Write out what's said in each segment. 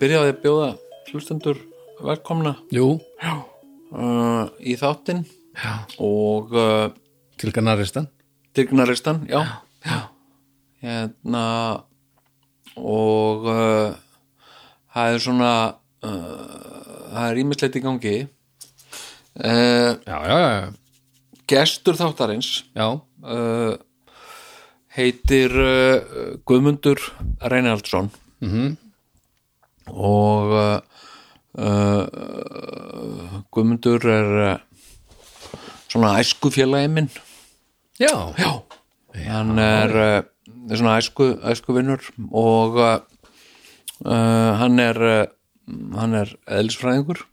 uh, ekki byrjaði að bjóða hlustendur velkomna Jú, uh, í þáttinn. Já, og uh, til Ganaristan Dyrgnaristan, já, já. hérna og uh, það er svona uh, það er ímislegt í gangi. Uh, Já, já, já, gestur þáttarins já, uh, heitir Guðmundur Reinaldsson mhm, og uh, uh, Guðmundur er uh, svona æskufélagi minn. Já, já, hann er, uh, er svona æsku, æskuvinnur og uh, hann er hann er eðlisfræðingur.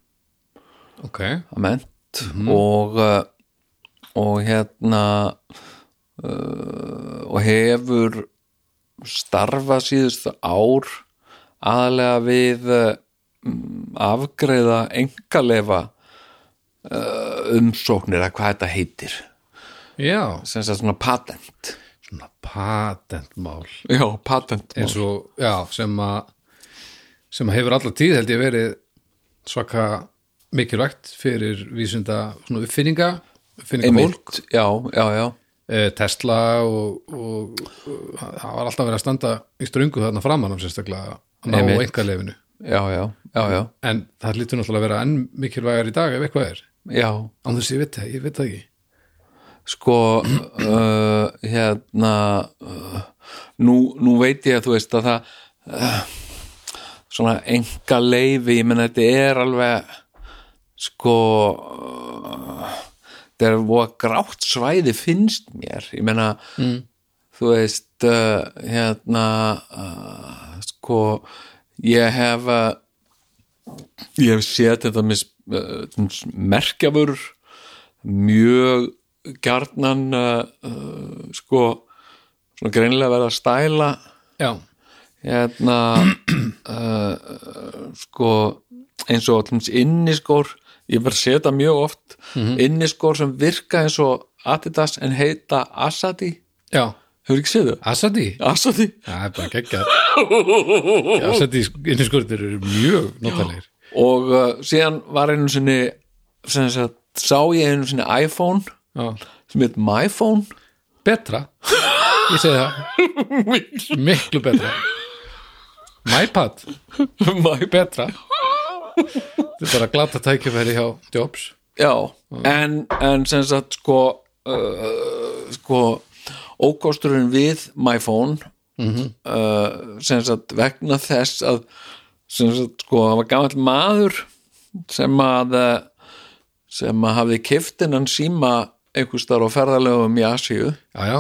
Ok, ment og uh, og hérna uh, og hefur starfað síðustu ár aðalega við uh, afgreiða engalefa uh, umsóknir að hvað þetta heitir. Já, sem sagt svona patent. Svona patentmál. Já, patent eins og, já, sem að sem að hefur alla tíð held ég verið svaka mikilvægt fyrir vísinda svona uppfinninga uppfinninga fólk, já, já, já. Eh, Tesla og, og, og það var alltaf verið að standa í ströngu þarna framan af sérstaklega ná engalefinu já, já, já, já, en það lítur náttúrulega að vera enn mikilvægar í dag ef eitthvað er, já. Án þess ég veit það, ég veit það ekki. Sko uh, hérna uh, nú, nú veit ég að þú veist að það uh, svona enga leifi, ég menn þetta er alveg sko uh, þetta er voða grátt svæði finnst mér, ég menna mm. þú veist uh, hérna uh, sko ég hef ég hef séð þetta með uh, merkjafur mjög gjarnan uh, uh, sko svona greinilega verða að stæla. Já, hérna uh, sko eins og inniskór ég verð að setja mjög oft. Inniskór sem virka eins og Adidas en heita Asadi. Já, hefur ekki séð þau? Asadi? Asadi. Það er bara geggjað. Asadi inniskoritir eru mjög notalegir. Og uh, síðan var einu sinni sem sagt, sá ég einu sinni iPhone já. sem heit MyPhone betra. Ég segi það. Miklu betra. MyPad, My betra. Þetta er bara glata tækifæri hjá Jobs. Já, en, en sem sagt sko uh, sko ókosturinn við my phone uh, sem sagt vegna þess að sem sagt sko það var gamall maður sem að uh, sem að hafði kiftinnan síma einhvers þar á ferðalögum í Asíu. Já, já,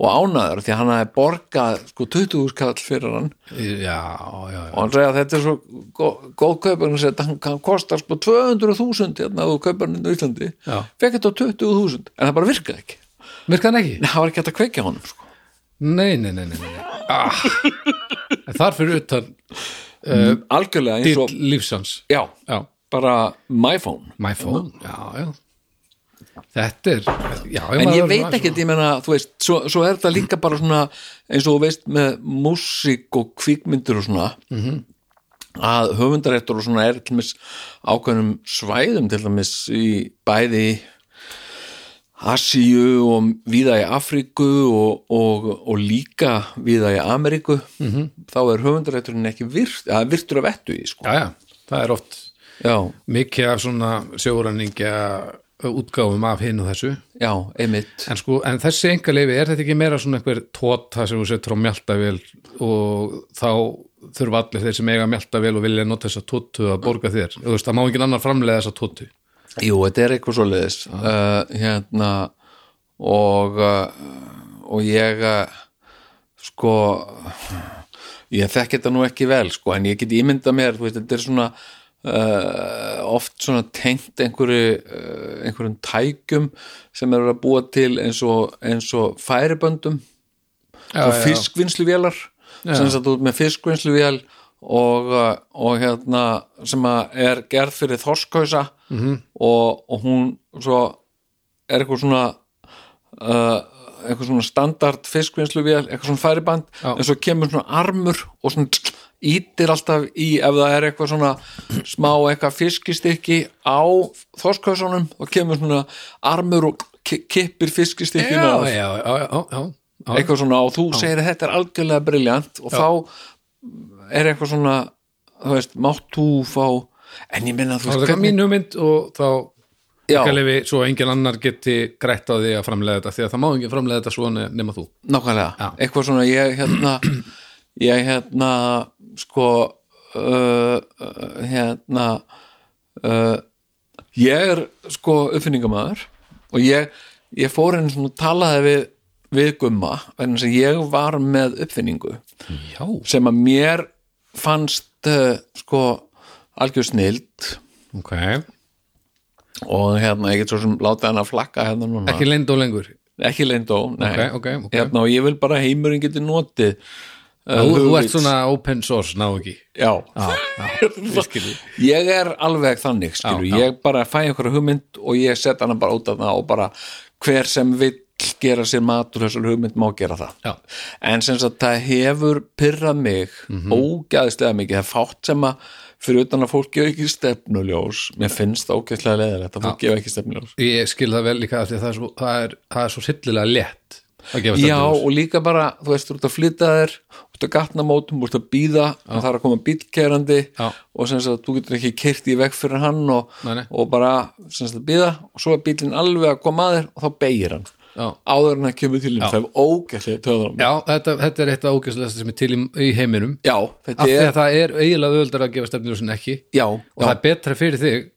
og ánæður því hann hafði borgað sko 20 skall fyrir hann. Já, já, já. og hann segja að þetta er svo góð, góð kaupar hann segja að hann, hann kostar sko 200.000 hérna þú kaupar hann í Íslandi. Já. fekk þetta á 20.000 en það bara virkaði ekki virka hann ekki? Nei, það var ekki hægt að kveikja honum sko. nei, nei, nei, nei, nei. Ah. þar fyrir utan algjörlega eins og lífsans já, já, bara my phone my phone, já, já þetta er já, en ég veit ekkert, ég meina, þú veist svo, svo er þetta líka bara svona eins og þú veist með músík og kvikmyndir og svona -hmm. að höfundaréttur og svona er til dæmis ákveðnum svæðum til dæmis í bæði Asíu og víða í Afríku og, og, og líka víða í Ameríku -hmm. þá er höfundarétturinn ekki virt, virtur af vettu í sko. já, já, það er oft já, mikið af svona sjóræningja útgáfum af hinn og þessu. Já, einmitt. En sko, en þessi enga leifi, er þetta ekki meira svona einhver tóta sem þú setur á mjaltavél og þá þurfa allir þeir sem eiga mjaltavél og vilja nota þessa tótu að borga þér, þú veist, það má ekki annar framlega þessa tótu Jú, þetta er eitthvað svo leiðis uh, hérna og uh, og ég uh, sko ég þekki þetta nú ekki vel sko, en ég get ímynda mér, þú veist, þetta er svona uh, oft svona tengt einhverju uh, einhverjum tækjum sem eru að búa til eins og, eins og færiböndum Já, og fiskvinnsluvélar. Sem sagt út með fiskvinnsluvél og, uh, og hérna sem er gerð fyrir þorskhausa Mhm. -hmm. og, og hún svo er eitthvað svona uh, eitthvað svona standard fiskvinnsluvél, eitthvað svona færiband Já. en svo kemur svona armur og svona ítir alltaf í ef það er eitthvað svona smá eitthvað fiskistykki á þorskásunum og kemur svona armur og ki- kippir fiskistykkinu já, af já, já, já, já, já. eitthvað svona og þú segir að þetta er algjörlega briljant og þá er eitthvað svona þú veist, mátt þú fá en ég minna þú það veist er það mín hugmynd og þá. Kalifi, svo engin annar geti grætt á því að framlega þetta því að það má engin framlega þetta svona nema þú nákvæmlega, Já. eitthvað svona ég hérna ég hérna sko uh, hérna uh, ég er sko uppfinningamæður og ég, ég fór einn svona talaði við, við gumma vegna sem ég var með uppfinningu já, sem að mér fannst uh, sko algjör snild. Ok, og hérna ég get svo sem látið hann að flakka hérna núna. Ekki leynd og lengur? Ekki leyndó, nei. Ok, ok, ok. Hérna, og ég vil bara heimurinn geti notið uh, þú, þú ert svona open source ná ekki? Já, já, já, ég er alveg þannig skilur, Já, já. ég bara fæ einhverja hugmynd og ég set hana bara út af það og bara hver sem vill gera sér mat úr þessar hugmynd má gera það Já. en sem sagt það hefur pyrrað mig Mhm. ógæðislega mikið, það er fátt sem að fyrir utan að fólk gefa ekki stefnuljós mér finnst það ógæðislega leðilegt að fólk gefa ekki stefnuljós ég skil það vel líka af því að það er svo, það er, það er svo sillilega létt að gefa Já, stefnuljós. og líka bara, þú veist, þú ert að flytta þér þú ert að gatna mótum, þú ert að býða það er að koma bílkerandi Já. og sem sagt, þú getur ekki kyrt í veg fyrir hann og, Nei, nei. og bara sem sagt, býða og svo er bílinn alveg að koma að þér og þá beigir hann Já. Áður en hann kemur til það er ógæslega töður Já, þetta, þetta er eitt af ógæslega sem er til í, heiminum. Já, af þetta því er að það er eiginlega auðvöldar að gefa stefnuljós en ekki. Já, og það er betra fyrir þig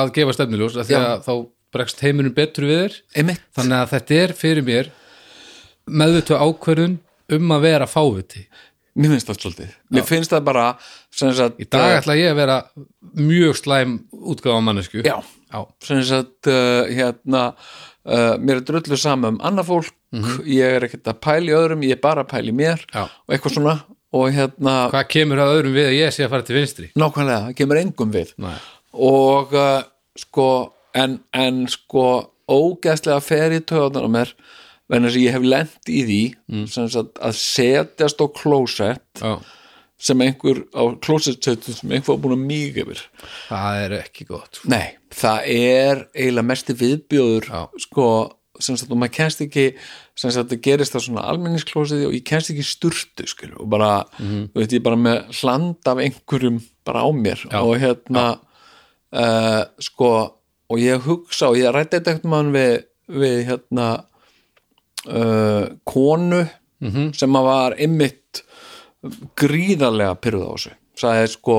að gefa stefnuljós af því að þá bregst heiminum betur við þér. Einmitt. Þannig að þetta er fyrir mér meðvitu ákvörðun um að vera fáviti. Mér finnst það svolítið, mér finnst það bara sagt, í dag ætla ég að vera mjög slæm útgáfa mannesku Já, Já. sem sagt uh, hérna uh, mér er drullu sama um annað fólk ég er ekkert að pæla í öðrum, ég er bara að pæla í mér Já. og eitthvað svona og hérna, hvað kemur að öðrum við að ég sé að fara til vinstri nákvæmlega, það kemur engum við Nei. og uh, sko en, en sko ógeðslega fer í töðan á mér þess að ég hef lent í því sem sagt að setjast á klósett Já. Sem einhver á klósettsetu sem einhver var búin að mýga yfir það er ekki gott sko. Nei, það er eiginlega mesti viðbjóður Já. sko, sem sagt, og maður kennst ekki sem sagt, það gerist það svona almenningsklósiði og ég kennst ekki sturtu, skil og bara, þú veit, ég bara með hland af einhverjum bara á mér Já. og hérna uh, sko, og ég hugsa og ég rætti þetta ekkert mann við, við hérna uh, konu Mhm. sem að var ymmit gríðarlega pyrruð á þessu. Sagði sko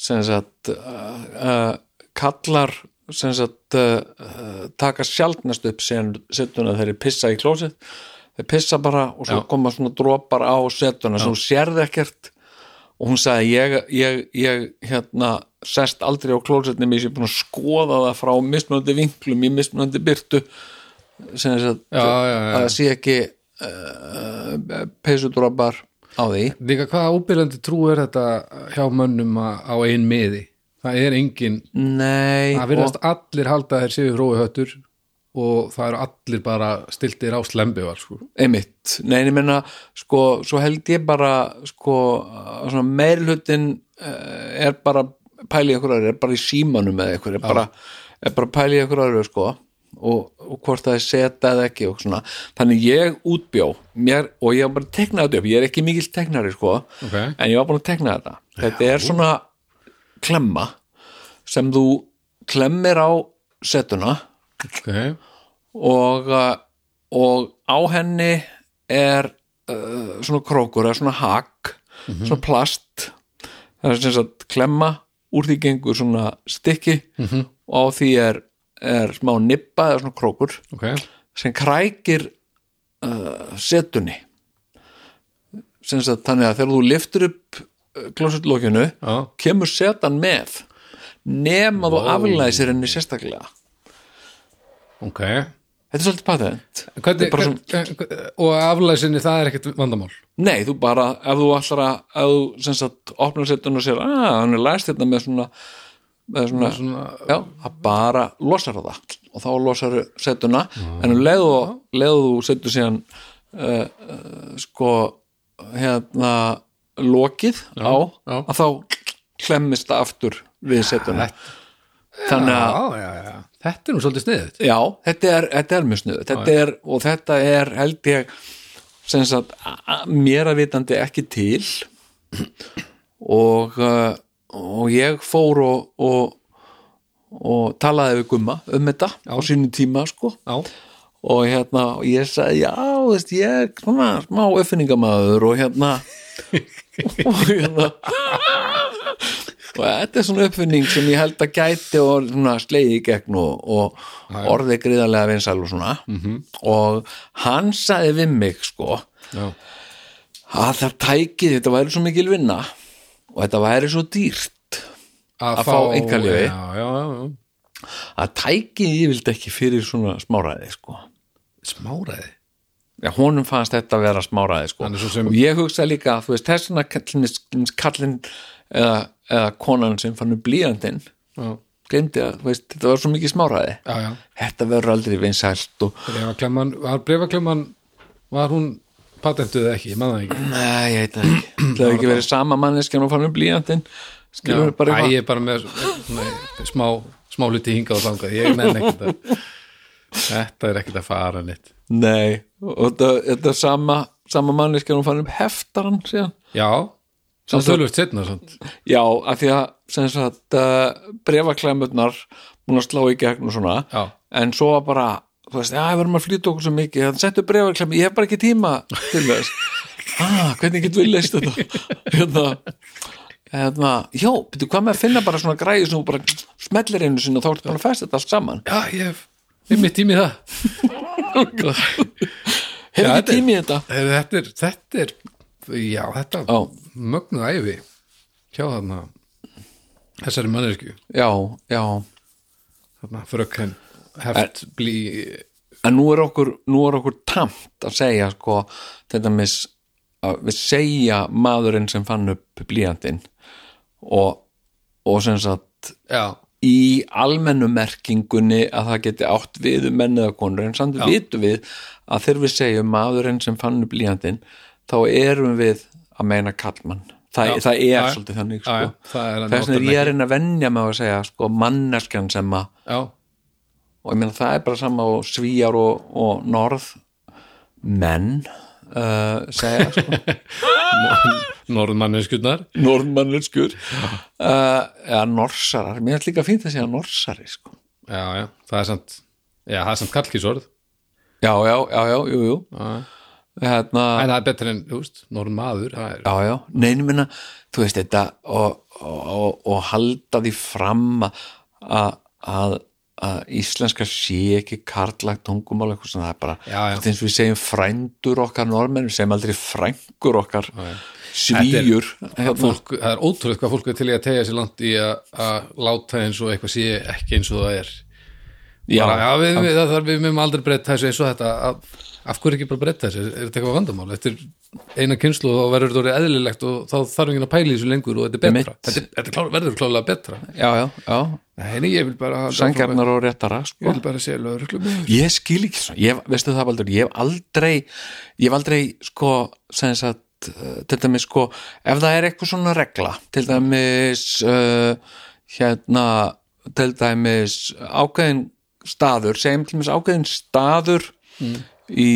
sem sagt uh, kallar sagt uh, taka sjaldnast upp setuna þegar þeir pissa í klósið. Þeir pissa bara og svo Já. koma svona dropar á setuna sem þú sérði ekkert. Og hún sagði ég, ég, ég hérna sest aldrei á klósetnum ég sé búin að skoða það frá mismunandi vinklum í mismunandi byrtu sem að það sé ekki uh, peysudropar á því? Líka hvaða óbyrjandi trú er þetta hjá mönnum á ein miði? Það er engin, Nei það virðast allir halda þér séu hrói höttur og það eru allir bara stiltir á slembivar sko. einmitt, nei, en ég menna sko, svo held ég bara sko, meirhlutin uh, er bara pæli ykkur aðri, er bara í símanum eða ykkur, er bara, er bara pæli ykkur aðri sko, og, og hvort það er seta eða ekki og svona, þannig ég útbjó mér, og ég var bara að tekna þetta upp ég er ekki mikill teknari sko Ok. en ég var búin að tekna þetta þetta er svona klemma sem þú klemmir á setuna okay. og, uh, og á henni er uh, svona krókur eða svona hak svona plast það er sem sagt klemma úr því gengur svona stykki -hmm. og á því er, er smá nippa eða svona krókur ok, sem krækir uh, setunni. Þannig að þegar þú liftur upp klósetlókinu já, kemur setan með nema þú Vó. aflæsir henni sérstaklega. Ok. Þetta er svolítið patent. Hvernig, er bara hvern, og aflæsinni það er ekkert vandamál? Nei, þú bara, ef þú allar að ef þú opnar setjun og sér að hann er læst þetta með svona svona, svona, já, það bara losar það. Og þá losar setuna. En um leðu, þú setur síðan uh, uh, sko hérna lokið á já. að þá klemmist aftur við setuna. þannig að já, já, já. þetta er nú svolítið sniðið Já, þetta er, þetta er mjög er, og þetta er held ég sem sagt mér að vitandi ekki til. Og uh, og ég fór og, og og talaði við Gumma um þetta á sínu tíma sko. Já, og hérna, og ég sagði já, veist, ég svona smá uppfinningamæður og hérna og hérna og þetta er svona uppfinning sem ég held að gæti og sleiði í gegn og, og orði gríðarlega vinsæl og svona. -hmm. og hann sagði við mig sko já, að það tækið, þetta væri svo mikil vinna og þetta væri svo dýrt Að fá já, já, já. að tækið ég vildi ekki fyrir svona smáræði sko smáraði Já, honum fannst þetta að vera smáræði sko. Sem- og ég hugsa líka þú veist, þess vegna kallin, eða, eða konan sem fann blíjandinn glemdi að, veist, þetta var svo mikið smáræði já, já. þetta verður aldrei vinsælt og Brefaklemman, var var hún patentuð ekki, ég það ekki. Nei, ég veit það ekki. Það hefði ekki verið sama manneskjan og fann blíjandinn skilur við bara Æ, ég er bara með svona, smá, smá hluti hingað og þangað. Ég nenn ekkert að þetta er ekkert að fara neitt. Nei, og þetta, er sama sama manneskjan og fann upp heftaran síðan. Já, samt tölvöld setna. Já, af því að sem sagt uh, brefaklemurnar búin að slá í gegn og svona Já. en svo bara, þú veist, já, við erum að flýta okkur svo mikið, þannig settu brefaklemur, ég hef bara ekki tíma til þess. Ah, hvernig getur við leist þetta? Hérna hérna, já, betur hvað með að finna bara svona græði sem þú bara smellir einu sinni og þá ertu bara að festa þetta allt saman? Já, ég hef ég mitt tími það. Hefur ekki tími þetta? Þetta er, þetta er já, þetta Já. mögnuð æfi hjá þarna þessari mannesku já, já, þarna frökkenn heft blí en nú er okkur nú er okkur tamt að segja sko, þetta mis að við segja maðurinn sem fann upp blíjandinn og, og sem sagt já, í almennu merkingunni að það geti átt við um menn eða konur en samt vitum við að þegar við segjum maðurinn sem fann upp blíjandinn þá erum við að meina kallmann Þa, Já. það er Já, svolítið þannig sko. Þess vegna er ég að reyna að venja mig að segja sko, manneskjan sem að og ég meina það er bara sama og svíjar og, og norð menn uh, segja sko. norðmanneskurnar norðmanneskur uh, eða norsarar, mér er líka fínt að segja norsari sko. já, já, það er samt já, það er samt kallkísorð. Já, já, já, já, jú, jú. Hérna, en það er betur en, þú veist, norðmaður það er, já, já, neina minna þú veist þetta og, og, og, og halda því fram að, að, að íslenska sé ekki karlagt tungumál eitthvað svona, það er bara Já, já. er eins og við segjum frændur okkar normenn, við segjum aldrei frængur okkar svíjur hérna. fólk, það er ótrúlega hvað fólk er til í að tegja sér langt í að láta eins og eitthvað sé ekki eins og það er Já, bara, já við, við, það, við mögum aldrei breyta þessu eins og þetta af, af hverju ekki bara breyta þessu, er þetta eitthvað vandamál? Eftir eina kynslu og verður þetta orðið eðlilegt og þá þarf ekki að pæla í þessu lengur og þetta er betra, þetta, þetta klár, verður klálega betra. Já, já, já, nei, ég vil bara sangarnar og réttara ég sko. vil bara sé lögreglum ég skil ekki svona, ég, veistu það Baldur? Ég hef aldrei, ég hef aldrei sko, sem sagt uh, til dæmis sko, ef það er eitthvað svona regla, til dæmis uh, hérna til dæmis ákveðin staður, segjum til dæmis ákveðin staður í,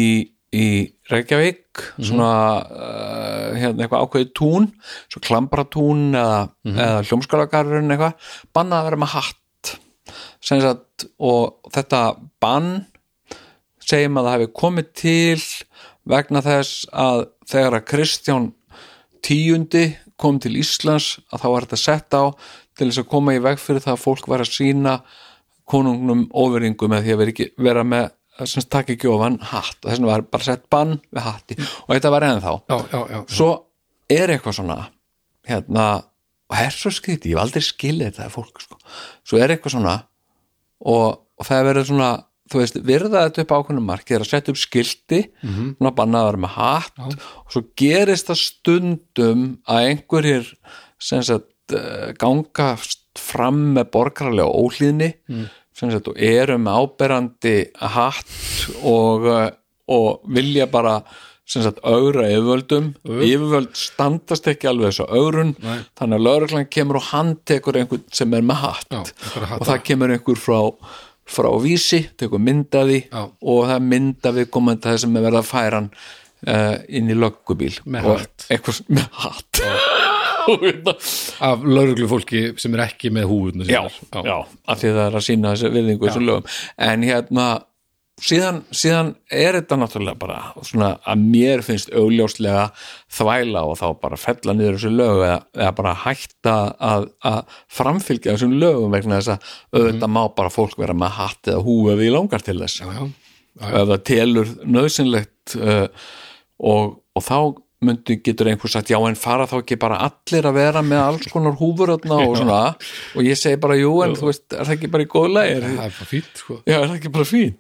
í Reykjavík svona uh, hérna eitthvað ákveðið tún svo klambratún eða, eða hljómskólagarurinn eitthvað bannað að vera með hatt. Sagt, og þetta bann segjum að það hefði komið til vegna þess að þegar að Kristján tíundi kom til Íslands að þá var þetta sett á til þess að koma í veg fyrir það að fólk var að sína konungnum óveringu með því að vera, ekki, vera með sem takk ekki ofan hatt. Og þess vegna var bara sett bann við hatti. Og þetta var ennþá já, já, já, svo er eitthvað svona hérna, og það er svo skrítið, ég hef aldrei skilið þetta fólk sko. svo er eitthvað svona og, og það er verið svona þú veist, virða þetta upp ákveðnum marki er að setja upp skilti, svona bannaðar með hatt og svo gerist það stundum að einhverjir sem sagt eh, ganga fram með borgarlega óhlýðni sem sagt, og eru með áberandi hatt og, uh, og vilja bara sagt augra yfirvöldum. Yfirvöld standast ekki alveg þessu augrun Nei. þannig að lögreglan kemur og hann tekur einhvern sem er með hatt. Já, og það kemur einhver frá frá vísi, tekur myndaði Já. og það mynda við komandi það sem er verið að færa hann uh, inn í löggubíl. Með hatt. eitthvað, með hatt af lauruglu fólki sem er ekki með húðuna já, já, af því það er að sína þessu virðingu þessu lögum. En hérna síðan, síðan er þetta náttúrulega bara svona að mér finnst augljóslega þvæla og þá bara fella niður þessu lög eða, eða bara hætta að, að framfylgja þessum lögum vegna þess að auðvitað má bara fólk vera með hatt eða ef því langar til þess. Já, já. ef það telur nöðsynlegt uh, og, og þá myndi getur einhver sagt, já en fara þá ekki bara allir að vera með alls konar húfur og svona, og ég segi bara jú en þú veist, er það ekki bara í góð lagi? Það er bara fínt sko. já, er það ekki bara fín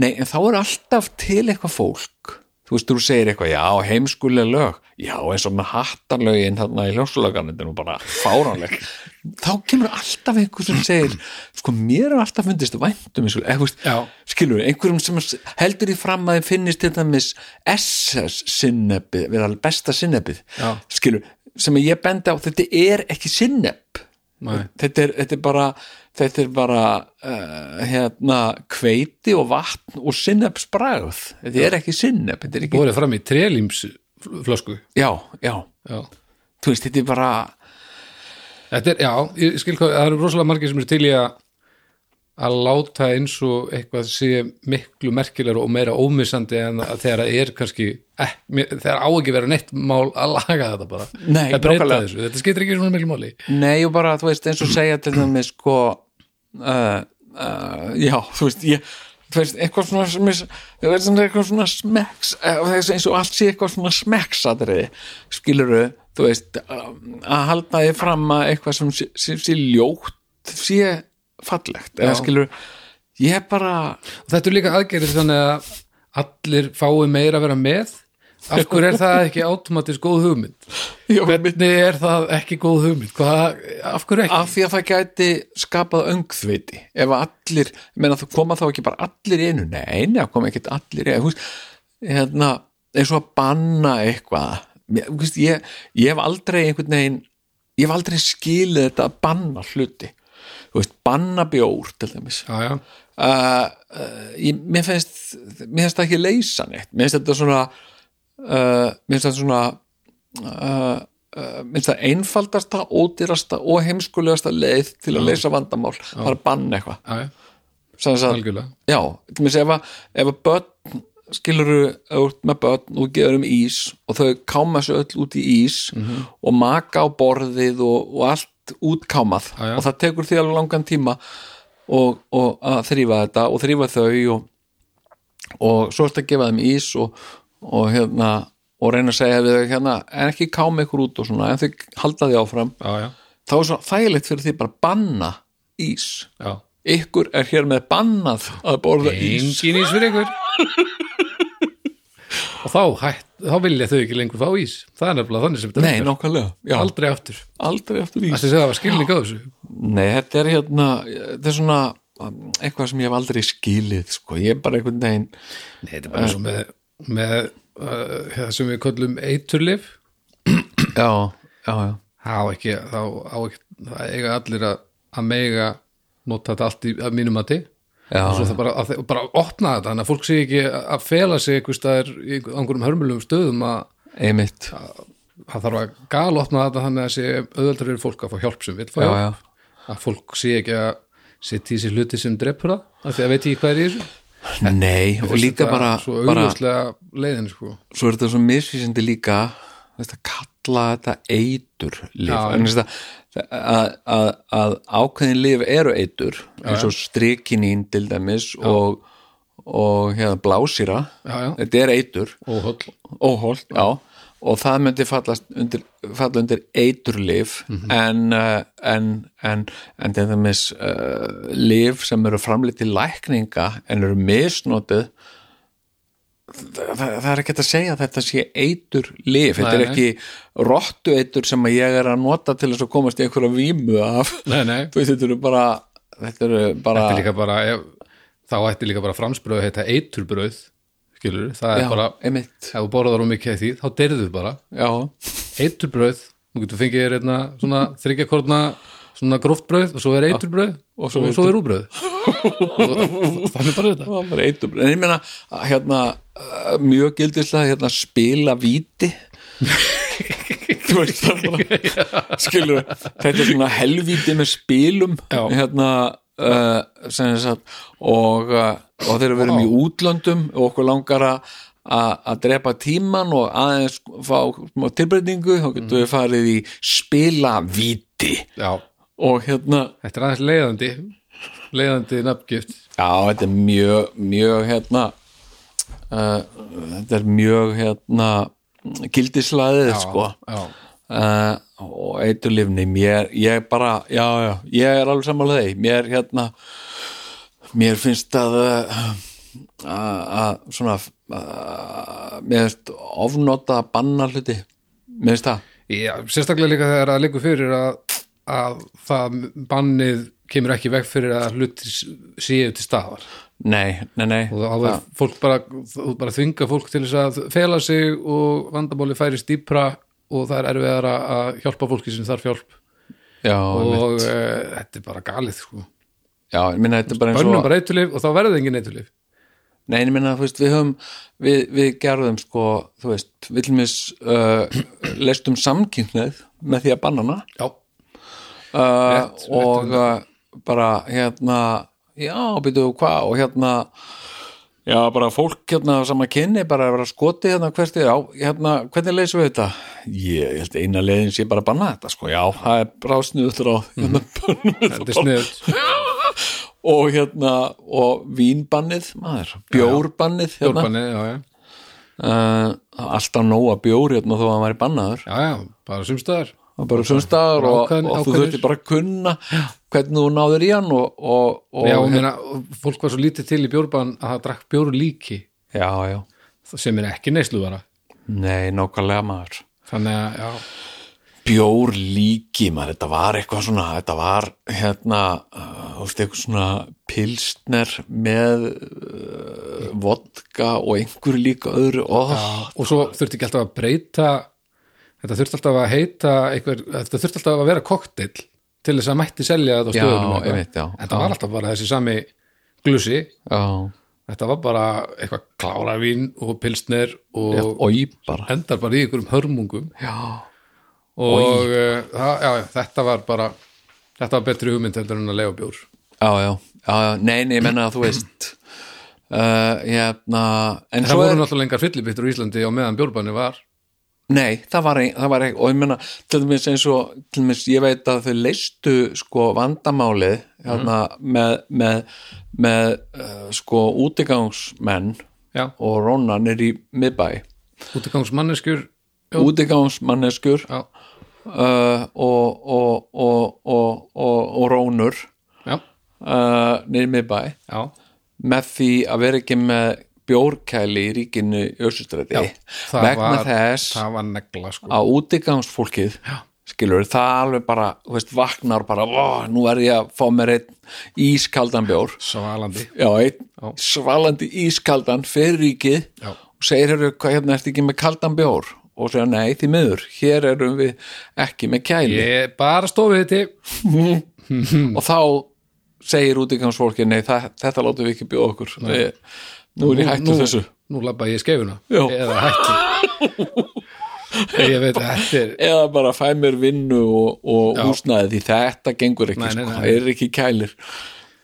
nei, en þá er alltaf til eitthvað fólk. Þú veist, þú segir eitthvað, já, heimskulega lög. Já, eins og með hattarlögin þarna í hljómsulagan, þetta nú bara fáránleg þá kemur alltaf einhver sem segir sko, mér er alltaf fundist væntum skilur, einhverjum sem heldur í fram að þið finnist til dæmis SS sinnebið, við alveg besta sinnebið skilur, sem ég bendi á þetta er ekki sinneb þetta er, þetta er bara þetta er bara uh, hérna kveiti og vatn og sinnebsbragð þetta er ekki sinneb þetta er ekki, fram í trelíms flösku já, já. Já. þú veist, þetta er bara þetta er, já, ég skil hvað það eru rosalega margir sem eru til í að að láta eins og eitthvað sé miklu merkilegur og meira ómissandi en þegar það er kannski eh, þegar á ekki vera neitt mál að laga þetta bara. Nei, að breyta þessu, þetta skiptir ekki svona miklu máli. Nei og bara, þú veist, eins og segja til dæmis sko uh, uh, já, þú veist, ég veist, eitthvað svona eitthvað svona smekks uh, eins og allt sé eitthvað svona smekksadriði skiluru, þú veist uh, að halda því fram að eitthvað sem sé, sé, sé ljótt sé fallegt, eða skiluru ég bara, þetta er líka aðgerið þannig að allir fái meira að vera með af hverju er það ekki automatist góð hugmynd? Já, hvernig er það ekki góð hugmynd? Hvað, af hverju ekki? Af því að það gæti skapað öngþviti ef að allir, ég meina það koma þá ekki bara allir einu, nei, nei, það koma ekki allir einu, þú hérna eins og að banna eitthvað. Þú veist, ég, ég hef aldrei einhvern veginn, ég hef aldrei skilið þetta að banna hluti. Þú veist, banna bjór til dæmis. Já, já, uh, uh, ég, mér finnst mér finnst það ekki leysa neitt mér finnst þetta svona uh, mér finnst þetta svona uh, uh, mér finnst það einfaldasta, ódýrasta og heimskulegasta leið til að leysa vandamál. Það er að banna eitthvað algjörlega. Já, til mér ef að, ef að börn skiluru út með börn og gefur um ís og þau káma sér öll út í ís og maka á borðið og, og allt útkámað já. og það tekur því alveg langan tíma og, og að þrýfa þetta og þrýfa þau og, og svo ertu að gefa þeim ís og, og hérna og reyna að segja við þau hérna en ekki káma ykkur út og svona en þau halda því áfram. Já, já, þá er svo þægilegt fyrir því bara banna ís. Já. Ykkur er hér með bannað að borða ís. Engin ís fyrir ykkur. Og þá, hætt, þá vilja þau ekki lengur fá ís. Það er nefnilega þannig sem þetta Nei, nákvæmlega, já, aldrei, aftur. Aldrei eftir ís. Það var skilning á þessu? Nei, þetta er hérna þetta er svona um, eitthvað sem ég hef aldrei skilið sko, ég er bara einhvern veginn Nei, þetta er bara eins og með, með uh, það sem við köllum eiturlif já, já, já, þá ekki, þá á það eiga allir að, að mega nota þetta allt í að mínum mati. Já, og svo það bara, að, bara opna þetta þannig að fólk sé ekki að fela sig einhvers staðar í einhverjum hörmulegum stöðum að það þarf að galopna þetta þannig að sé auðvöldar fyrir fólk að fá hjálp sem vil fá já, hjálp. já. að fólk sé ekki að setja í sér hluti sem drepur það af því að veit ég hvað er í þessu Nei, og líka bara, svo augljóslega leiðin sko. svo er þetta svo misvísindi líka að kalla þetta eitur lif, Já, að, að, að, að ákveðin lif eru eitur eins og strikinín til dæmis og, og hérna blásýra. Já, já. þetta er eitur. Og holl óholt, já og það myndi fallast undir, falla undir eiturlif en, uh, en en en til dæmis uh, lif sem eru framleitt til lækninga en eru misnotið það, það, það er ekki að segja að þetta sé eitur lif, þetta er ekki rottu eitur sem ég er að nota til þess að komast í einhverja vímu af. Nei, nei, þetta eru bara þetta eru bara Þetta bara, ef, þá ætti líka bara framsbröð að heita eiturbröð skilur, það er já, bara einmitt, ef þú borðar um mikið því, þá deyrðu bara. Já, eiturbröð, þú getur fengið þér einna svona þryggjakorna svona gróftbröð og svo er eiturbröð og svo, svo er úrbröð Og þannig bara þetta. Það en ég meina hérna uh, mjög gildislega hérna spila þú það bara skilur þetta er svona helvíti með spilum. Hérna uh, sagt, og, uh, og þegar við erum í útlöndum og okkur langar að drepa tíman og aðeins fá tilbreytingu þá getum við farið í spila víti Já, og hérna þetta er aðeins leiðandi leiðandi nafngift. Já, þetta er mjög, mjög hérna uh, þetta er mjög hérna gildislæðið sko. já, uh, og eiturlifni mér, ég bara, já, já ég er alveg samanlega þeim, mér hérna mér finnst að uh, að að svona uh, mér finnst ofnota að banna hluti. Mér finnst það. Já, sérstaklega líka þegar það liggur fyrir að, að það bannið kemur ekki veg fyrir að hluti séu til staðar. Nei, nei, nei. Og þá er fólk bara, bara þvinga fólk til þess að fela sig og vandamáli færist dýpra og það er erfiðar að hjálpa fólki sem þarf hjálp. Já, og e, þetta er bara galið sko. já, ég minna þetta er bara eins bönnum og bara eitulif og þá verður engin eitulif Nei, ég meina, þú veist, við höfum við, við gerðum sko, þú veist við til mis uh, lestum samkynneið með því að banna hana. Já, uh, Rétt, og uh, bara hérna já, byrjuðu hvað og hérna já, bara fólk hérna á sama kynni bara að vera skoti hérna hvert er, já, hérna, hvernig leysum við þetta? Ég, held eina leiðin sé bara að banna þetta, sko, já, það er brásniður ráð, hérna, bönnum og hérna, og vínbannið maður, bjórbannið hérna, Jórbanni, já, já, uh, alltaf nóga bjór hérna þó að hann væri bannaður. Já, já, bara sumstaðar bara sumstaðar og, ákveðin- og þú þurfti bara að kunna hvernig þú náður í hann og, og, og já, meina, fólk var svo lítið til í bjórban að það drakk bjóru líki. Já, já, sem er ekki neysluðara nei, nákvæmlega maður þannig að, já, bjór líki maður, þetta var eitthvað svona þetta var hérna uh, eitthvað svona pilsner með uh, vodka og einhverju líka öðru. Oh, og svo þurfti ekki alltaf að breyta þetta þurfti alltaf að heita einhver, þetta þurfti alltaf að vera kokteil til þess að mætti selja þetta á Já, stöðunum eitthvað. einmitt, já. en það var alltaf bara þessi sami glusi. Já, þetta var bara eitthvað kláravín og pilsner og já, oi bara. endar bara í einhverjum hörmungum. Já, og uh, það, já, þetta var bara þetta var betri hugmynd heldur en að lega bjór. Já, já, já, já, nei, nei, ég menna að þú veist uh, hérna en það voru er, náttúrulega engar fyllibittur í Íslandi á meðan bjórbanni var nei, það var, ein, það var ein, og ég menna, til dæmis eins og til dæmis, ég veit að þau leistu sko vandamálið hérna, með, með, með uh, sko útigangsmenn já, og róna nýr í miðbæ. Útigangsmanneskur já, uh, og, og, og, og, og, rónur uh, í miðbæ. Já. Með því að vera ekki með bjórkæli í ríkinu Össustræti vegna var- þess negla sko. að útigangsfólkið skilur það alveg bara, veist, vaknar bara, ó, nú er ég að fá mér einn ískaldan bjór. Svalandi. Já, einn Já. svalandi ískaldan fyrir ríkið Já. og segir hvað hérna ertu ekki með kaldan bjór? Og segja, nei, því miður hér erum við ekki með kæli. Ég bara stofið þetta og þá segir útigangsfólki, nei, það, þetta látum við ekki bjóða okkur. Við, nú er ég hættu þessu. nú labba ég skeifuna. Já. eða hættu ég veit að þetta er eða bara fæ mér vinnu og, og Já. húsnæði því þetta gengur ekki, Nei, nei, sko, nei. það er ekki kælir.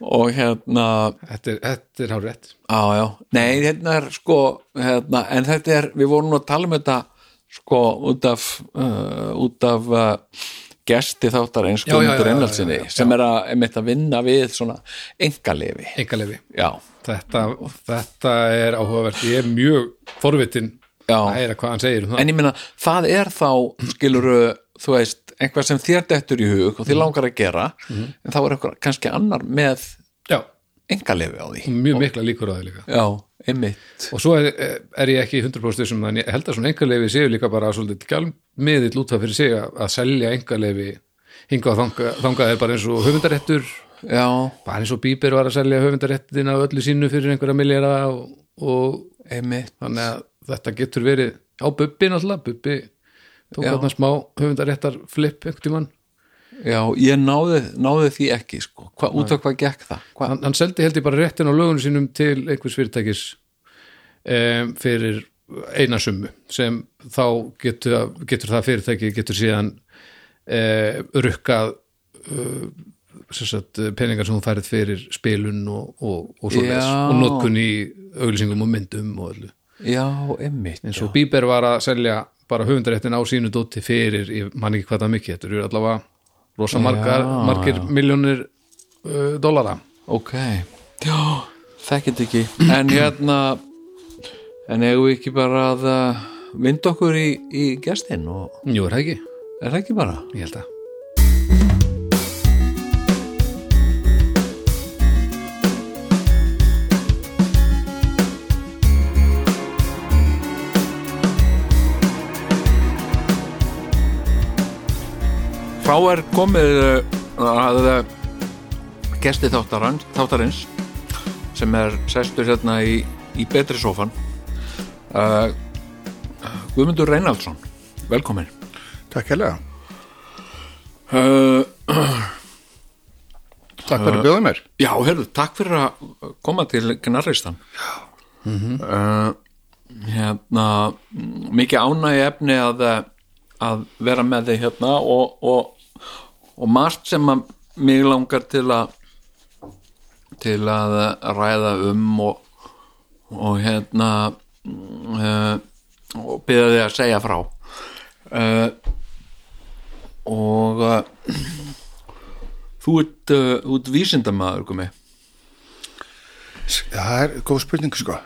Og hérna þetta er, þetta er hár rétt á, já, nei, hérna er sko hérna, en þetta er, við vorum nú að tala um þetta sko, út af uh, út af uh, gesti þáttar eins Já, já, já, Guðmundur já, já, já. sem er að, einmitt að vinna við svona engalefi, engalefi já, þetta, þetta er áhugavert. Ég er mjög forvitin Já. að heyra hvað hann segir um það. En ég meina það er þá, skiluru þú veist, einhvað sem þér dettur í hug og Mhm. þér langar að gera en þá er einhver kannski annar með já, engalefi á því. Mjög mikla líkur á það líka. Já, einmitt. Og svo er, er ég ekki 100% sem ég held að svona engarleifi séu líka bara svolítið gjálmiðill út af fyrir sig að, að selja engarleifi hingað og þanga, þangað er bara eins og höfundaréttur já, bara eins og Bieber var að selja höfundaréttin af öllu sínu fyrir einhverja miljara og, og þannig að þetta getur verið á Bubbi náttúrulega, Bubbi tók þarna smá höfundaréttar flip einhvern tímann, já, ég náði, náði því ekki sko. Hva, út af hvað gekk það? Hva? hann, hann seldi held ég bara réttin á lögunum sínum til einhvers fyrirtækis um, fyrir eina summu sem þá getur, getur það fyrirtæki getur síðan um, rukkað um, sagt, peningar sem þú færið fyrir spilun og, og, og svo Já. og notkun í auglýsingum og myndum og öllu. Já, einmitt. Eins og Bieber var að selja bara höfundaréttin á sínu dóti fyrir, ég man ekki hvað það mikið þetta eru allavega rosa margar, Já, margir miljónir uh, dollara. Ok, já, þekkit ekki. En hérna en eigum við ekki bara að vinda okkur í, í gestin og Jú, er það ekki? er það ekki bara? Ég held að Þá er komið uh, að uh, gesti þáttarins, sem er sestur hérna í, í betri sófan uh, Guðmundur Reynaldsson velkomin Takk hérlega. uh, Takk fyrir að bjóða mér. Já, heyrðu, takk fyrir að koma til Gnarristan uh, Hérna mm, mikið ánægi efni að, uh, að vera með þig hérna og, og, og margt sem að mig langar til að til að ræða um og, og hérna uh, og byrja þig að segja frá uh, og uh, þú ert, ert vísindamaður komi Það er góð spurning, sko.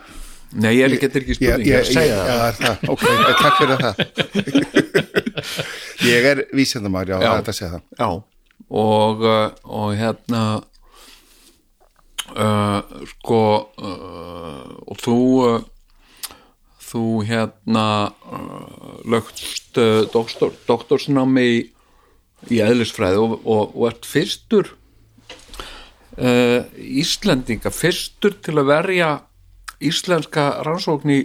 Nei, ég er ekki, þetta er ekki spurning, ég, er að segja það Já, er það. Ok, takk fyrir það. ég er það er þetta að segja það. Já, og, uh, og hérna uh, sko uh, og þú uh, þú hérna uh, lögst uh, doktor, doktorsnámi í, í eðlisfræði og, og, og ert fyrstur Íslendinga fyrstur til að verja íslenska rannsókn í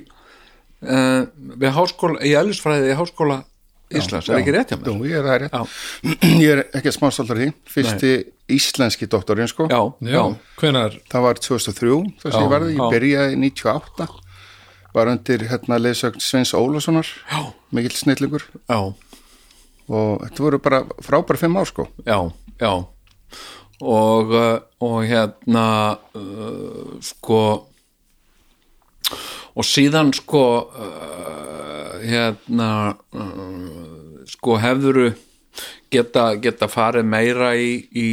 uh, við háskóla, í eðlisfræði í háskóla Íslands, er ekki rétt hjá mér? Jú, ég er það rétt. Já. Ég er ekki að smástallar því. Fyrsti íslenski doktorinn, sko. Já, Já, hvenar Það var 2003, þess að Já, ég varði, já. ég byrjaði 98. Var undir, hérna, leðsögn Sveins Ólafssonar. Já. Mikill snillingur. já, Og þetta voru bara frábæra fimm ár, sko. já, já og, uh, og hérna uh, sko og síðan sko uh, hérna uh, sko hefðuru geta, geta farið meira í, í,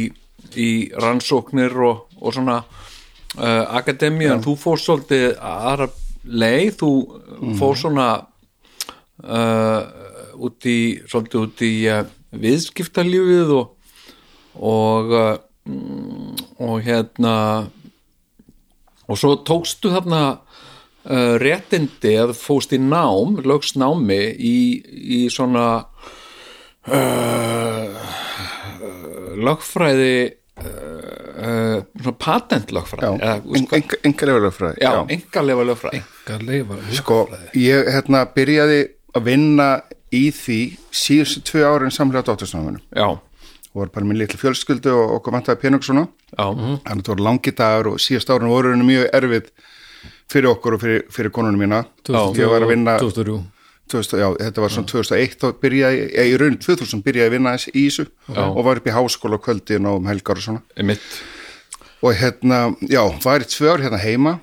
í rannsóknir og, og svona uh, akademi en þú fórst svolítið aðra leið, þú fór svona uh, út í svolítið út í uh, viðskiptalífið og og uh, mm, og hérna og svo tókstu þarna uh, réttindi að fóst í nám, lögst námi í, í svona uh, lögfræði svona patentlögfræði Já, eða, þú veist hvað- enga leifurlögfræði. já, engarlefa lögfræði. Engar leifa Sko, ég hérna byrjaði að vinna í því síðustu tvö árin samlega dóttursnáminu já, og var bara minn litlu fjölskyldu og okkur vantaði pening svona. Já, þannig að þetta voru langi dagar og síðust árin voru henni mjög erfið fyrir okkur og fyrir, fyrir konunum mína. Ég var að vinna 2003 2000, já, þetta var svona 2001 þá byrjaði, ég, í raun 2000 byrjaði að vinna í þessu og var upp í háskóla kvöldin og um helgar og svona. Og hérna, já, var í tvö ár hérna heima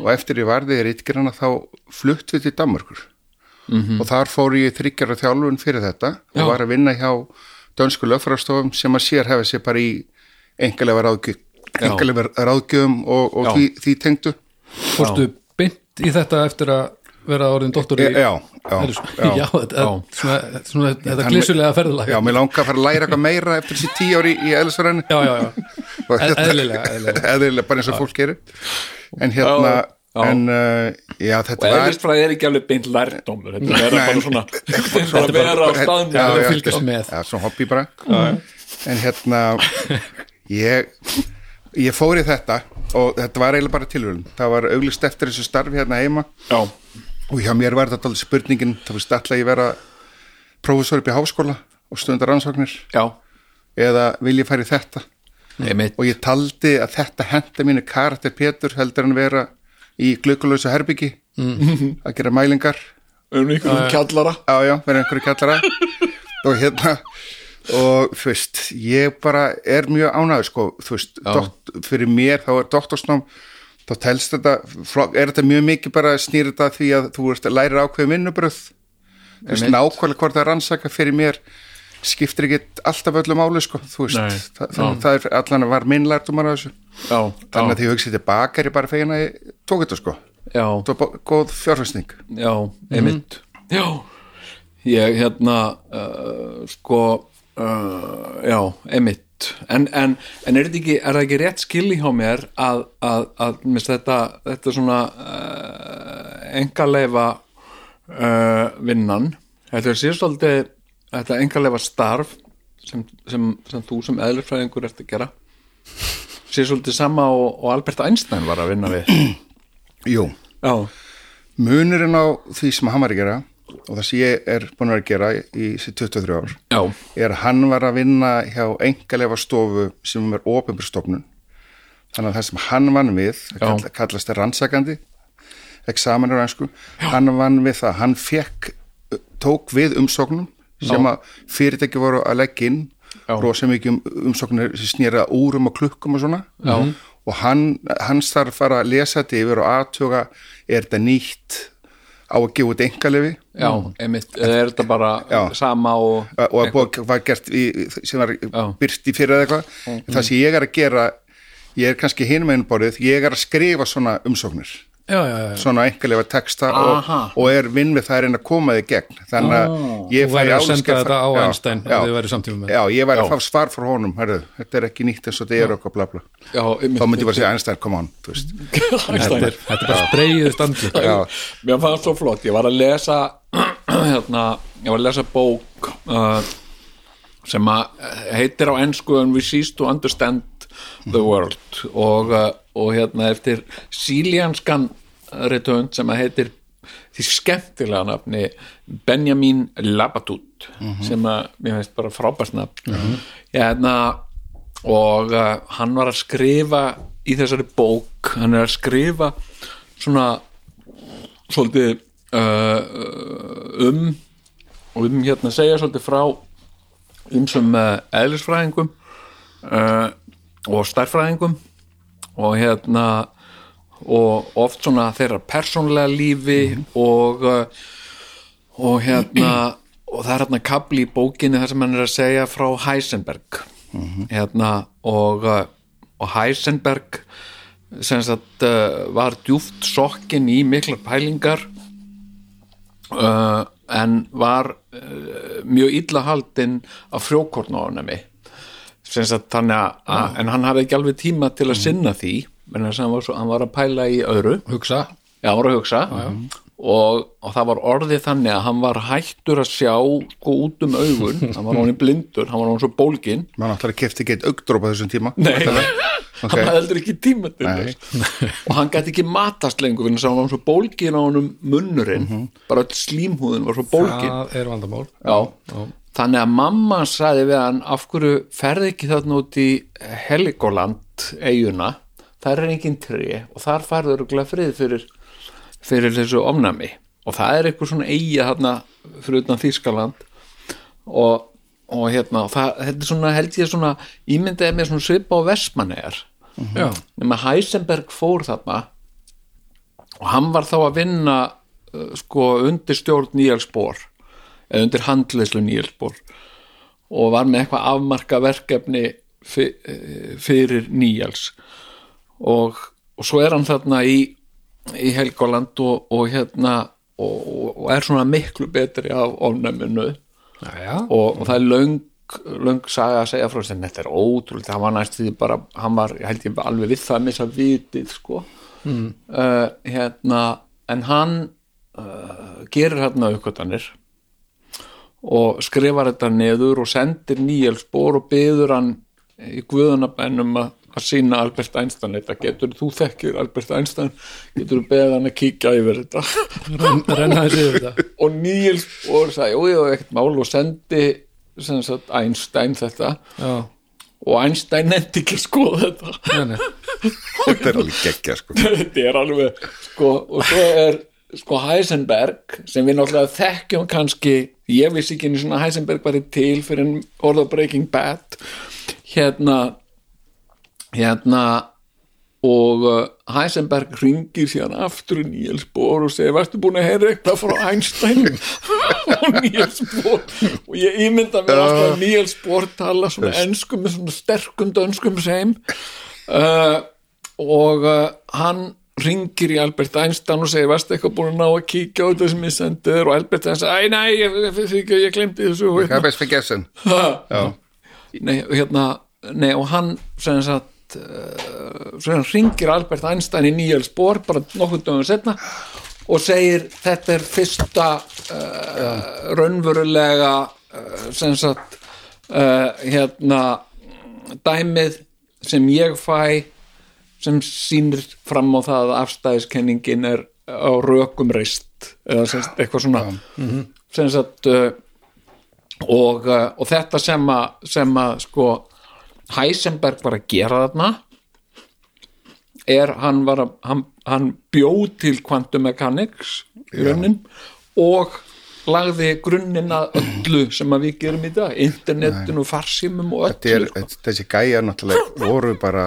og eftir ég varði í rítgerana þá flutt við til Danmarkur -hmm. og þar fór ég þryggjara þjálfun fyrir þetta Já. og var að vinna hjá dönsku löffrastofum sem að sér hefði sér bara í engalega ráðgjöf Já. engalega ráðgjöfum og, og Já. því, því tengdu Fórstu beint í þetta eftir að vera orðin doktor í já, já, já, já, já. þetta Já. svona, svona, þetta glissulega ferðalag Já, mér langar að fara að læra eitthvað meira eftir þessi tíu ári í eðlisverðinu já, já, já. Eð- eðlilega, eðlilega. eðlilega, bara eins og fólk gerir en hérna Já, já. en uh, já, og þetta var eðlistfræði er ekki alveg beint lærdómur þetta er bara svona og að vera á staðnum að fylgjast með. Já, svona hobby bara en hérna ég ég fór í þetta og þetta var eiginlega bara tilvölin það var auglist eftir þessu starfi hérna heima. Já, og hjá mér var þetta alveg spurningin það var stalla ég vera prófessor upp í háskóla og stundar rannsóknir? Já, eða vil ég í þetta? Einmitt. Og ég taldi að þetta henda mínu karakter Pétur heldur en vera í glögglösa herbyggi að gera mælingar. Um einhverjum kjallara. Já já, vera einhverju kallara og hérna og þú veist, ég bara er mjög ánæður sko, þú veist, dokt, fyrir mér þá er doktorsnám þá telst þetta, er þetta mjög mikið bara snýr þetta að því að þú veist að læra ákveðum vinnubröð þú veist, nákvæmlega hvort það rannsaka fyrir mér skiptir ekki alltaf öllu máli sko, þú veist, Nei, það, það, það er allan að var minn lærtumar af þessu. Já, þannig að því ég hugsi tilbaka er ég bara fegin að ég tók þetta sko, já, það var góð fjárfæsning já, einmitt. Já, ég hérna uh, sko uh, já, einmitt. En, en, en er ekki, er það ekki rétt skilji hjá mér að, að, að þetta, þetta svona uh, engaleifa uh, vinnan? Þetta er síðan svolítið þetta engaleifa starf sem, sem, sem þú sem eðlurfræðingur ert að gera. Síðan svolítið sama og, og Albert Einstein var að vinna við. Jú, já, munurinn á því sem hann var að gera og það sem ég er búin að gera í þessi 23 ár já, er að hann var að vinna hjá engaleifa stofu sem er ofinbjörstofnun þannig að það sem hann vann við það Já. kall, kallast er rannsakandi examinur einsku hann vann við það, hann fekk tók við umsóknum sem að fyrirtæki voru að leggja inn Já. rosa mikið um umsóknir sem snýra úrum og klukkum og svona. Já. og hann, hann starf fara að lesa þetta yfir og aðtuga er þetta nýtt á að gefa út engalefi já, einmitt. Eða er þetta bara Já. sama og og að búið var gert í, sem var byrt í fyrir eða eitthvað. Það sem ég er að gera ég er kannski borðið, ég er að skrifa svona umsóknir, já, já, já. svona einhverlega texta og, og er vinn við það að reyna að koma þig gegn. Þannig að ég að álitsgerð- þetta á já, Einstein já, ef þið væri samtíma með. Já, ég væri að fá svar frá honum herru, þetta er ekki nýtt eins og þetta er okkur bla bla. Þá myndi ég bara segja Einstein, come on þú veist. þetta er, þetta er bara spreyið standi Já. mér fannst svo flott, ég var að lesa hérna, ég var að lesa bók uh, sem að heitir á ensku and we cease to understand the world. Og, uh, og hérna eftir síljanskan retönd sem að heitir því skemmtilega nafni Benjamin Labatut sem að mér finnst bara frábært nafn. Hérna og uh, hann var að skrifa í þessari bók, hann er að skrifa svona svolítið uh, um um hérna segja svolítið frá ymsum uh, eðlisfræðingum uh, og stærfræðingum og hérna og oft svona þeirra persónlega lífi og uh, og hérna og það er hérna kapli í bókinni þar sem hann er að segja frá Heisenberg. Hérna og, uh, og Heisenberg sem sagt uh, var djúft sokkin í miklar pælingar uh, en var uh, mjög illa haldinn af frjókornáunami sem sagt þannig að, að en hann hafði ekki alveg tíma til að sinna því að hann var, svo, hann var að pæla í öðru. Hugsa. Já, hann var að hugsa. Og, og það var orðið þannig að hann var hættur að sjá sko út um augun, hann var honum blindur hann var honum svo bólgin maður náttúrulega kefti ekki eitt augdróp á þessum tíma? Nei, Ok. hann hafði heldur ekki tíma til þess. Og hann gæti ekki matast lengur að hann var svo bólgin á honum munnurinn. Mhm. bara öll slímhúðin var svo bólgin. Það er vandamál. Já. Þannig að mamma sagði við hann af hverju ferði ekki þarna út í Heligoland eiguna þar er engin tré og þar farður örugglega frið fyrir, fyrir þessu omnami og það er eitthvað svona eiga þarna fyrir utan Þýskaland. Og, og hérna það, þetta er svona held ég svona ímyndaði mér svona svipa á Vestmannegar já, nema Heisenberg fór þarna og hann var þá að vinna uh, sko undir stjórn Bohr eða undir handleyslu Níels Bohr og var með eitthvað afmarka verkefni eh, fyrir Níels. Og, og svo er hann þarna í, í Helgoland og, og hérna og, og er svona miklu betri af ofnæminu. Og, og það er löng löng saga að segja frá þess að þetta er ótrúlega það var næst því bara, hann var held ég alveg við það að missa vitið sko. Mm. hérna en hann uh, gerir hérna aukvötanir og skrifar þetta neður og sendir nýjel spór og byður hann í guðunabænum að að sína Albert Einstein. Þetta getur þú þekkir Albert Einstein getur þú beðið hann að kíkja yfir þetta? Ren, renna þessi yfir þetta. Og Níels Bohr sagði, jú, jú, ekkert mál og sendi sem sagt Einstein þetta. Já, og Einstein nefndi ekki að skoða þetta. Nei, nei. þetta er alveg geggja sko. Þetta er alveg sko, og svo er sko Heisenberg sem við náttúrulega þekkjum kannski ég vissi ekki einu svona Heisenberg var til fyrir en orða Breaking Bad. Hérna hérna og uh, Heisenberg ringir síðan aftur í Niels Bohr og segir varstu búin að heyra eitthvað frá Einstein? Og Niels Bohr og ég ímynda mér alltaf að Niels Bohr tala svona enskum með svona sterkum dönskum seim uh, og uh, hann ringir í Albert Einstein og segir varstu eitthvað búin að ná að kíkja á þetta sem ég sendi þér? Og Albert Einstein segir, æ, nei, ég, ég, ég, glemdi þessu. Og gessin nei, og hérna nei, og hann sem sagt uh, sem ringir Albert Einstein í Niels Bohr bara nokkuð dögum setna og segir þetta er fyrsta uh, raunverulega uh, sem sagt uh, hérna dæmið sem ég fæ sem sýnir fram á það að afstæðiskenningin er á rökum reist eða sem sagt eitthvað svona. Sem sagt uh, og, uh, og þetta sem að, sem að sko Heisenberg var að gera þarna er hann var að hann, hann bjóð til quantum mechanics í raunin og lagði grunninn að öllu sem að við gerum í dag farsímum og þetta er, öllu sko. þessi gæja náttúrulega voru bara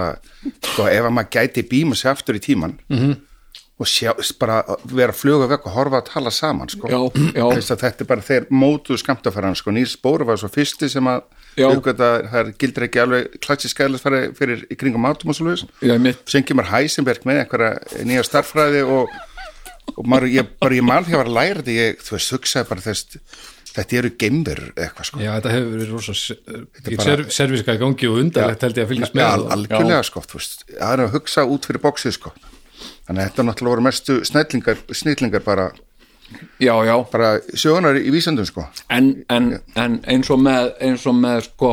sko, ef að maður gæti bíma sig aftur í tíman -hmm. og sjá, bara vera að fluga vekk og horfa að tala saman sko. já, já, þetta er bara þeir mótuð skamtafæran sko. Nýrs Bóru var svo fyrsti sem að það er- gildir ekki alveg klassisk skæðlisfæri fyrir í kringum átum og svo sem kemur Heisenberg með einhverja nýja starffræði og, og maður, ég, bara ég man var að læra þetta ég, þú veist, hugsaði bara þess þetta eru geimverur eitthvað sko. Já, þetta hefur verið rosa bara- bara... serviska í gangi og undarlegt held ég að fylgjast með Al, algjörlega sko, þú veist, það er að hugsa út fyrir bóksið sko. Þannig að þetta náttúrulega voru mestu snillingar, snillingar bara, já, já, bara sjögunar í vísendum sko. En, en, en eins og með eins og með sko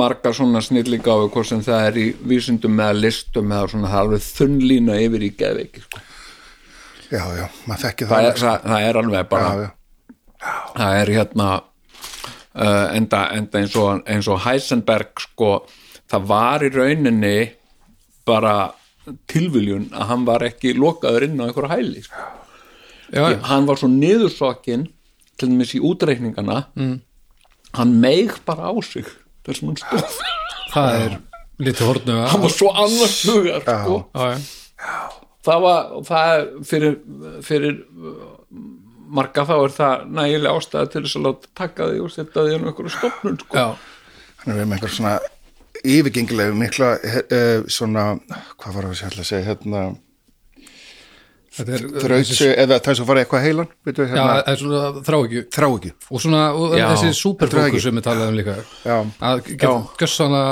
marga svona snilligáfi hvort sem það er í vísindum eða listum eða svona það er alveg þunnlína yfir í geðveiki sko. Já, já, maður þekki það, það, er, það, það er alveg bara já, já, það er hérna uh, enda, enda eins, og, eins og Heisenberg sko, það var í rauninni bara tilviljun að hann var ekki lokaður inn á einhverju hæli sko. já, já, hann var svo niðursokkin til dæmis í útreikningana mm. hann meig bara á sig þar sem hann stóð það er lítið hornu hann var svo annars hugar sko. já, já. Það var það er fyrir, fyrir marga þá er það nægilega ástæða til þess að láta taka því og setja því á einhverju stofnun sko. já. hann er við með einhver svona yfirgengilega mikla uh, svona, hvað var það að segja, segja hérna, þetta er þrautsu, eða það er svo farið eitthvað heilan veitu, já, hérna, það er svona þrá ekki þrá ekki og svona og Já. þessi er superfókus sem við talaðum líka já, að geta gjössana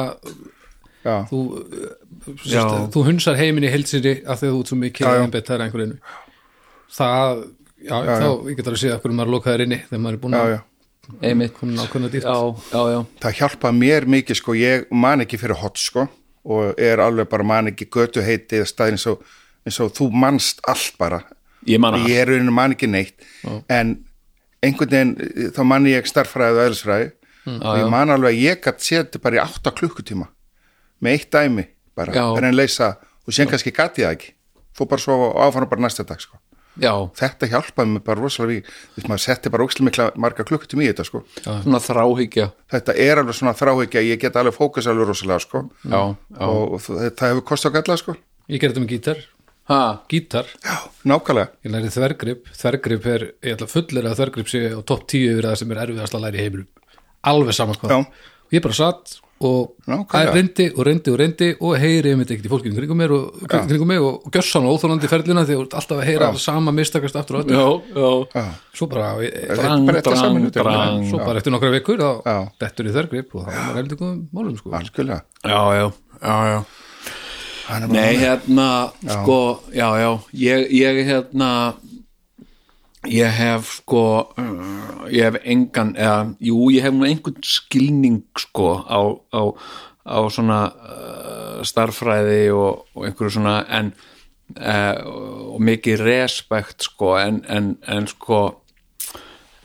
já, þú, Já. Sérst, þú hunsar heimin í heilsinni af því að þú ert svo mikið Já, já. einbeitt það er það, já, þá, ég get alveg séð að hverju maður lokaður inni þegar maður er búin já, að já. Einmitt. komin ákveðna dýrt já, já, já, það hjálpa mér mikið sko, ég man ekki fyrir hot sko og er alveg bara man ekki götu heiti eða staðin eins og, eins og þú manst allt bara. Ég man að ég er rauninu man ekki neitt. En einhvern veginn eh, þá man ég starffræði og eðlisfræði. Og ég man alveg að ég gætt séð þetta bara í 8 klukkutíma með eitt dæmi bara, en leysa og síðan kannski gæti ég það ekki. Fór bara svo og áfann bara næsta dag sko. já, þetta hjálpaði mér bara rosalega við því maður setti bara ókslega mikla marga klukkutíma í þetta sko. svona þráhyggja. Þetta er alveg svona þráhyggja ég get alveg fókus alveg rosalega sko. já, já, og, og það, það hefur kost á galla sko. ég gerði þetta með gítar. Ha, gítar, já, nákvæmlega. Ég læri þvergrip. Þvergrip er, ég ætla fullir að þvergrip sé á topp 10 yfir það sem er erfiðast að læra í heiminum. Alveg saman hvað. Já. ég bara satt og reyndi og reyndi og reyndi og heyri einmitt ekkert í fólkinu kringum mér og, kringum mig og, og gjössan og óþólandi ferlina því að þú ert alltaf að heyra sama mistakast aftur og aftur. Já, já. Já, svo bara, ég, drang, drang, drang svo bara eftir nokkra vikur þá Já. dettur í þvergrip og þá er maður heldur góðum málum sko. algjörlega. Já, já, já, já. Nei, hérna, sko, já, já, ég, ég, hérna, ég hef, sko, uh, ég hef engan, eða, jú, ég hef nú einhvern skilning, sko, á, á, á svona uh, starffræði og, og einhverju svona en uh, og mikið respekt sko en, en, en sko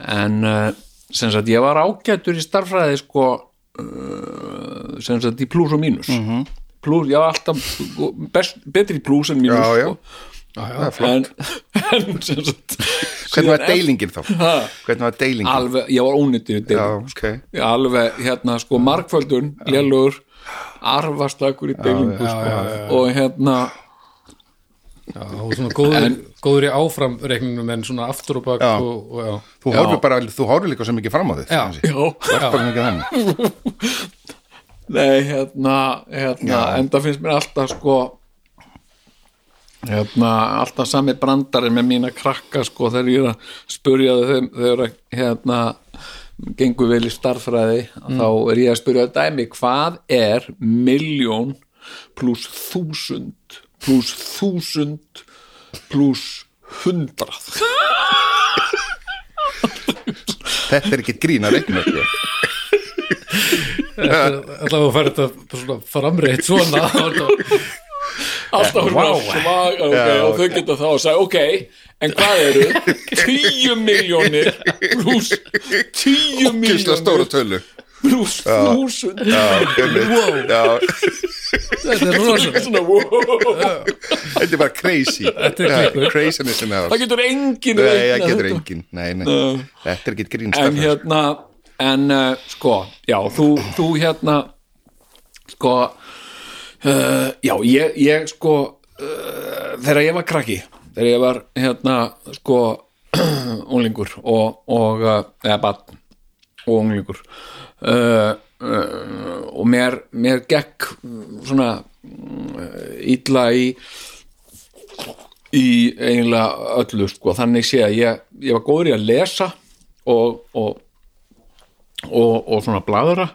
en uh, sem sagt ég var ágættur í starffræði sko uh, sem sagt í plús og mínus mm -hmm. plús, ég var alltaf best, betri í plús en mínus Já, já. sko það er flott en, en sagt hvernig var deilingin þá? hvernig var deilingin? alveg, ég var ónýttur í já, deilingum ok Já, alveg, hérna, sko, markföldun lélugur, arfastakur í deilingu, já, sko já, já. og hérna, Já, og svona góður, góður í áframreikningum en svona aftur og bak Já. og, og já. þú horfir bara, þú horfir líka svo mikið fram á Já. já, það þannig nei, hérna, hérna, Já. enda finnst mér alltaf, sko, hérna, alltaf sami brandari með mína krakka, sko, þegar ég er að spurja þau, þeim- þau eru að, hérna, gengur vel í starffræði, þá er ég að spurja dæmi, hvað er miljón pluss þúsund pluss þúsund pluss hundrað? Þetta er ekki grín að reikna sko. Alltaf að fara þetta framreitt svona alltaf svona svag okay, Já. og þau geta þá að segja ok, en hvað eru? Tíu miljónir pluss tíu Ógeðslega stóra miljónir tölu pluss þúsund. Já, Þetta er rosa. Svona, wow. þetta er bara crazy. Þetta Já, klikkur. craziness in the house það getur engin Nei, það getur engin Nei, nei, þetta er ekki grín en hérna en uh, sko, já, þú, þú hérna sko uh, já, ég, ég sko uh, þegar ég var krakki þegar ég var hérna sko unglingur og, og uh, eða barn og unglingur uh, og mér, mér gekk svona uh, illa í í eiginlega öllu sko, þannig sé að ég, ég var góður í að lesa og, og, og, og svona bladra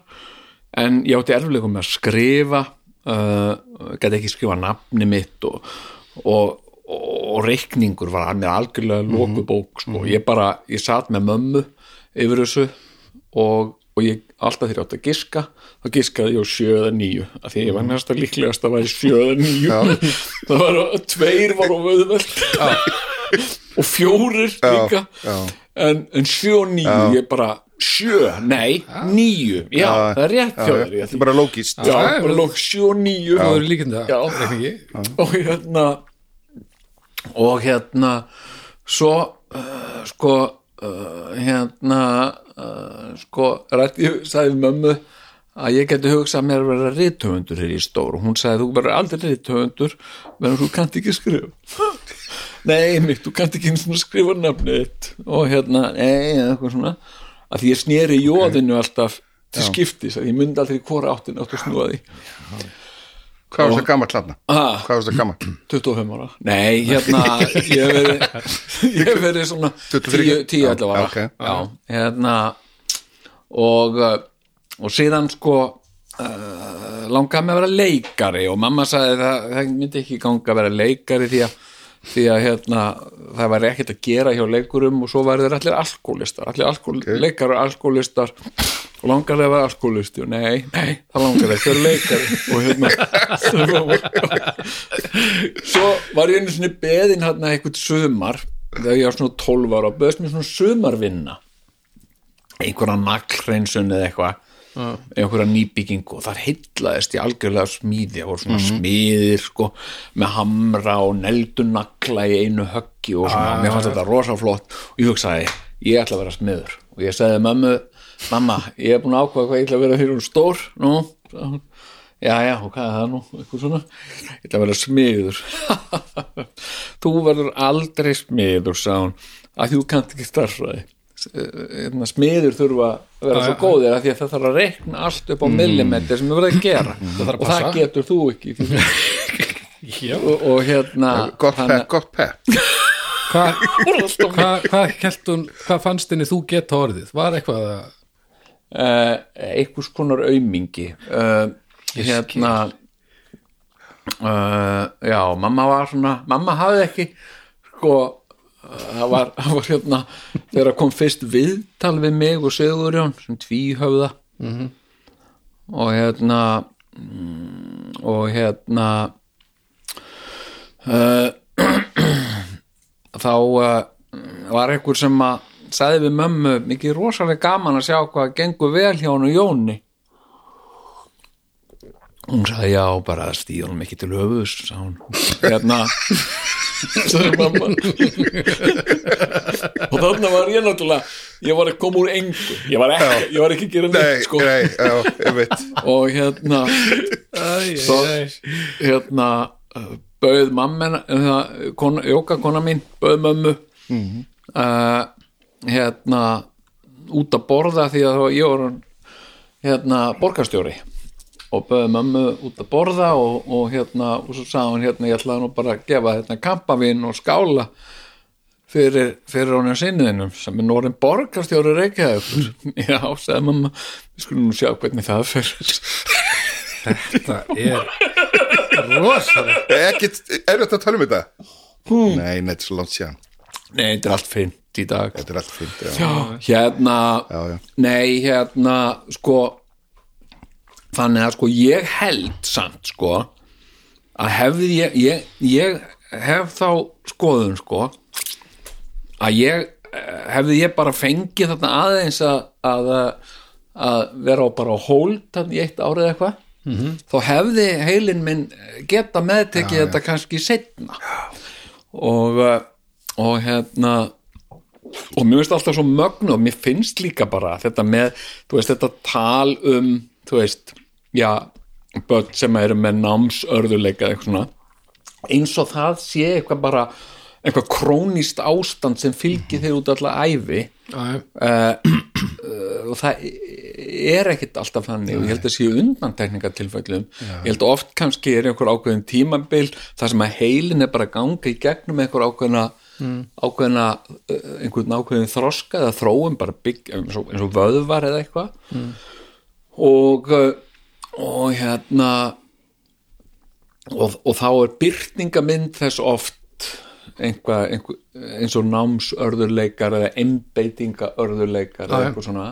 en ég átti erfileikum með að skrifa uh, gæti ekki skrifa nafni mitt og, og, og reikningur var mér algjörlega loku bók sko. ég bara, ég satt með mömmu yfir þessu og, og ég alltaf þegar ég átti að giska þá giskaði ég á sjöða nýju af því ég var næsta líklegast að væri sjöða nýju það var tveir var á vöðveld og fjórir líka. já. en, en og nýju ég bara sjö, nei, nýju já, það er rétt þér Þetta ég er bara lógist Já, bara lók sjö og nýju Það. Er líkindi Já. að reikningi og hérna og hérna svo uh, sko uh, hérna uh, sko rætti ég sagði mömmu að ég geti hugsað mér að vera rithöfundur hér í stór og hún sagði þú verður aldrei rithöfundur menn þú kannt ekki skrifa. Nei mitt, þú kannt ekki skrifa nafnið og hérna, nei, eitthvað svona að því ég sneri jóðinu alltaf til skiptis, að ég myndi aldrei hvora áttin átt að snúa því Hvað var það gammal hlanna? Hvað var það gammal? 25 ára Nei, hérna ég verið, verið svona 23? 10-11 ára Já, ok. Já, hérna og, uh, og síðan sko uh, langaði mig að vera leikari og mamma sagði það, það myndi ekki ganga að vera leikari því að því að hérna, það væri ekkert að gera hjá leikurum og svo væri þeir allir alkoholistar. Allir alkohol, leikar og alkoholistar. Og langar að vera alkoholisti? Og nei, nei, það langar ekki að vera leikari og hérna svo var ég einu svona beðin hérna eitthvað sumar þegar ég var svona 12 ára og beðist mér svona sumarvinna. Einhverja naglhreinsun eða eitthvað einhverja nýbyggingu og þar heitlaðist ég algjörlega smíði, það voru svona smíðir sko, með hamra og neldu nagla í einu höggi og svona, mér fannst þetta rosa flott og ég hugsaði, ég ætla að vera smiður. Og ég sagði mömmu, mamma ég er búin að ákvaða hvað ég ætla að vera fyrir stór. Nú, já, já, og hvað er það nú eitthvað svona, ég ætla að vera smiður. Þú verður aldrei smiður, sagði hún. Að þú kannt ekki starfræði hérna, smiður þurfa að vera svo góðir að því að það þarf að reikna allt upp á millimetri sem við verðum að gera. Þarf að og það getur þú ekki og, og hérna Gott pepp, gott pepp Hvað hva, hva hvað fannst henni þú geta orðið? Var eitthvað að uh, einhvers konar aumingi. Uh, hérna uh, já, mamma var svona mamma hafði ekki sko það var, var hérna þegar kom fyrst viðtal við mig og Sigurjón sem tvíhöfða. Og hérna mm, og hérna uh, þá uh, var einhver sem að sagði við mömmu mikið rosalega gaman að sjá hvað gengur vel hjá hann og Jóni hún sagði já bara stíð honum ekki til höfus hérna sagði mamma. Og þarna var ég náttúrulega ég var að koma úr engu. Ég var ekki, ég var ekki að gera Nei, neitt sko. nei, já, og hérna svo, hérna bauð mamma uh, kona, jóka kona mín bauð mömmu uh, hérna út að borða því að ég var hérna borgarstjóri og bauð mömmu út að borða og, og hérna og svo sagði hún hérna ég ætlaði nú bara að gefa hérna kampavinn og skála fyrir, fyrir honum sinniðinum sem er norðin borgarstjóri Reykjavíkur. Já, sagði mamma við skulum nú sjá hvernig það fyrir Þetta er rosalega Ekkert, er þetta að tala um þetta? Nei, nei, þetta er svo langt síðan. Nei, þetta er allt fint í dag. Þetta er allt fint, já, Já, hérna já, já. Nei, hérna, sko Þannig að sko ég held samt sko að hefði ég ég, ég hef þá skoðun sko að ég eh, hefði ég bara fengið þarna aðeins að, að, að vera á bara hold þarna í eitt árið eitthvað -hmm. þá hefði heilin minn geta meðtekið þetta kannski setna og eh, og hérna og mér finnst alltaf svo mögnu og mér finnst líka bara þetta með, þú veist, þetta tal um, þú veist, já börn sem eru með námsörðuleika eitthvað svona. Eins og það sé eitthvað bara eitthvað krónist ástand sem fylgir þeir út alla æfi og það er ekkit alltaf þannig. Og ég held að séu undantekningatilfællum ég held að oft kannski er einhver ákveðin tímabil þar sem að heilin er bara ganga í gegnum einhver ákveðina ákveðina, uh, einhvern ákveðin þroska eða þróum bara bygg eins og, eins og vöðvar eða eitthvað. Og uh, og hérna og, og þá er byrtingamind þess oft einhvað, einhver, eins og námsörðurleikar eða einbeitingaörðurleikar eða Já, já. eitthvað svona.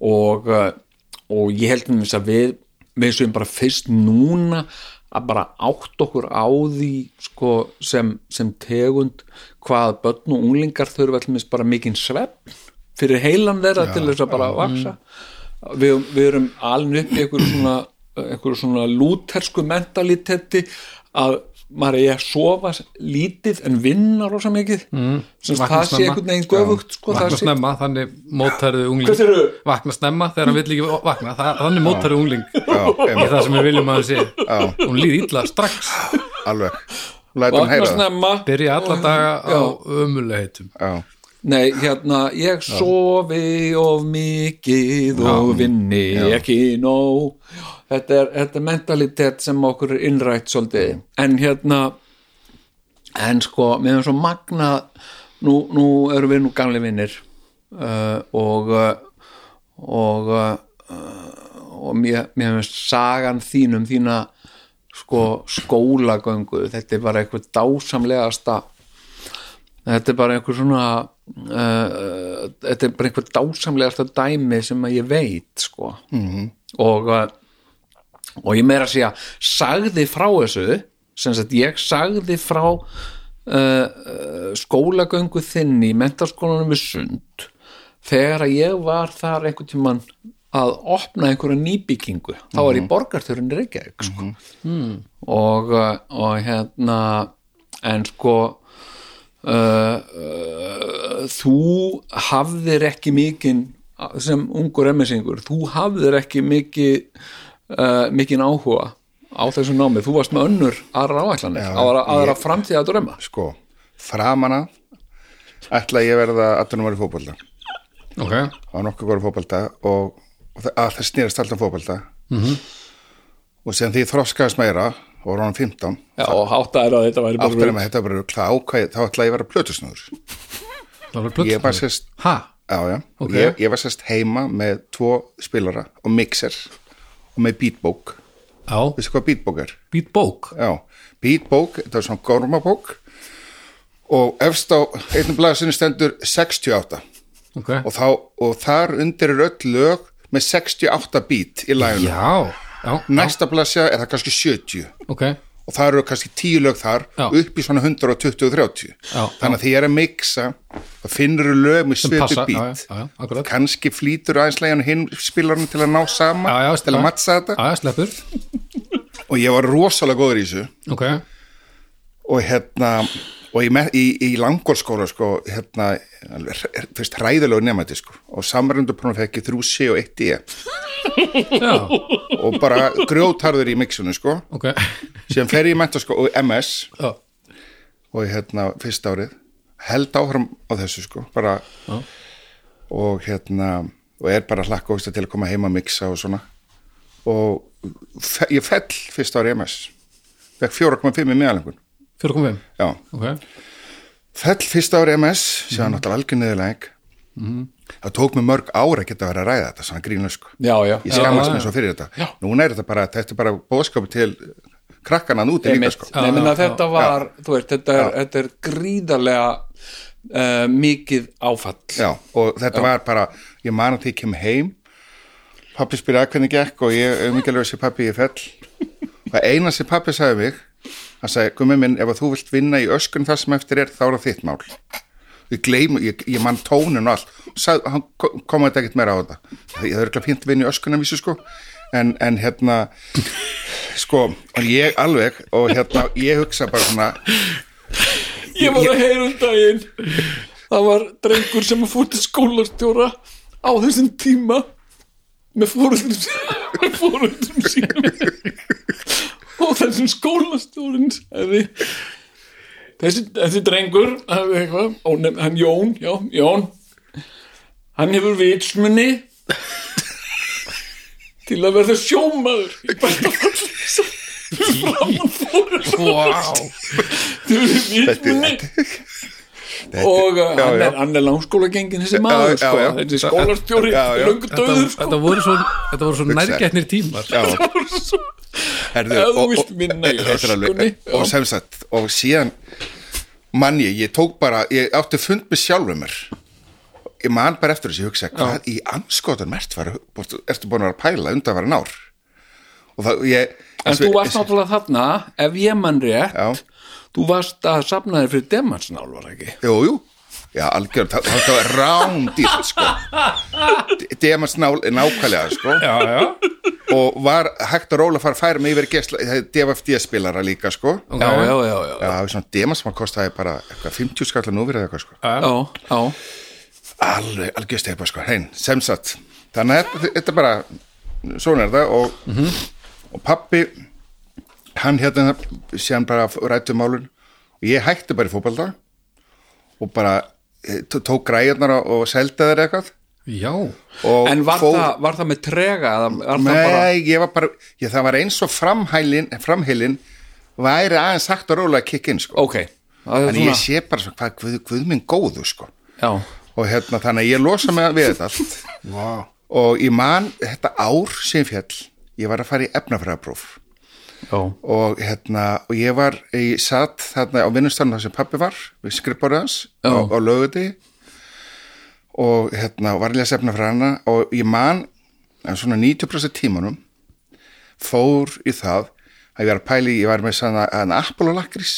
Og, uh, og ég held um þess að við við sem bara fyrst núna að bara átt okkur á því sko, sem, sem tegund hvað börn og unglingar þurfa allir bara mikinn svepp fyrir heilan þeirra til þess að bara vaksa við, við erum alveg upp í einhverju svona, einhverju svona lútersku mentalitetti að maður er að sofa lítið en vinna rosa mikið. Mm, það sé einhvern veginn göfugt sko, vakna sé, snemma, þannig mótærðu ungling. Vakna snemma þegar hann vill ekki vakna það, þannig mótærðu ungling. Já, í það sem við viljum að það sé. Hún líði illa strax. Alveg. Lætum heyra það. byrja alla daga á ömulegheitum Já, Nei, hérna, ég sofi of mikið og vinni ekki nóg. Þetta er, þetta er mentalitet sem okkur er innrætt svolítið. En hérna en sko, með eins og magna nú, nú erum við nú gamli vinnir uh, og uh, og uh, og mér, mér finnst sagan þínum þína sko skólagöngu þetta er bara eitthvað dásamlegasta þetta er bara einhver svona uh, þetta er bara einhver dásamlegasta dæmi sem að ég veit sko -hmm. og uh, og ég meira að segja sagði frá þessu sem sagt ég sagði frá uh, skólagöngu þinni í mentaskólanum við sund þegar að ég var þar einhvern tímann að opna einhverja nýbyggingu þá var ég borgarþurinn Reykjavík sko. og, uh, og hérna en sko þú hafðir ekki mikinn sem ungur emmersingur, þú hafðir ekki uh, mikinn áhuga á þessu námi, þú varst með önnur aðra áætlanir, Já, aðra, aðra ég- framtíð að drömma sko, framana ætla ég að verða aðtunum var í fótbolta. Ok, það var nokkuð góður fótbolta og, og það, að það snýrist alltaf fótbolta. -hmm. og sem því ég þroskaðist meira og var hann 15 Já, og háttaðir að þetta væri bara með þetta var bara klá ákvæði, þá ætla ég að vera plötusnúður. Það var ég var sérst ha, Já, já, Ok. ég, ég var sérst heima með tvo spilara og mixer og með beatbók, já, veistu hvað beatbók er? beat bók Já, beatbók, þetta er svona gormabók og efst á einnum blaðsinu stendur 68 ok, og, þá, og þar undir er öll lög með 68 beat í læginu já, Já, næsta blaðsja er það kannski 70 ok. Og það eru kannski 10 lög þar Já. upp í svona 120-30 Já, þannig að því ég er að mixa þá finnur lög með já, bít kannski flýtur aðeins legin hinn spilarinn til að ná sama Já, já, til að mattsa þetta. Og ég var rosalega góður í þessu. Ok. Og hérna og í, í, í langórskóla sko hérna, þú veist, hræðilegu nefnætti sko. Og samrönduprónum fekk ég 3C og 1D Já, og bara grjótarður í mixunu sko. Ok. Síðan fer ég í mentaskó og MS Já, og hérna fyrsta árið. Held áfram á þessu sko bara. Já. og hérna og er bara hlakka ógsta til að koma heima að mixa og svona. Og fe, ég fell fyrsta árið MS fekk 4,5 í meðalengun 4.5 já, Ok, fell fyrsta árið MS síðan náttúrulega algjör niðurleg það tók mig mörg ára að geta verið að ræða þetta svona grínlega sko. Já, já, ég skammast já, mér svo fyrir þetta. Núna er þetta bara, þetta er bara bóðskapu til krakkana úti líka sko. Nei, menna, þetta var, þú veist, þetta er, þetta er gríðarlega uh, mikið áfall. Já, og þetta var bara, ég man að því ég kem heim pappi spyrjaði hvernig gekk? Og ég umíkjalegur sér pappi ég fell. Og eina sem pappi sagði við hann sagði, gummi minn, ef að þú vilt vinna í öskun það sem eftir er, þá er það þitt mál ég gleym, ég, ég man tónin og allt, sagði, hann kom- kom þetta ekkert meira á þetta, ég það er ekki fínt að vinna í öskun að vísu sko, en, en hérna sko, og ég alveg og hérna, ég hugsa bara svona Ég var að heyra um daginn. Það var drengur sem að fór til skólastjóra á þessum tíma með fóruldrum sínum og þessum skólastjórin sagði þessi, þessi drengur eitthvað, ó, nefn, hann Jón já, Jón. Hann hefur vitsmunni til að verða sjómaður í besta falli framan fóruldrum wow eru vitsmunni og uh, já, hann, já. er, hann er langskóla gengin þessi maður já, sko, já. þessi skólastjóri Já, já. löngu Þetta, döður sko. þetta voru svo, þetta voru svo nærgætnir tímar já, Svo- Herðu, Ef þú og- vilt og- vinna í þetta er alveg- öskunni, og sem sagt, og síðan mann ég, ég tók bara ég átti fund með sjálfur mér ég man bara eftir þessi, ég hugsa hvað í anskotan mert var, ertu búin að vera að pæla undan var ár og það, ég en þú varst náttúrulega þarna ef ég mann rétt Já. Þú varst að safna þér fyrir demansnál var það ekki? Jú, jú, já, algjör það, það var rándýrt, sko. Demans ná, nákvæmlega, sko. Já, já, og var hægt að róla að fara að færa mig yfir gesla, DFFD spilara líka, sko. Ok. Já, já, já, já, Já, svona demans sem að kostaði bara eitthvað 50 skallar nú verið eitthvað sko. já, já. Alveg, algjör steipa sko, hein, sem sagt. Þannig að þetta- þetta er bara, svona er það og, og pappi, hann hérna, síðan bara rættu málun og ég hætti bara í fótbolta og bara eh, tó- tók græjarnar og, seldi þeir eitthvað. já Og en var, fór- það, var það með trega eða var það bara Nei, ég var bara, ég, það var eins og framhælin, framhælin væri aðeins sagt að róla að kikka inn sko. ok, það er Þannig ég svona sé bara svo, hvað guð, guð minn góðu sko. já, og hérna þannig að ég losa mig við þetta allt wow. og ég man þetta ár sem fjall ég var að fara í efnafræðapróf og hérna og ég var, ég satt þarna á vinnustafnum þar sem pappi var, við skrifbárið hans á, á löguti og hérna var að lesa efnafræðina og ég man en svona 90% tímanum fór í það að ég var að pæli, ég var með svona en Apollo lakrís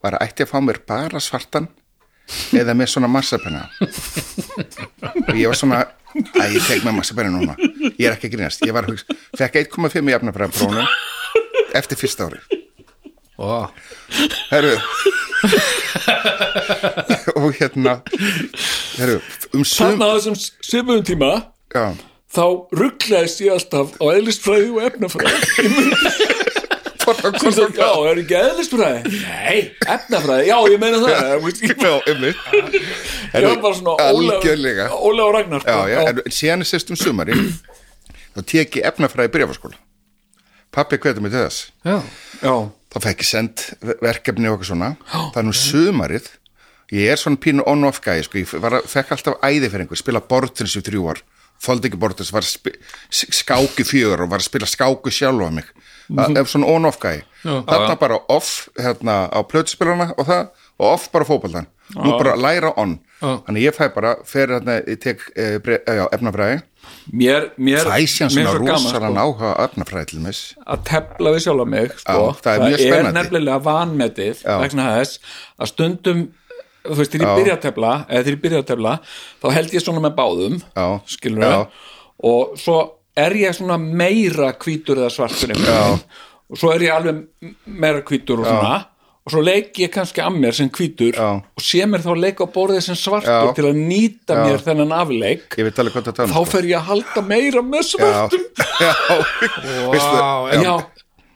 var að ætti að fá mér bara svartan eða með svona marsapenna. Og ég var svona að ég tek með marsapenna núna. Ég er ekki að grínast, ég var að hugsa fekk 1,5 í efnafræðaprófunu eftir fyrsta ári wow. herru. Og hérna herru, um sum þarna þessum svipuðum tíma já, þá rugglaðist ég alltaf á eðlistfræði og efnafræði. Svo sagði, já, er ekki eðlistfræði? Nei, efnafræði, já, ég meina það já, einmitt. Ég var bara svona Ólega og Ragnar já, sko. já, en síðan er sérst um sumari þá tek ég efnafræði byrjafaskóla pappi hvetur mig til þess. Já, já, þá fekk ég send verkefni og eitthvað svona. Það er nú sumarið. Ég er svona pínu on-off gæði sko. ég var, fekk alltaf æði fyrir einhver spila bortins í þrjú ár. Þóldi ekki bortins, var skáki fjögur og var að spila skáki sjálf á mig. Það er svona on-off gæði þarna bara off hérna, á plötuspilana og það og off bara fótboltan nú bara læra on. Já. þannig ég fæ bara, fer hérna ég tek e, bre, e, já, efnafræði mér, mér, síðan mér er svona svo gaman, rosalega sko, náhuga á efnafræði til mis að tefla við sjálf mig sko. Já, það er mjög spennandi. nefnilega vanmetið Já. vegna þess að stundum þú veist, þegar ég Já. byrja að tefla eða þegar ég byrja að tefla, þá held ég svona með báðum Já. skilur Já. og svo er ég svona meira hvítur eða svartur og svo er ég alveg meira hvítur og svona og svo leik ég kannski að mér sem hvítur Já. og sé mér þá leik á borðið sem svartur Já. til að nýta Já. mér þennan afleik. Ég veit alveg hvað það þá tala fer ég að halda meira með svartum. Já, veistu Vá, já. já,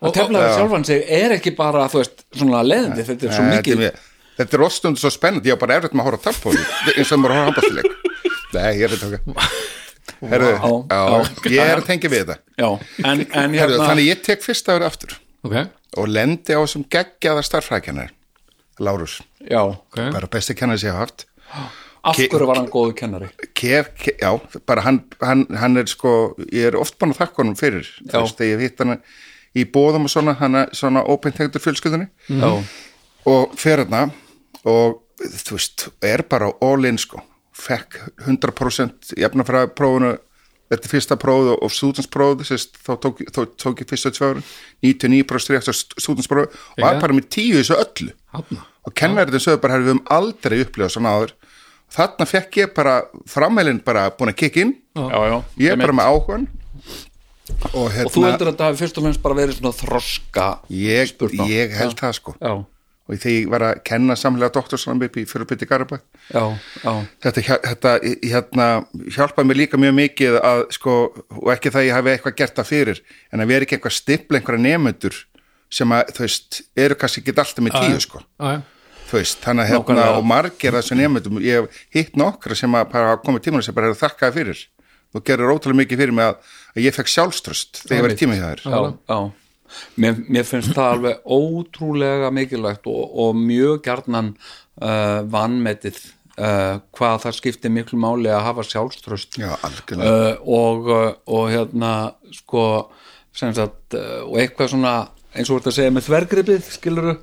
að tefla við sjálfan sig er ekki bara, þú veist, svona leðandi þetta er svo Nei, mikið þetta er, þetta er rostundu svo spennandi, ég á bara erfitt með að horfa á tappóli eins og maður horfa á handbástileik nei, ég er þetta ok Herðu, Já, já, já. ég er að tengja við þetta. Já, en, en Herðu, hérna þannig ég tek fyrsta árið aftur. Ok, og lendi á þessum geggjaða starffrækjannar Lárus, já, ok. bara besti kennari sem ég hafa haft. Af hverju var hann góðu kennari? Kef, kef, já, bara hann, hann, hann er sko, ég er oft búin að þakka honum fyrir, þú veist, þegar ég hitt hann í bóðum og svona, hann er svona ópeintegtur fjölskyldunni. Já, og fer hérna og þú veist, er bara all in sko, fekk 100% jafnafræði prófunu þetta er fyrsta prófið og stúdinsprófið sérst, þá tók, þá tók ég fyrsta árin. 99% eftir stúdinsprófið og var Já. bara með tíu þessu öllu. Þarna. og kennarinn sögðu bara "Herra, við höfum aldrei upplifað svona áður. Þarna fekk ég bara frammeilin bara búin að kikka inn. Já, já ég er bara með áhugan og hérna og þú heldur að þetta hafi fyrst og fremst bara verið svona þroska ég, ég held það sko. Já, og þegar ég var að kenna samlega doktorsnám upp í fyrirbyrti Garabæ já, já, þetta, þetta hérna, hjálpaði mér líka mjög mikið að sko, og ekki það ég hafi eitthvað gert það fyrir en að vera ekki eitthvað stipla einhverja nemyndur sem að, veist, eru kannski ekki alltaf með tíu sko, veist þannig að hérna, og margir þessu nemyndum ég hef hitt nokkra sem að komið tímanu sem bara er þakkaði fyrir. Þú gerir ótrúlega mikið fyrir mig að, að ég fekk sjálfströst þegar ég var í tíma hjá þér. Já, já. Mér, mér finnst það alveg ótrúlega mikilvægt og, og mjög gjarnan uh, vanmetið uh, hvað það skiptir miklu máli að hafa sjálfströst já, algjörlega. Uh, og, uh, og hérna sko sem sagt, uh, og eitthvað svona eins og að segja með þvergripið skiluru,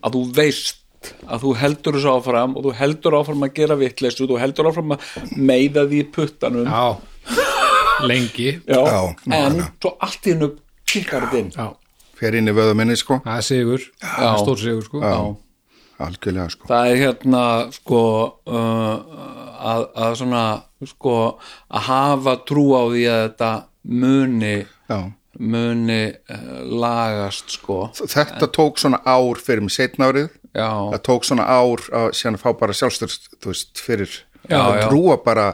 að þú veist að þú heldur þessu áfram og þú heldur áfram að gera vitleysu, þú heldur áfram að meiða því puttanum. Já. lengi. Já, Já, en svo allt í hennu kikkar þetta inn. Já, fer inn í vöðu minni sko. Það er sigur. Það er stór sigur sko. Já. algjörlega sko. Það er hérna sko uh, að, að svona sko að hafa trú á því að þetta muni já. muni uh, lagast sko. Þetta tók svona ár fyrir mig setna árið. Já, það tók svona ár að síðan að fá bara sjálfstyrst þú veist, fyrir. Já, að já. trúa bara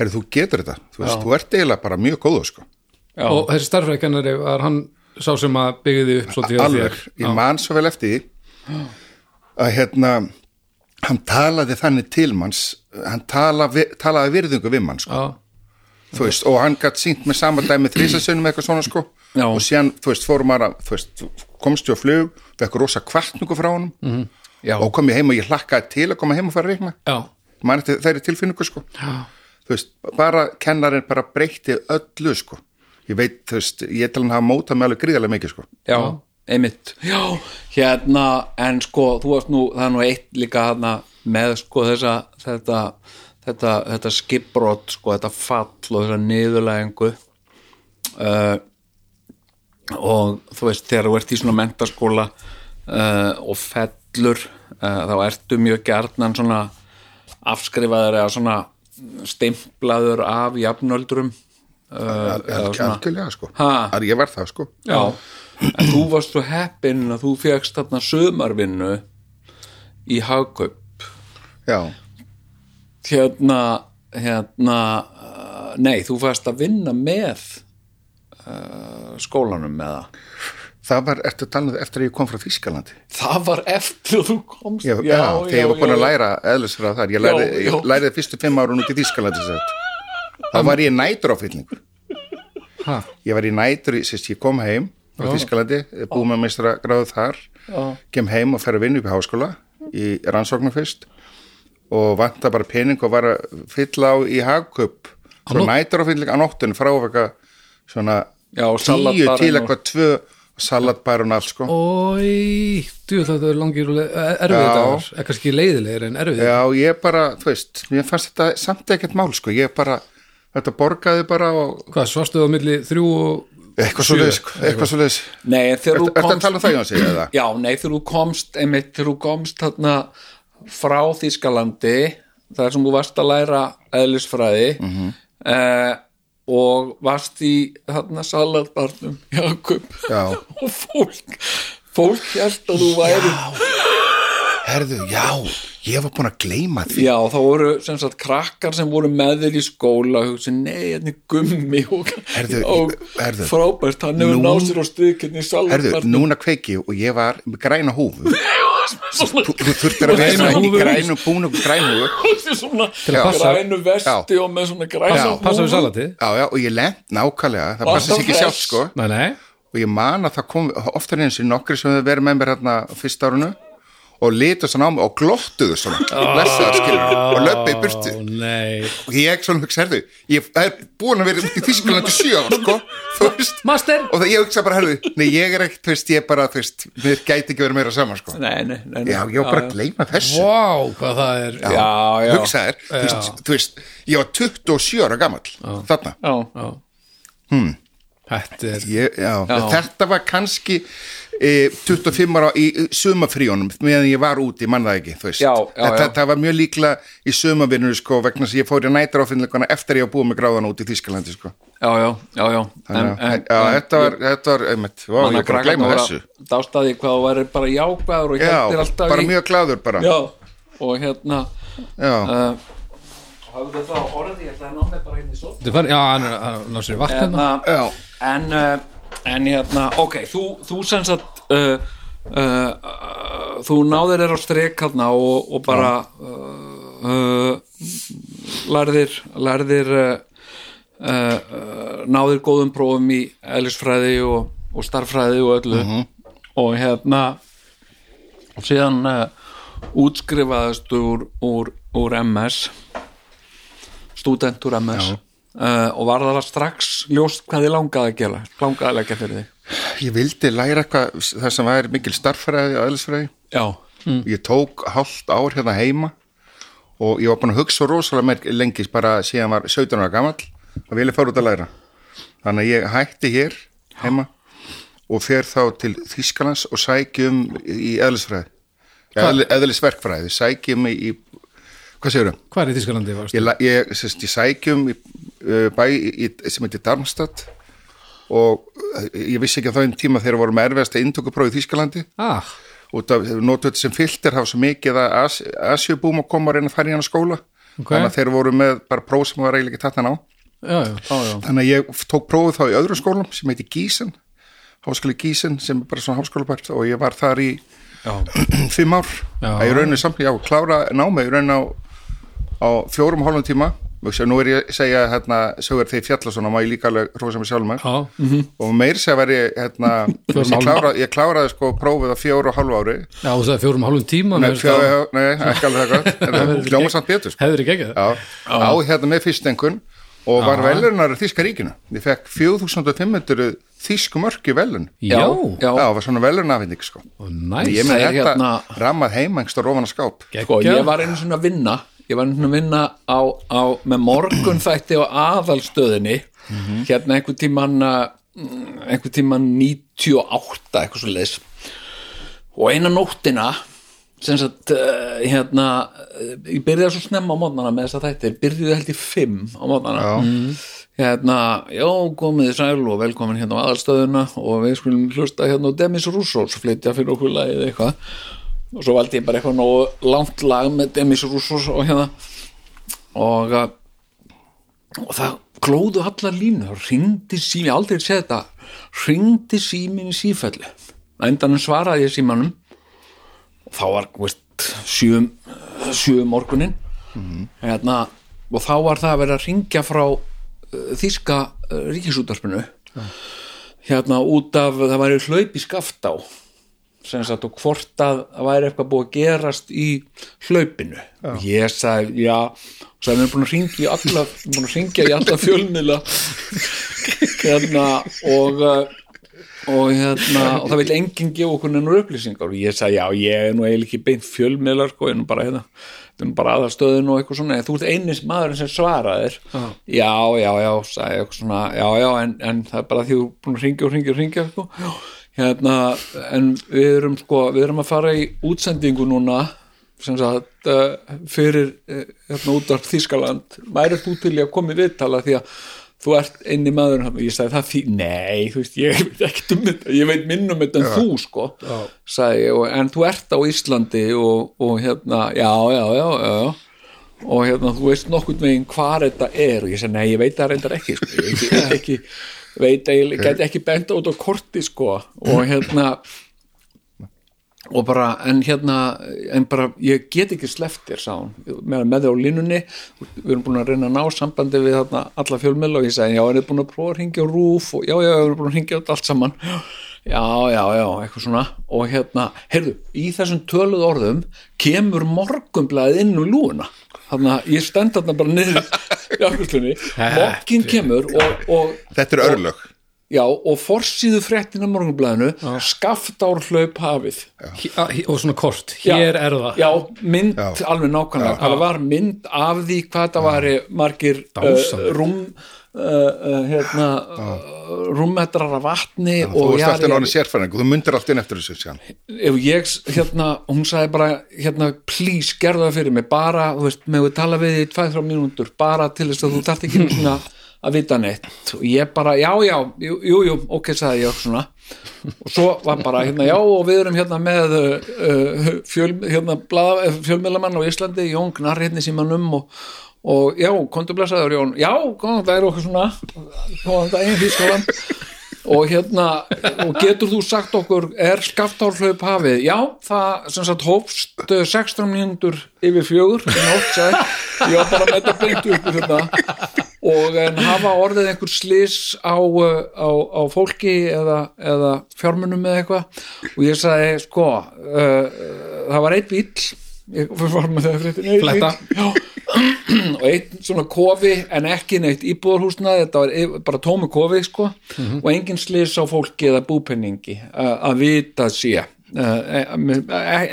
herri, þú getur þetta, þú veist, þú ert eiginlega bara mjög góður sko, já, og þessi starfrækennari var hann sá sem að byggði upp svolítið alveg. ég man svo vel eftir að hérna hann talaði þannig til manns hann tala, talaði virðingu við mann sko. þú veist, og hann gætt sínt með sama dæmi þrísasönum eitthvað svona sko. Já. og síðan, þú veist, fórum að þú veist, komst ég á flug, vekkur rosa kvartningu frá honum. -hmm. já, og kom ég heim og ég hlakkaði til að koma heim og fara reikna. Mann eftir þeirri tilfinningu sko. Já, þú veist, bara kennarinn bara breytti öllu sko ég veit, þú veist, ég til hann hafa mótað með alveg gríðarlega mikið sko. Já, einmitt. Já, hérna, en sko þú varst nú, það er nú eitt líka hérna með sko þessa þetta, þetta, þetta skipbrot sko, þetta fall og þessa niðurlægingu. Uh, og þú veist, þegar þú ert í svona mentaskóla uh, og fellur uh, þá ertu mjög gjarnan svona afskrifaður eða svona stimplaður af svona algjörlega sko, að ég var það sko. Já, en þú varst svo heppinn að þú fegst þarna sömarvinnu í hagkaup. Já, hérna hérna uh, nei, þú fæst að vinna með uh, skólanum með það það var, ertu talað eftir að ég kom frá Þískalandi það var eftir að þú komst. Já, já, þegar ég var búin að læra eðlisra þar, ég læri, Já, já. ég læriði fyrstu fimm árun út í Þískalandi þá var ég nætur á fyllingur ha, ég var í nætur, sérst, ég kom heim frá Þískalandi, búið með meistra gráðu þar. Já. kem heim og fer að vinna upp í háskóla í rannsóknum fyrst. Og vanta bara pening og var að fylla á í hagköp svo nætur á nóttun frá eitthvað svona Já, tíu til eitthvað tvö salatbar og allt sko. Ói, þú þetta er langir og erfiðir Já. dagar, er kannski leiðilegir en erfiðir? Já, ég bara, þú veist, mér fannst þetta samt ekkert mál sko, ég bara þetta borgaði bara og Hvað, svarstu á milli þrjú og eitthvað svo leiðis, eitthvað svo leiðis Nei, þegar þú ertu að komst tala um það, Jónsi, eða? Já, nei, þegar þú komst einmitt, þegar þú komst þarna frá Þýskalandi þar sem þú varst að læra eðlisfræði Mhm. eh, og varst í þarna salatbarnum Jakob Já. og fólk fólk held að þú væri Herðu, já, ég var búin að gleyma því Já, þá voru sem sagt krakkar sem voru með þér í skóla og hugsi, nei, hérna er gummi og, Herðu, og herðu. frábært, hann hefur Nú- náð sér á styrkirni í Herðu, núna kveiki og ég var með græna húfu Þú þurftir að vera í húfu? grænu húfu svona að passa- grænu vesti og með svona græna Já. Passa við salatið? Já, já, og ég lent nákvæmlega, það passa sér ekki sjálf sko Nei, nei og ég man að það kom oftar eins og nokkri sem hefur verið með mér hérna fyrsta árunu og litu svona á mig og glottuðu svona. Blessaðar skilur og löppi í burtu. Ó, nei. Og ég svona hugsa, herðu, ég er búin að vera út í Þísklandi sjö ár, sko. Þú veist, Master! Og það ég hugsa bara, herðu nei, ég er ekkert, þú veist, ég bara, þú veist mér gæti ekki verið meira saman, sko. Nei, nei, nei, nei. já, ég var bara að gleyma þessu. Vá, hvað það er. Já, já, hugsa þér, þú veist, þú veist ég var 27 ára gamall þarna. Já. Þetta er Ég, já, Já. þetta var kannski e, 25 ára í sumafríunum meðan ég var úti, mann það ekki þú veist. Já, já, þetta, já. var mjög líklega í sumavinnur sko, vegna þess að ég fór í nætur áfinnleikana eftir ég var búið með gráðan út í Þískalandi sko. já, já, já, já. Þannig að- já, þetta var, þetta var einmitt, Vá, ég bara gleyma þessu dástaði hvað þú væri bara jákvæður og já, bara í mjög gladur bara já, og hérna já, uh, hafðu það orðið, ég ætla að ná mig bara hérna í er Já, hann er að ná sér vatn hérna hérna, já, en uh, en hérna, ok, þú, þú sem sagt uh, uh, uh, þú náðir þér á strek hérna og, og bara uh, uh, lærðir lærðir uh, náðir góðum prófum í eðlisfræði og, og starffræði og öllu. Og hérna og síðan útskrifaðist úr, úr, úr MS stúdent úr MS uh, og var það strax ljóst hvað þið langaði að gera langaði að leggja fyrir þig? Ég vildi læra eitthvað það sem væri mikil starffræði og aðlisfræði já, ég tók hálft ár hérna heima og ég var búin að hugsa rosalega merk lengi bara síðan var 17 ára gamall og vilja fara út að læra. Þannig að ég hætti hér heima og fer þá til Þískalands og sækjum í eðlisfræði. Eðli, eðlisverkfræði, sækjum í hvað séu Hvað er í Þískalandi? ég, ég, sérst, ég sækjum í, uh, bæ í, sem heitir Darmstadt og uh, ég vissi ekki að það einn tíma þegar vorum erfiðast að inntökuprófi í Þískalandi Ah, út af notu þetta sem filter hafa svo mikið að As Asjubúm að koma að reyna að fara í hann skóla. Ok. þannig að þeir voru með bara próf sem var eiginlega ekki tatt hann á. Já, já já, þannig að ég tók prófið þá í öðrum skólum sem heiti Gísen háskóli Gísen sem er bara svona háskólabært og ég var þar í fimm ár. Að ég rauninu samt, já, klára námi ég rauninu á, á fjórum og hálfum tíma. Og nú er ég að segja hérna, sögur þeir fjalla svona, má ég líka alveg rosa mig sjálf með. Já, og meir segja var ég hérna, og ég, klára, ég kláraði sko prófið á fjóru og hálfu ári. Já þú sagði fjórum og hálfum tíma Nei, já, nei, ekki alveg það gott. En það hljóma samt betur sko. Hefur ekki ekki það? já, á hérna með fyrstengun og var velunar Þíska ríkinu. Ég fekk 4500 þísku mörki velun Já, já. já, það var svona velunafinding sko. Næs ég með þetta hérna- á rofana skáp Sko, ég var einu svona að vinna ég á, á með morgun þætti á aðalstöðinni hérna einhver tíman einhver tíman 98 eitthvað svo leis og eina nóttina sem sagt uh, hérna uh, ég byrjaði svo snemma á mótnana með þess að þættir byrjuði held í 5 á mótnana Já. hérna, já, komið þið sæl og velkomin hérna á aðalstöðuna og við skulum hlusta hérna á Demis Roussos flytja fyrir okkur lagið eitthvað og svo valdi ég bara eitthvað nógu langt lag með Demis Roussos og hérna. Og uh, og það klóðu allar línu ringdi sími, ég aldrei séð þetta. Ringdi símin í sífellu. Endanum svaraði ég símanum. Og þá var veist, sjö, sjö morgunin hérna, og þá var það að vera að ringja frá uh, þýska uh, ríkisútarpinu hérna út af það væri hlaup í skaftá sem sagt og hvort að væri eitthvað búið að gerast í hlaupinu. Og ég sagði, já sagði, við erum búin að ringja í alla búin að ringja í alla fjölmiðla. Hérna og uh, og hérna og það vil enginn gefa okkur nennur upplýsingar. Og ég sagði já, ég er nú eiginlega ekki beint fjölmiðlar sko, ég er nú bara hérna bara aðalstöðun og eitthvað svona. En þú ert einis maðurinn sem svaraðir. Já, já, já, sagði svona já, já, en, en það er bara því þú búin að ringja og ringja og ringja sko. Hérna, en við erum sko, við erum að fara í útsendingu núna sem sagt uh, fyrir uh, hérna útvarp Þískaland væri þú til að koma í viðtala því að þú ert inni maður og ég sagði það því, nei, þú veist, ég veit ekkert um þetta, ég veit minn um þetta en þú sko, sagði ég, og, en þú ert á Íslandi og, og hérna já, já, já, já, og hérna, þú veist nokkurn veginn hvar þetta er. Og ég sagði, nei, ég veit það reyndar ekki sko, ég veit ekki, veit að ég get ekki bent út á korti sko. Og hérna og bara, en hérna en bara, ég get ekki sleftir sá hún, með, með þau á línunni við erum búin að reyna að ná sambandi við þarna, alla fjölmiðla og ég segi, já, er þið búin að prófa að ringja rúf og já, já, við erum búin að ringja allt saman. Já, já, já, eitthvað svona. Og hérna, heyrðu, í þessum töluð orðum kemur morgumblaðið inn úr lúuna þannig að ég stend þarna bara niður í afgjörslunni, mokkin kemur og, og Þetta er örlög. Já, og forsýðu fréttina morgunblæðinu skaftár hlaup hafið. Hí- og svona kort, hér er það. Já, mynd alveg nákvæmlega. Það var mynd af því hvað það var margir uh, rúm uh, hérna uh, rúmmetrar af vatni Þú og ert alltaf jari- náttúrulega sérfæring og þú myndir allt inn eftir þessu ef ég, hérna, hún sagði bara hérna, please, gerðu það fyrir mig bara, þú veist, með við tala við í 2-3 mínútur, bara til þess að þú þarft ekki svona að vita neitt. Og ég bara, já, já, jú, jú, jú ok, sagði ég svona. Og svo var bara, hérna, já, og við erum hérna með uh, fjöl, hérna, blað, fjölmiðlamann á Íslandi, Jón Gnarr hérna í símanum og, og já, komdu blessaður Jón, já, kom, það er okkur svona kom þetta einn fískalan og hérna, og getur þú sagt okkur, er skaftárhlaup hafið? Já, það sem sagt hófst eh, 16 mínútur yfir fjögur ég var bara með þetta beint upp hérna og en hafa orðið einhver slis á, uh, á, á fólki eða, eða fjármunum eða eitthvað? Og ég sagði, sko uh, það var einn bíll ég var með það já. Og einn svona kofi en ekki neitt íbúðarhúsnaði þetta var bara tómi kofi sko. Og engin slis á fólki eða búpenningi að vita sé. Uh,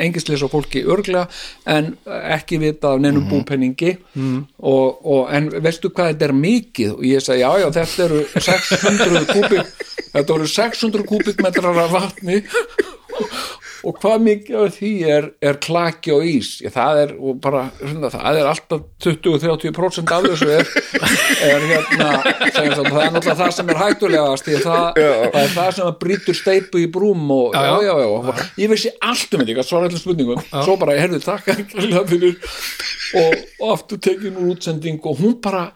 engin slis á fólki örglega en ekki vita af neinum búpenningi. Og, og en veistu hvað þetta er mikið? Og ég segi já já þetta eru 600 kúbik þetta eru 600 kúbikmetrar af vatni. og hvað mikið af því er, er klaki og ís? Ég, það er og bara svona, það er alltaf 20-30% af þessu er, er hérna sem sagt, það er náttúrulega það sem er að það, það er það sem að brýtur steipu í brúm og já, já, já, já, ég vissi allt um þetta, svara allir spurningum. Svo bara, heyrðu, takk og, og aftur tekið úr útsending og hún bara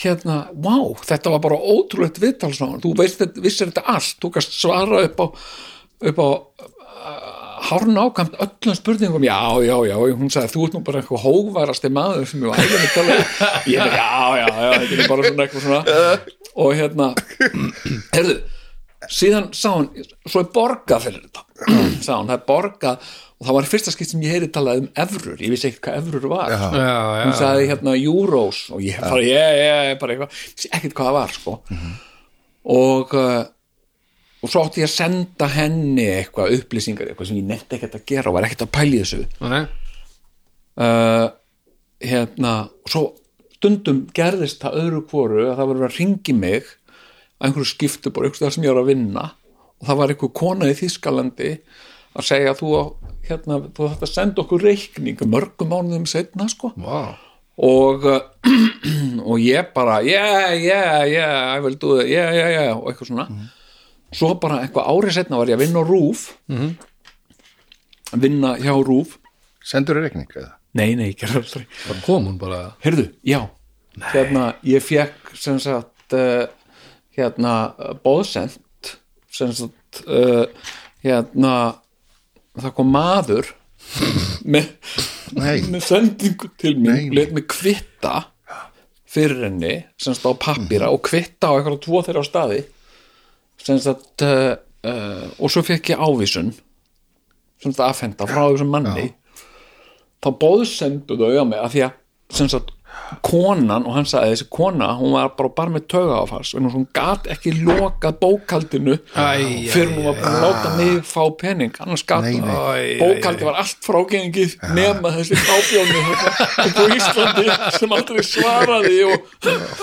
hérna, wow, þetta var bara ótrúlegt viðtalsnáðan, þú veist, þetta- vissir þetta allt. Þú kannst svara upp á upp á hárn ákvæmt öllum spurningum. Já, já, já, hún sagði þú ert nú bara eitthvað hógværasti maður sem ég var æfum að tala um." ég er, já, já, já, þetta er bara svona eitthvað svona. Og hérna herðu, síðan sá hún svo er borgað fyrir þetta sá hún, það er borgað. Og það var í fyrsta skipt sem ég heyri talað um evrur, ég vissi ekkert hvað evrur var. Já. já, hún já, sagði hérna euros og ég bara, ég, ég, bara eitthvað. Ekkert hvað það var, sko. Og uh, og svo átti ég að senda henni eitthvað upplýsingar, eitthvað sem ég nefndi ekkert að gera og var ekkert að pæli þessu. Nei. uh, hérna, og svo stundum gerðist það öðru hvoru að það var að ringi mig að einhverju skiptu bara einhverju þar sem ég var að vinna. Og það var einhver kona í Þískalandi að segja þú, á, hérna, þú þetta að senda okkur reikning mörgum mánuðum setna sko. Vá. og uh, og ég bara yeah, yeah, yeah, I will do it yeah, yeah, yeah, og eitthvað svona svo bara eitthvað árið setna var ég að vinna á rúf vinna hjá rúf Sendur þér reikning eða? nei, nei, ég gerði aldrei. Bara kom hún bara heyrðu, já, hérna ég fekk sem sagt uh, hérna bóðsend sem sagt uh, hérna það kom maður með, Nei. með sendingu til Nei, nei. let mig kvitta fyrir henni sem sagt á pappíra og kvitta á eitthvað tvo þeirra á staði sagt uh, uh, og svo fekk ég ávísun sem sagt afhenda frá þessum manni. Þá bóðsendu þau á mig að því að sagt konan og hann sagði þessi kona, hún var bara, bara með töga á fars en hún gat ekki lokað bókaldinu Æ, fyrir hún var búin að láta mig fá pening. Annars. Æ, bókaldi var allt frágengið nema þessi fábjónu upp á Íslandi sem aldrei svaraði og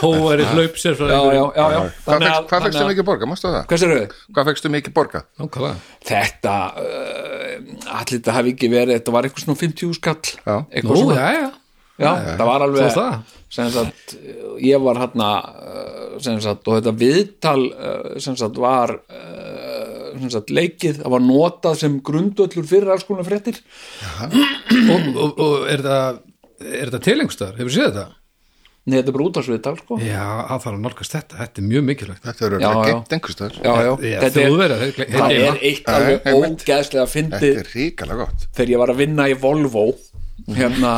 hóværi hlaup sér frá já, já, já, já. Hvað fegstu mikið borga? Hvað fegstu mikið borga? Þetta uh, allir þetta hafi ekki verið þetta var eitthvað svona 50 skall eitthvað svona já. Já, það var alveg það. sagt, ég var hérna sagt, og þetta viðtal sem sagt var sem sagt leikið, það var notað sem grundöllur fyrir alls konar fréttir Og, og, og er það er þetta tilengustar? Hefur séð þetta? Nei, þetta er bara útvarsviðtal, sko Já, það þarf að nálgast þetta. Þetta er mjög mikilvægt. Þetta eru Já, já, Já, þetta er, það er eitt alveg ógeðslega Þetta fyndið er ríkala gott þegar ég var að vinna í Volvo hérna,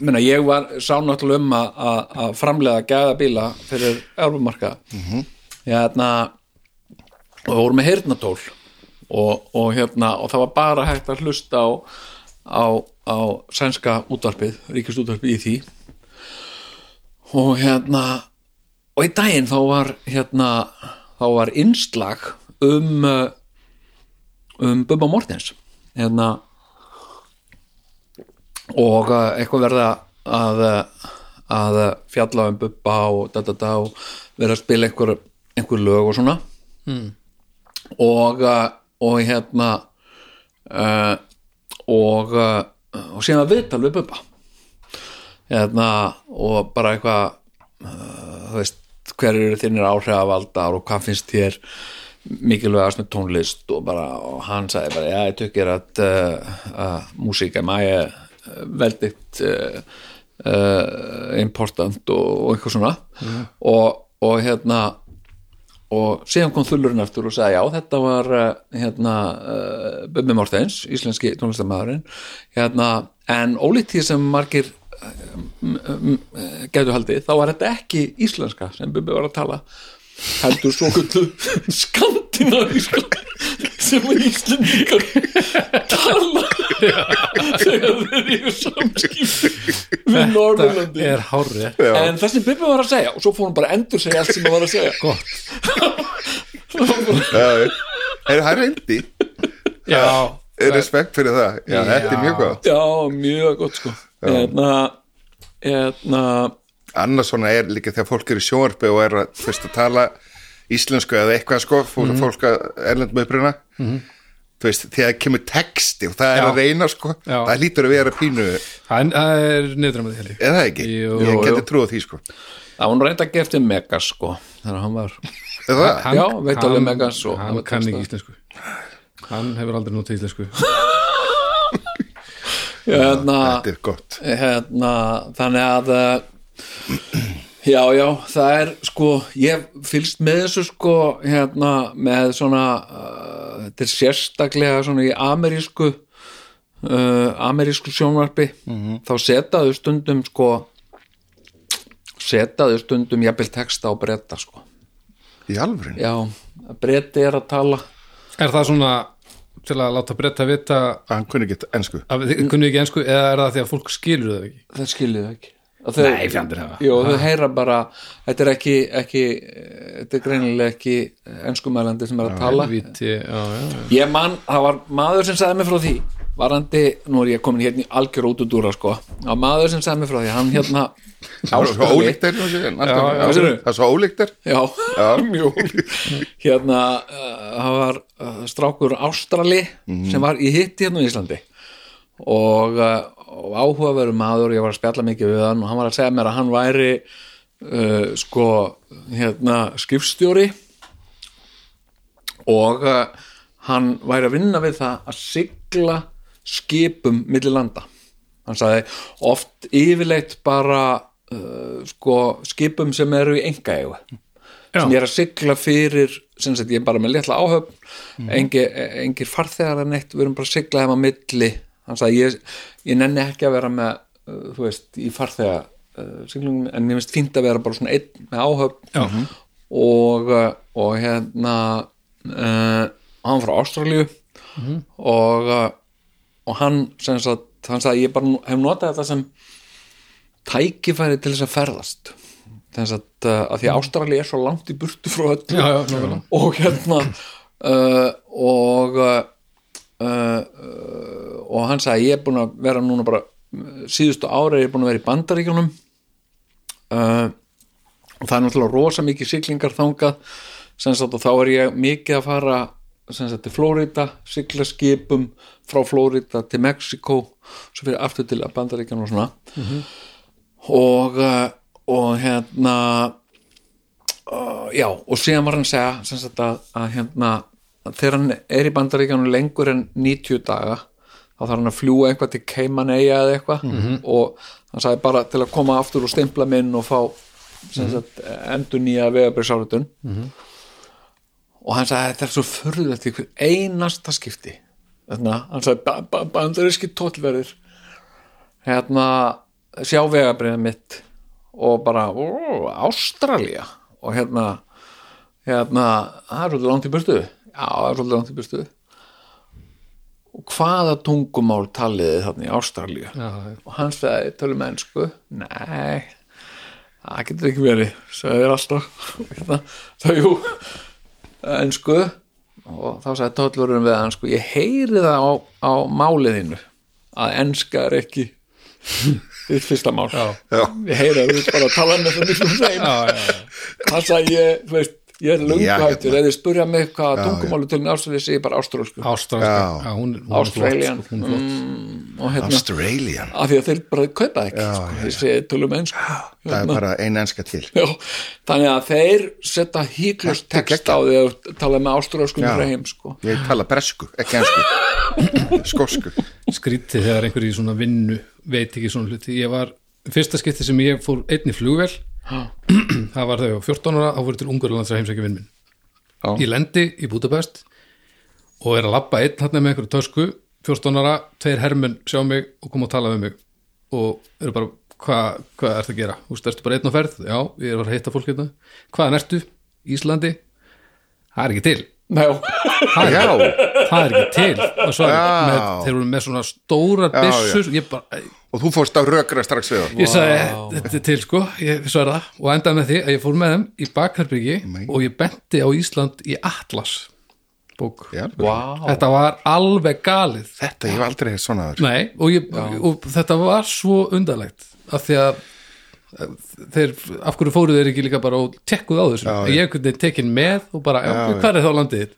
minna, ég var sá náttúrulega um að- framlega gæðabíla fyrir Európumarka hérna og við vorum með heyrnatól og, og hérna og það var bara hægt að hlusta á á, á sænska útvarpið ríkist útvarpið í því. Og hérna og í daginn þá var hérna þá var innslag um um Bubba Mortens. Hérna og uh, eitthvað verða að að fjalla um Bubba og da, da, da, og verða að spila einhver, einhver lög og svona. Mm. og uh, og hérna uh, og og síðan viðtal við Bubba. Hérna og bara eitthvað uh, þú veist hver eru þínir áhrifavaldar og hvað finnst þér mikilvægast með tónlist? Og bara og hann sagði bara, já, ég tykkir að uh, músík er uh, veldigt uh, uh, important og, og eitthvað svona. Og, og hérna og síðan kom þullurinn eftir og sagði já þetta var uh, hérna Bubbi Mortens, íslenski tónlistamæðurinn hérna, en ólíkt því sem margir gætu haldið, þá var þetta ekki íslenska sem Bubbi var að tala heldur svo kullu skandinavíska sem að íslendingar tala þegar þeir eru samskipti við Norðurlandi er hárið. en það sem Bubbi var að segja og svo fór hann bara að endur segja allt sem hann var að segja. Gott. Er það reyndi? Já. Respekt fyrir það? Já, þetta er mjög gott. Já, mjög gott sko. Hérna hérna. Annars svona er líka þegar fólk er í sjónvarpi og er að, fyrst að tala íslensku eða eitthvað sko fólk, Mhm. fólk að erlend með uppruna þú veist, þegar kemur texti og það er Já. að reyna sko Já. það lítur að vera pínu, Það það er held ég. eða það ekki Jú, ég geti trúið því sko það var nú reynda gert til Megas sko þegar hann var það, Já, veit alveg Megas og- Hann kann ekki íslensku. Hann hefur aldrei notið íslensku. hérna, þetta er gott hérna þannig að eh, já, já, það er sko, ég fylgst með þessu sko, hérna með svona uh, þetta er sérstaklega svona í amerísku uh, amerísku sjónvarpi. Þá setaðu stundum sko setaðu stundum jafnvel texta á bretta sko. Í alvörin, já, bretti er að tala. Er það svona til að láta breytta vita hann kunni ekki ennsku að þið kunni ekki ensku eða er það því að fólk skilur það ekki? það skiljið það ekki Að þau, Nei, fjandir hafa. Jú, þau heyra bara þetta er ekki, ekki þetta er greinilega ekki enskumælandi sem er að tala Víti, já, já, já. ég man, það var maður sem sagði mig frá því varandi, nú er ég komin hérna í algjör út úr dúra sko, var maður sem sagði mig frá því hann hérna það er svo ólíkt Já, já. Hvað segirðu? það er svo ólíkt er já, mjög ólíkt. hérna, uh, það var uh, strákur Ástrali sem var í hitti hérna í Íslandi og, uh, og áhugaveru maður ég var að spjalla mikið við hann og hann var að segja mér að hann væri uh, sko hérna skrifstjóri og uh, hann væri að vinna við það að sigla skipum milli landa. Hann sagði oft yfirleitt bara uh, sko skipum sem eru í engaegu sem ég er að sigla fyrir sem sagt ég er bara með litla áhöfn mm. engir, engir farþegar en neitt við erum bara að sigla þeim á milli. Hann sagði ég, ég nenni ekki að vera með uh, þú veist í farþega uh, siglingum en ég finnst fínt að vera bara svona einn með áhöfn. Já. og, uh, og hérna uh, hann frá Ástralíu. Og, uh, og hann sem sagt, hann sagði ég bara nú- hef notað þetta sem tækifæri til þess að ferðast. Þess að, uh, að því að Ástrali er svo langt í burtu frá öllu. Já, já, nákvæmlega. og hérna uh, og uh, uh, og hann sagði ég er búin að vera núna bara síðustu ára er ég búin að vera í bandaríkjunum. Uh, og það er náttúrulega rosa mikið siglingar þangað. Sem sagt og þá er ég mikið að fara sem sagt til Flórida sigla skipum frá Flórida til Mexiko svo fyrir aftur til bandaríkjunum og svona. Og uh, og hérna uh, já, og síðan var hann segja sem sagt að, að hérna þegar hann er í bandaríkjanum lengur en 90 daga þá þarf hann að fljúa eitthvað til Cayman Eyja eða eitthvað og hann sagði bara til að koma aftur og stimpla minn og fá sem sagt endur nýja vegabriðsáritun og hann sagði þetta er svo furðulegt í hver einasta skipti. Þannig að hann sagði ba ba bandaríski tóllverðir hérna sjá vegabriðið mitt og bara, ó, Ástralía. Og hérna hérna, það er svolítið langt í burtu já, það er svolítið langt í burtu. Og hvaða tungumál taliði þarna í Ástralíu? Já, já. og hann sagði, tölum ennsku nei, það getur ekki verið sagði þér alltaf. Það jú ennsku og þá sagði tóllurinn við hann sko, ég heyri það á, á máliðinu að ennska er ekki þitt fyrsta mál. Já. Ég heyri að þú ert bara að tala með það þeim Já, já, já. það sagði ég, þú veist ég er löngu Já, hættur, hérna. eða spurja mig hvað Já, tungumáli til Ástralíu segi ég bara ástralsku. Ástralska, Já. já, hún, er sko, hún er flott. mm, og hérna, Australian af því að þeir bara kaupa ekki sko. þeir segi tölum ennsku það er bara ein enska til. Þannig að þeir setja híklust er text á því að tala með hreim sko. ég tala bresku, ekki ensku. Skosku. Skrítið þegar einhver í svona vinnu veit ekki svona hluti. Ég var, fyrsta skipti sem ég fór einn í flugvél það var þau á 14 ára þá voru til Ungurlands að heimsækja vinn minn Já. ég lendi í Budapest og er að labba einn hann með einhverju tösku 14 ára, tveir hermenn sjá mig og koma að tala við mig og eru bara, hvað hva ertu að gera? Þú veist, ertu bara einn á ferð? Já, ég er að hitta fólk hérna hvaðan ertu? Íslandi? Það er ekki til það er, já, það er ekki til. Og svo með, þeir eru með svona stóra bara, og þú fórst á rökra strax við það. Ég sagði þetta er til sko, ég og endaði með því að ég fór með þeim í bakherbyggi Nei. og ég benti á Ísland í Atlas bók. Vá. Þetta var alveg galið. Þetta, ég hef aldrei svona Nei, og, ég, og þetta var svo undarlegt. Af því að þeir, af hverju fóruð þeir ekki líka bara og tekkuð á þessu, Já, ég veginn tekin með og bara, já, hvað er þá landið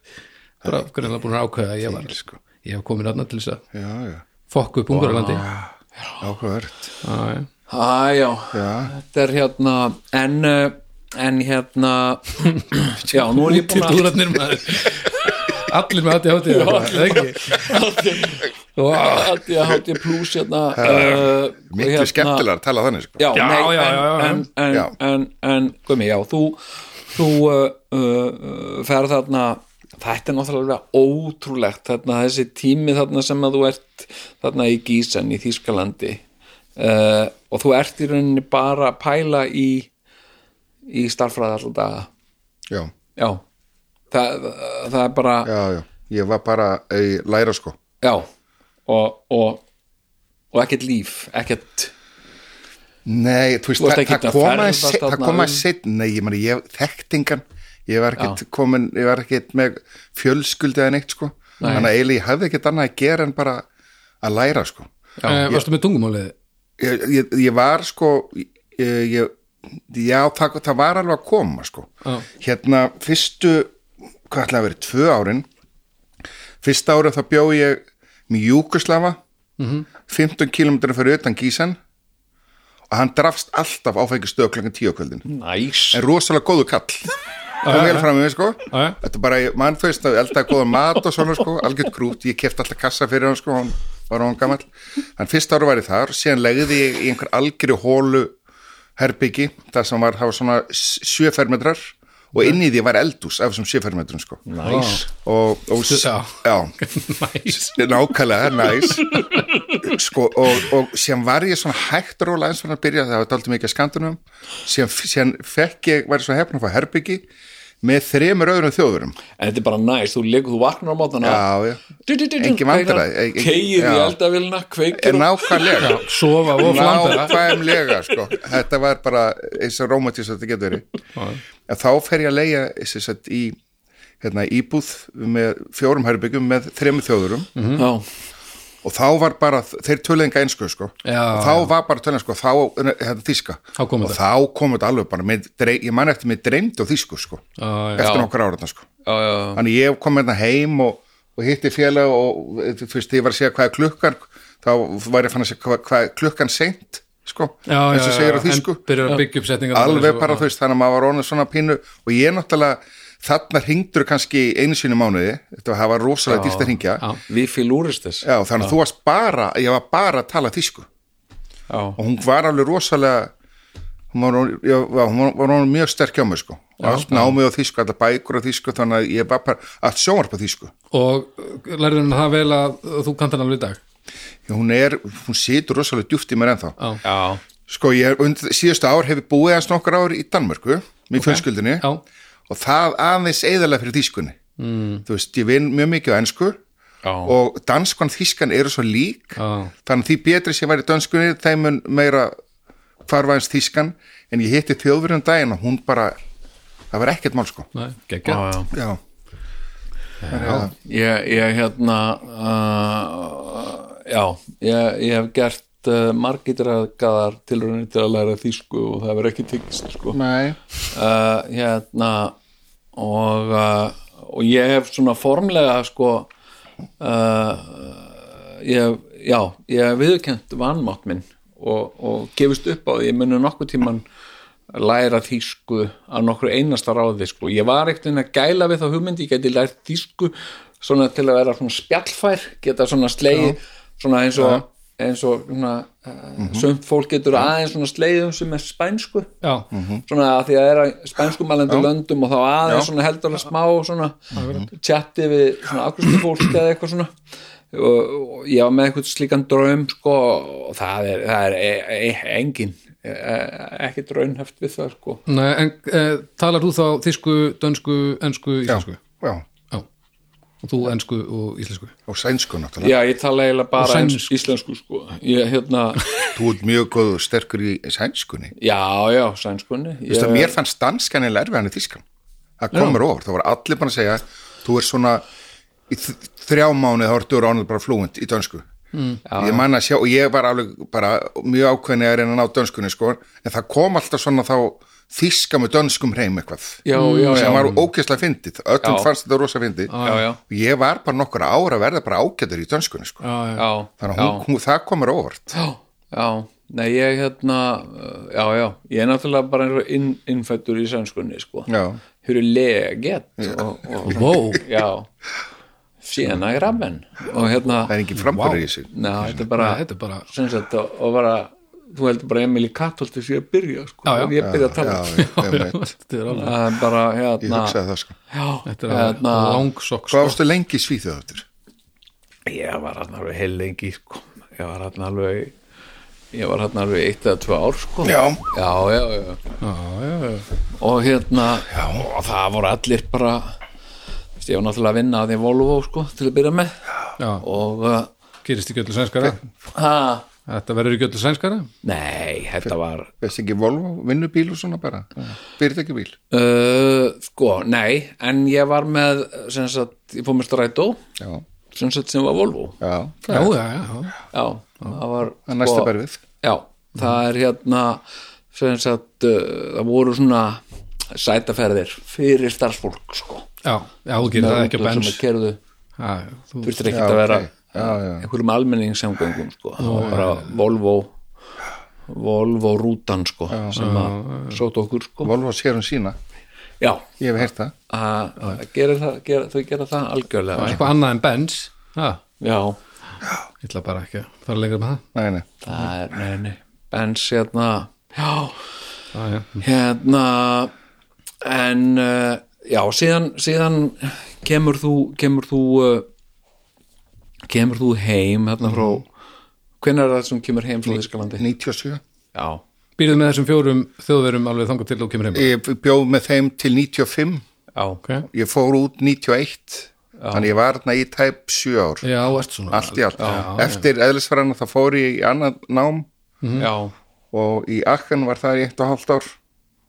bara, hvernig er búin að ákveða að ég var sko. ég hef komin aðna til þess að fokku upp ungurlandi áhugavert. Wow. Æ, já, já, þetta er hérna en, uh, en hérna já, nú er ég búin að allir með aðti hátíð eða ekki að ég hátti pluss hérna uh, miklu skemmtilega að tala þannig sko. já, Já, nei, já, já, já. en, en, Já. en, en, en Gumi, já, þú þú uh, uh, ferð þarna þetta er náttúrulega ótrúlegt þarna þessi tími þarna sem að þú ert þarna í Gísan í Þýskalandi uh, og þú ert í rauninni bara að pæla í í starffræði alltaf daga já, já, það, það er bara já, já, ég var bara í læra sko. Já, og, og og ekkert líf, ekkert Nei, þú veist, það, það að koma það koma um- sitt, nei, ég meni, ég þekktingan, ég var ekkert komin, ég var ekkert með fjölskyldi eða neitt, sko, þannig að eiginlega ég hafði ekkert annað að gera en bara að læra, sko. Uh, varstu með tungumálið? Ég, ég, ég var, sko ég, ég, já, það, það var alveg að koma, sko. Já. hérna, fyrstu hvað ætlaði að vera, tvö árin. Fyrsta árið þá bjó ég með Júkoslava Mhm. 15 km fyrir utan Gísan og hann drafst alltaf áfengi stöð klokkan 10 á kvöldin. Næs en rosalega góðu kall. Kom vel fram með sko. Já. þetta er bara, mann þú veist, eldaði góða mat og svona sko, algjört grút, ég kefti alltaf kassa fyrir hann sko, hann var hann gamall. En fyrst ára var ég þar, síðan legði ég í einhver algjöru hólu herbyggi, það sem var, það var svona sjöfermetrar og inn í því var eldús af þessum sjöfermetrum sko. Næs og, og næs nákvæmlega, næs sko, og, og síðan var ég svona hægt róla eins og hann að byrja, það var daldið mikið skandunum síðan fekk ég, var ég svo hefna að fá herbyggi með þremur öðrum þjóðurum. En þetta er bara næst, þú, liggur, þú vaknar á mótana já, já, Engin vandræði, e- e- keir í er kveikir nákvæmlega. Sofa og flandera nákvæmlega sko. þetta var bara eins og rómatís að þetta getur verið. En þá fer ég að leia sagt, í hérna, íbúð með fjórum herbyggjum með þremur þjóðurum. Já, og þá var bara, þeir tölenga einsku sko. Já, og þá var bara tölenga sko, þá, hérna, þíska og þetta. þá kom þetta alveg bara með, ég man eftir mig dreymdi á þísku sko, Já, já. eftir Já. nokkur ára sko. já, já, já. þannig ég kom hérna heim og, og hitti félag og þú veist, ég var að segja hvað er klukkan þá var ég fann að segja hvað, hvað er klukkan seint sko, Já, eins og já, segir á já, setningar alveg bara þú veist, þannig að maður var orðin svona pínu og ég náttúrulega, þarna hringdur kannski einu sinni mánuði, þetta var, rosalega dýrt að hringja, Já. við fylúristis já, þannig að þú varst bara ég var bara að tala þýsku. Já, og hún var alveg rosalega hún var, já, hún var, var orðin mjög sterk hjá mig sko, og allt námið á þýsku allar bækur á þýsku, þannig að ég var bara allt sjónvarp á þýsku. Og lærður hann það vel að þú kannt hann alveg í dag? Já, hún er, hún situr rosalega djúft í mér ennþá. Já, já, sko ég er síðustu ár hefur búið hans nokkur ár í Danmörku með fjölskyldinni já, og það aðeins eðalega fyrir þýskunni. Mm. þú veist, ég vinn mjög mikið á ensku já, og danskan þýskan eru svo lík. Já, þannig að því betri sem væri dönskunni þeim mun meira hvarfaðins þýskan. En ég hitti þjóðverjum daginn og hún bara það var ekkert mál sko. Nei, já, geggja já. já, Ég, ég hérna uh, já, ég, ég hef gert uh, margitræðgaðar tilraunir til að læra þýsku og það verður ekki tekist sko. nei uh, hérna og, uh, og ég hef svona formlega sko ég hef, já, ég hef viðurkent vanmátt minn og, og gefist upp á því, ég muni nokkuð tíman læra þýsku að nokkru einasta ráði sko. ég var ekkert að gæla við þá hugmyndi ég geti lært þýsku svona til að vera svona spjallfær geta svona slegi svona eins og eins og svona, uh, sumt fólk getur aðeins svona slegið um sem er spænsku. Já, svona að því að það er að spænskumælandi löndum og þá aðeins svona heldur að smá svona chatti við svona akkustu fólk eða eitthvað svona. Og, og ég var með eitthvað slíkan draum sko og það er, það er e, e, engin e, ekki draunheft við það sko. Nei, en e, talar þú þá þýsku, dönsku, ensku, já, íslensku? Já, já, og þú ensku og íslensku? Og sænsku náttúrulega. Já ég tala eiginlega bara ens, sænsku. íslensku sko. Ég hérna, þú ert mjög góð og sterkur í sænskunni. Já já sænskunni. Að mér fannst danskan eða erfið hann í þýskan. Það komur ofar, það var allir bara að segja þú er svona í þrjá mánuð þá ertu ánlega bara fluent í dönsku. Mm, ég man að sjá og ég var alveg bara mjög ákveðni að reyna að ná dönskunni sko, en það kom alltaf svona þá þýska með dönskum hreim eitthvað. Já já já, sem var ógeðslega fyndið, öllum Já. fannst þetta rosa fyndið. Já, já, og ég var bara nokkur ára að verða bara ágætur í dönskunni sko. já, já, já, þannig já. að hún, hún, það komur óvart. Já, já, nei ég hérna já, já, ég er náttúrulega bara eins og inn, innfættur í sænskunni sko. Já, hur er leget og, og wow, já. Síðan að grabben og hérna, það er engin framburður í þessu. Neða, þetta er bara Nei, þetta er bara sagt, og, og bara þú heldur bara Emil í Kattholti sem ég að byrja sko, Já, já. og ég byrja að tala. já, ég, ég, veit. þetta er alveg það er bara, ég hérna hugsaði það sko. já, þetta er hérna, langsokk hvað sko. ástu lengi í Svíþjóð áttur? ég var hérna alveg heil lengi sko, ég var hérna alveg ég var hérna alveg eitt eða tvö ár sko. Já, já, já, já. já, já, já, og hérna og það voru allir bara veist, ég var náttúrulega að vinna að því Volvo sko, til að byrja með. Já, og uh, gerist ekki öllu sænskara. Ha, þetta verður ekki öllu sænskara? Nei, þetta var veist ekki Volvo, vinnubíl og svona bara? Fyrirtækjubíl uh, sko, nei en ég var með sem sagt, ég fór með strætó. Já, sem, sagt, sem var Volvo. Já, já, já, já, já, það var það er næsta berfið já, það er hérna sem sagt, uh, það voru svona sætaferðir fyrir starfsfólk sko. Já, já, þú gerir það ekki að sem bens að kerðu þú, þurftir ekki Já, að vera ok. Einhverjum almenningssamgöngum sko. bara Volvo Volvo rútan sko, sem að sót okkur sko. Volvo sér hún sína, já, ég hef heyrt það. Að þau gera það algjörlega. Eitthvað annað en bens já, ég ætla bara ekki að fara lengra með það. Nei, nei. það er neini Bens hérna. Já, já, já, hérna en uh, já, síðan, síðan kemur þú kemur þú uh, kemur þú heim hérna frá hvenær er það sem kemur heim frá Þískalandi 97 já, býrðu með þessum fjórum þjóðverum alveg þangað til þú kemur heim? Ég bjóð með þeim til 95 já, ok, ég fór út 91 þannig ég var þarna í tæp 7 ár. Já, ert svona allt í allt, eftir eðlisfræðina þá fór ég í annað nám. Já, og í Akkan var það í eitt og hálft ár.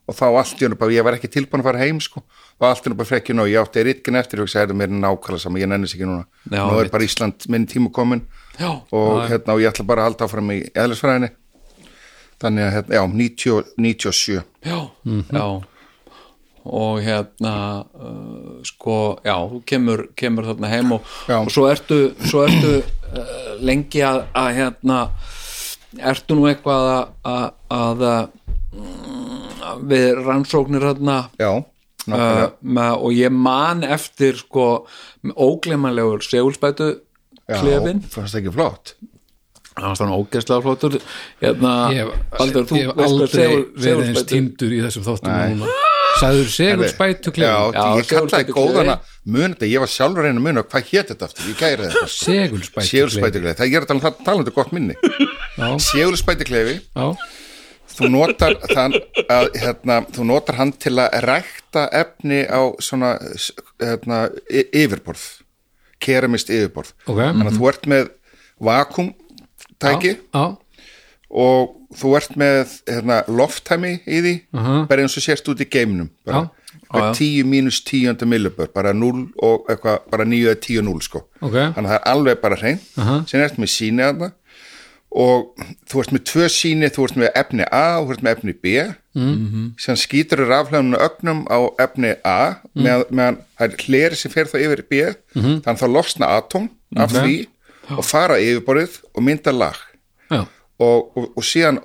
Og þá allt í bara, ég var ekki tilbúin að fara heim sko, og allt hennu bara frekkin og ég átti ritkin eftir og ég sagði mér er nákvæmlega saman, ég nennis ekki núna. Já, nú er mitt. bara Ísland minn tíma komin já, og, hérna, og ég ætla bara að halda áfram í eðlisfræðinni. Þannig að, hérna, já, 90, 97 já, já. Og hérna uh, sko, já, þú kemur, kemur þarna heim og, Já. og svo ertu, svo ertu uh, lengi að, að hérna ertu nú eitthvað að, að, að, að við rannsóknir hérna já, uh, nákvæmlega með, og ég man eftir sko óglemanlegur segulspætu klefin já, fannst ekki flott. Það var svona ógeðslega flottur. Hérna, ég hef, ég hef aldrei segul- verið eins týndur í þessum þáttum núna. Sagður segur spætu já, klefin Já, ég kallaði góðana mun þetta, ég var sjálfur reyna að muna hvað hétt þetta aftur, ég gæri þetta segul spætu Sjöfulspætiklefi, það er talað um talandi gott minni. Sjöfulspætiklefi já, þú notar þann að, hérna, þú notar hann til að rækta efni á svona hérna, yfirborð keramist yfirborð. Ok þannig að þú ert með vakumtæki já, og þú ert með hérna, lofttæmi í því bara eins og sérst út í geimnum bara, bara 10 mínus 10 millibör bara 0 og eitthvað bara 9 eða 10 0 sko. Ok. Þannig að það er alveg bara hrein sem ert með síni aðna og þú ert með tvö síni þú ert með efni A og þú ert með efni B. Mm. sem skýtur raflegunum ögnum á efni A með, meðan það er hleri sem fer þá yfir B. Þannig að þá losna atóm af því og fara yfirborðið og mynda lag. Og, og, og síðan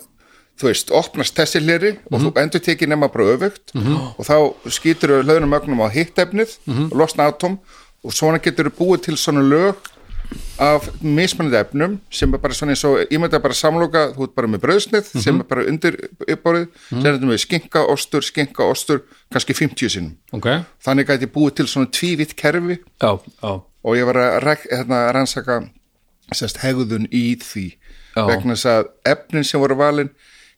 þú veist, opnast þessi hleri og þú endur tekið nema bara öfugt. Og þá skýtur hlöðunum ögnum á hitt efnið og losna atóm. Og svona getur þú búið til svona lög af mismunandi efnum sem er bara svona eins og ímynda bara samloka, þú ert bara með brauðsnið sem er bara undir uppborðið sem er þetta með skinka, ostur, skinka, ostur kannski 50 sinnum. Ok. Þannig gæti ég búið til svona tvívitt kerfi. Já, já, og ég var að hérna, rannsaka sérst, hegðun í því. Já. vegna þess að efnin sem voru valin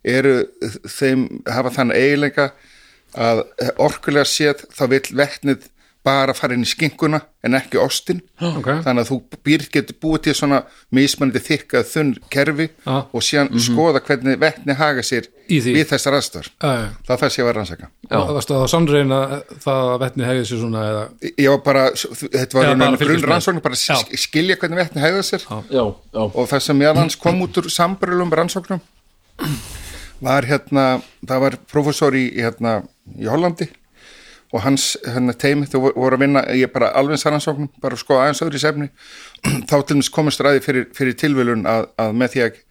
eru þeim hafa þann eiginleika að orkulega séð þá vill vetnið bara fara inn í skinkuna en ekki ostin. Ok. Þannig að þú býr getur búið til svona mismunandi þykkað þunn kerfi Já. og síðan skoða hvernig vetni haga sér við þessar Já, já. það það ég var að rannsaka. Og varstu það sannreina það að vetni hefði sér svona eða? Ég var bara, þetta var Já, bara grunn rannsókn bara Já. að skilja hvernig vetni hegða sér. Já, já. og það sem meðal hans kom út úr sambrölum rannsóknum var hérna, það var professor í, í, hérna, í Hollandi og hans teimi þú voru að vinna, ég bara alveg rannsóknum bara sko aðeins öðru í sefni þá til dæmis komast ræði fyrir, fyrir tilvölun að, að með því að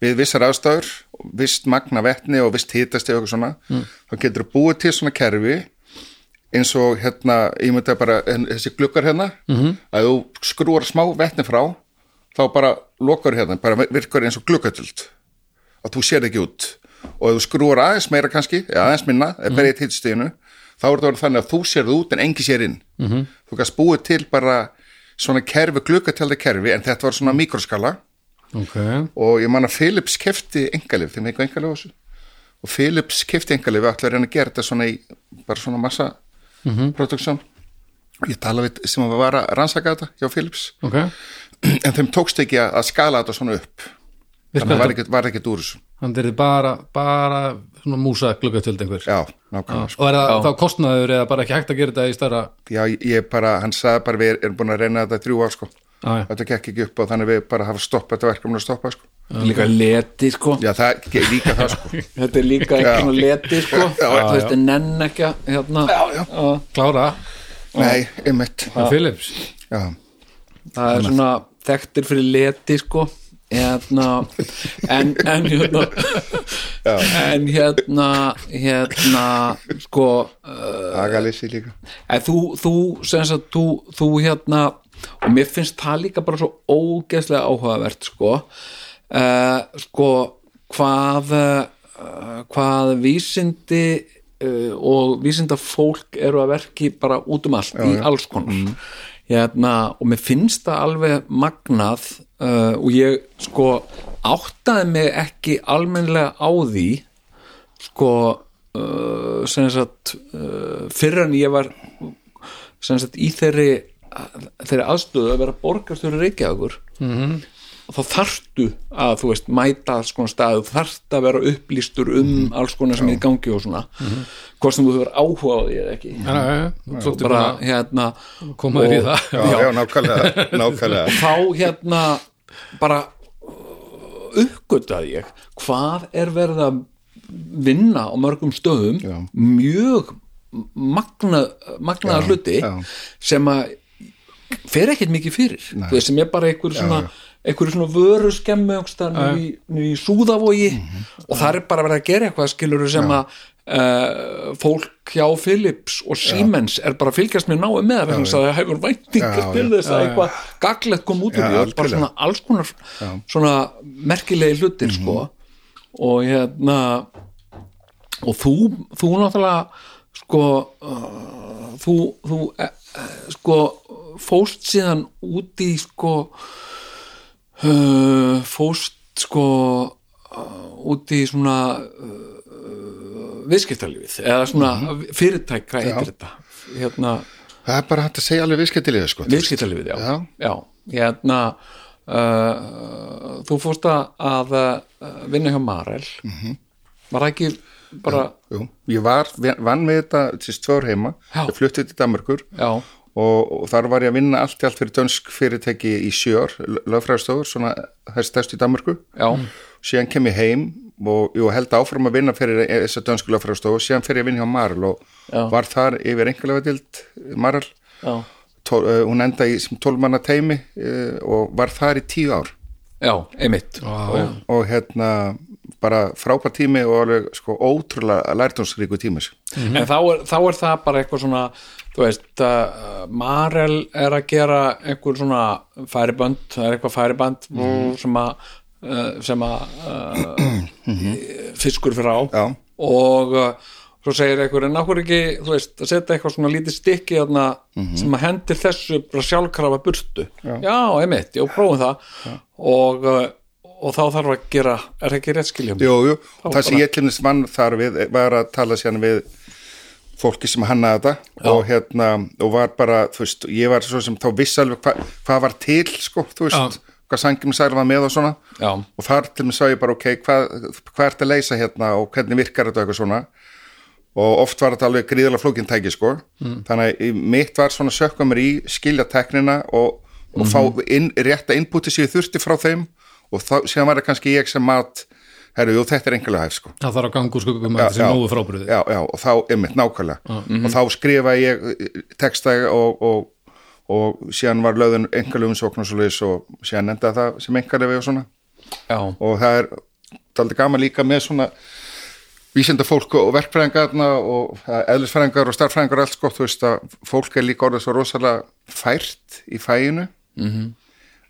við vissar aðstæður, vist magna vetni og vist hitast eða eitthvað svona mm. þá getur þú búið til svona kerfi eins og hérna, ég myndi að bara þessi glukkar hérna -hmm. að þú skrúar smá vetni frá þá bara lokar hérna, bara virkar eins og glukkatöld að þú sér ekki út og ef þú skrúar aðeins meira kannski aðeins minna, eða berið til stíðinu þá er það þannig að þú sér það út en engi sér inn. -hmm. þú kannst búið til bara svona kerfi, glukkatölda kerfi en þetta var svona mikroskala. Ok. Og ég man að Philips kefti engalif, þeim eitthvað engalif á þessu. Og Philips kefti engalif við ætla að reyna að gera þetta svona í bara svona massa mm -hmm. production. Ég tala við sem að var að rannsaka þetta hjá Philips. Ok. En þeim tókst ekki að að skala þetta svona upp. Þannig að það var ekkert, úr þessu. Hann er bara, bara svona músa gluggatöld einhver. Já, nákvæmlega sko. og er það þá kostnaður eða bara ekki hægt að gera þetta í stærra? Já, ég bara, hann sagði bara við erum búin að reyna þetta í þrjú ár sko. Já, já. þetta gekk ekki upp og þannig við bara hafa stoppað þetta verkefni að stoppa sko. Líka leti sko. Já, það er líka það sko. Þetta er líka ekki nú leti sko. Þú veist, en nenn ekki að hérna, já, já. klára. Nei, einmitt. Og Philips. Já, það er svona þekktir fyrir leti sko hérna en, en hérna en hérna hérna sko uh, agalessi líka. En þú, þú sagt, þú, þú hérna og mér finnst það líka bara svo ógeðslega áhugavert sko uh, sko hvað uh, hvað vísindi uh, og vísinda fólk eru að verki bara út um allt í alls konar. Hérna, og mér finnst það alveg magnað uh, og ég sko áttaði mig ekki almennlega á því sko uh, sem sagt uh, fyrir en ég var sem sagt í þeirri þeirri aðstöðu að vera borgarstjóri Reykjavíkur -hmm. og þá þarftu að þú veist mæta alls konar staðu, þarft að vera upplýstur um alls konar sem er í gangi og svona. Hvort sem þú hefur áhuga á því eða ekki. Já, já, svolítið bara hérna koma þér í það. Já, já, nákvæmlega, nákvæmlega. þá hérna bara uppgötaði ég hvað er verið að vinna á mörgum stöðum Já. mjög magna, magnaða Já, hluti já. sem að fer ekkert mikið fyrir veist, sem er bara einhver svona einhverju svona vöru skemmu í, í súðavogi Mhm. og það er bara verið að gera eitthvað skilur sem að uh, fólk hjá Philips og Siemens er bara að fylgjast með náum með þess að það hefur væntingar Já, til já. þess að eitthvað gaglegt kom út úr Já, því og bara svona alls konar svona merkilegi hlutir sko. Og hérna og þú, þú náttúrulega sko uh, þú, þú uh, sko fóst síðan út í sko uh, fóst sko uh, út í svona uh, viðskiptalífið eða svona fyrirtæk, hvað heitir þetta. Hérna, það er bara hægt að segja alveg viðskiptilið sko. viðskiptalífið, já. Já. já, hérna uh, þú fórst að uh, vinna hjá Marel. Mhm. var það ekki bara Jú, ég var, vann með þetta til tvör heima, Já. ég fluttið til Danmarkur já, og, þar var ég að vinna allt í allt fyrir dönsk fyrirtæki í sjör, lögfræðstofur svona það er stærst í Danmarku já, síðan kem ég heim og jú, held áfram að vinna fyrir þessa dönsku lögfræðstofu síðan fer ég að vinna hjá Marel og Já. var þar yfir einhverlega dild Marel, já, Tól, uh, hún enda í sem tólmanna teimi uh, og var þar í tíu ár já, einmitt og, og hérna bara frábært tími og alveg sko ótrúlega lærtónsríku tími sko. en þá er, þá er það bara eitthvað svona þú veist, uh, Marel er að gera einhver svona færibönd, það er eitthvað færiband Mhm. sem að sem að uh, fiskur fyrir á Já. og uh, svo segir einhver en náttúrulega ekki, þú veist, að setja eitthvað svona lítið stykki þarna sem að hendir þessu bara sjálfkrafa burtu? Já, einmitt, já, prófum það. Og, uh, og þá þarf að gera er það ekki rétt skiljum? Jú, jú, Þá það sem ég klimnist vann þar við var að tala sérna við fólki sem hannaði þetta og hérna, og var bara, þú veist, ég var svo sem þá vissi alveg hva, hvað var til, sko, þú veist, hvað sangum sæl var með og svona. Já. og þar til mig sá ég bara, ok, hvað, hvað ert að leysa hérna og hvernig virkar þetta eitthvað svona. Og oft var þetta alveg gríðarlega flókin tæki, sko, þannig að mitt var svona sökka mér í, skilja teknina og, og fá inn, rétta inputi sem ég þurfti frá þeim. Og þá, síðan var það kannski ég sem mat herru, jú, þetta er engulega hæf, sko. Það þarf að ganga úr skuggum að þessi nógu frábriði já, já, og þá, einmitt, nákvæmlega. Og þá skrifa ég eh, texta og, og, og síðan var löðun engalegum sókn og svo leiðis og síðan endaði það sem engalegi og svona. Já, og það er daldi gaman líka með svona vísenda fólk og verkfræðingarna og eðlisfræðingar og starffræðingar og allt sko, þú veist að fólk er líka orðið svo rosalega fært í fæinu -hmm.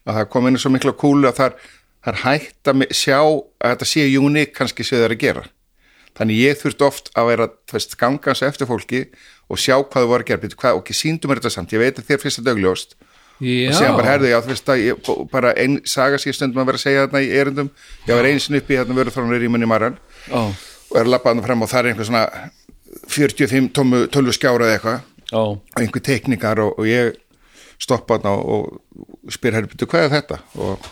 að það kom inn svo mikla kúlu að það er, það er hægt að sjá að þetta sé uník kannski sem það er að gera. Þannig ég þurfti oft að vera veist, ganga hans eftir fólki og sjá hvað þau voru að gera, hvað, ok, síndum mér þetta samt. Ég veit að þér finnst þetta augljóst. Og síðan bara herði, já, þú veist að ég, bara einn saga sér stundum að vera að segja þarna í erindum. Ég var sinni upp í þarna vöruþrónur í munni Maran. Já, og er að labba þarna fram og það er einhver svona 45 tómu tölvu skjára eða eitthvað. Já, og einhver teknikar og, og ég stoppa þarna og, og spyr herri, byrju, hvað er þetta? Og,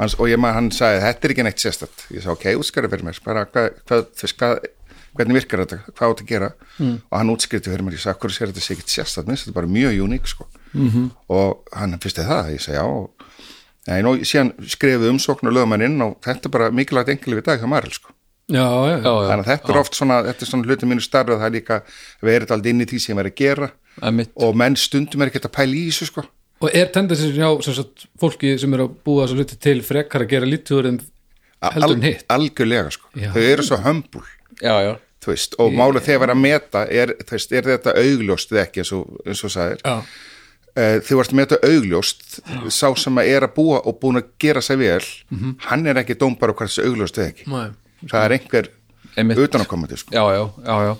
hans, og ég maður, hann sagði, þetta er ekki neitt sérstætt ég sagði, ok, útskæri fyrir mér bara, hvað, hvað, þú hvað, hvernig virkar þetta hvað átt að gera mm. og hann útskriði fyrir mér, ég sagði, hvað sér þetta sé ekki sérstætt minnst, þetta er bara mjög uník sko. -hmm. og hann fyrst eða það, ég sagði, já og Nei, nú, síðan skrifuð umsókn og lögum hann inn og þetta er bara mikilvægt engileg við dag hjá Marel sko. já, já, já. já, þannig að þetta er oft svona, þetta er svona hluti mínu starf að það er líka verið alltaf inn í því sem verið að gera einmitt og menn stundum er ekki að pæla í þessu sko. og er tendensin hjá sem sagt, fólki sem er að búa þessu hluti til frekar að gera lítur en heldur en hitt algjörlega sko. Já. þau eru svo hömbul Já, já, þú veist, og mála þegar að meta er, veist, er þetta augljóst eða ekki eins og, eins og sagðir já, uh, þú ert með þetta augljóst sá sem að er að búa og búin að gera sig vel hann er ekki dómbar og hvað þessu augljóst eða ekki Nei. það er einhver Einmitt. utanakomandi sko. já, já, já, já.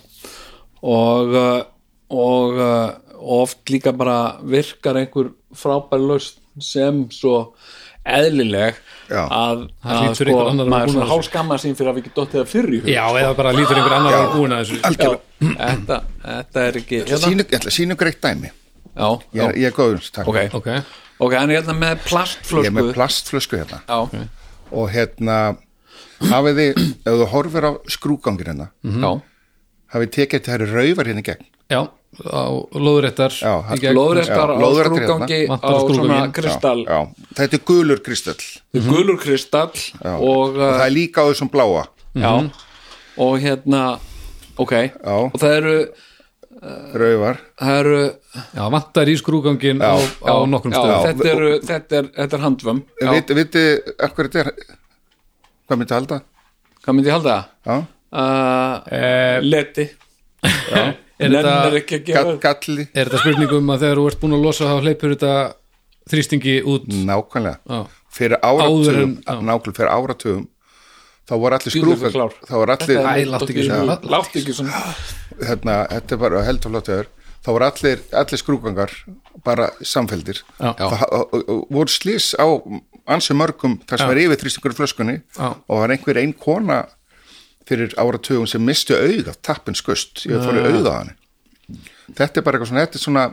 og uh, og uh, oft líka bara virkar einhver frábær lausn sem svo eðlileg Já. að, Það að vera maður svona hálskamma sín fyrir að við ekki dottið það fyrir í hug já, eða bara lítur einhver annar að búin að þessu. þetta, þetta er ekki hérna, sínu, ég ætla að sína ykkur eitt dæmi. Já, ég, já. er- ég er góður, takk. Ok, ok, ok, hann er hérna með ég plastflösku er með plastflösku hérna. Já, og hérna hafið þið, ef þú horfir á skrúgangir hérna já, hafið tekið þetta rauvar hérna gegn? Já á Já, lóðrestar Já, á lóðréttar skrúgangi hérna. á svona kristall. já, þetta er gulur kristall. Gulur kristall og, og það er líka á þessum bláa. Já, og hérna ok, Já. og það eru rauvar það eru já, vantar í skrúgangin á, á nokkrum já, stöðum. Þetta, eru, þetta, er, þetta er handvömm. Já, Viti, viti, akkur þetta er hvað myndi halda? hvað myndi halda? Já, Uh, Eh, leti er nennir þetta, ekki að gera Gall, galli. Er þetta spurningum að þegar þú ert búin að losa þá hleypur þetta þrýstingi út? Nákvæmlega. Já, fyrir áratugum nákvæmlega fyrir áratugum þá voru allir klár. þá voru allir, Æ, láttu ekki svona. láttu ekki svona hérna, þetta er bara heldur flottuður þá voru allir, allir skrúgangar bara samfeldir. Það, voru slís á ansi mörgum þar sem Já. er yfir þrýstingur í flöskunni Já. og var einhver ein kona fyrir áratugum sem mistu auga tappin skust, ég fór í auga á hann. Þetta er bara eitthvað svona þetta er svona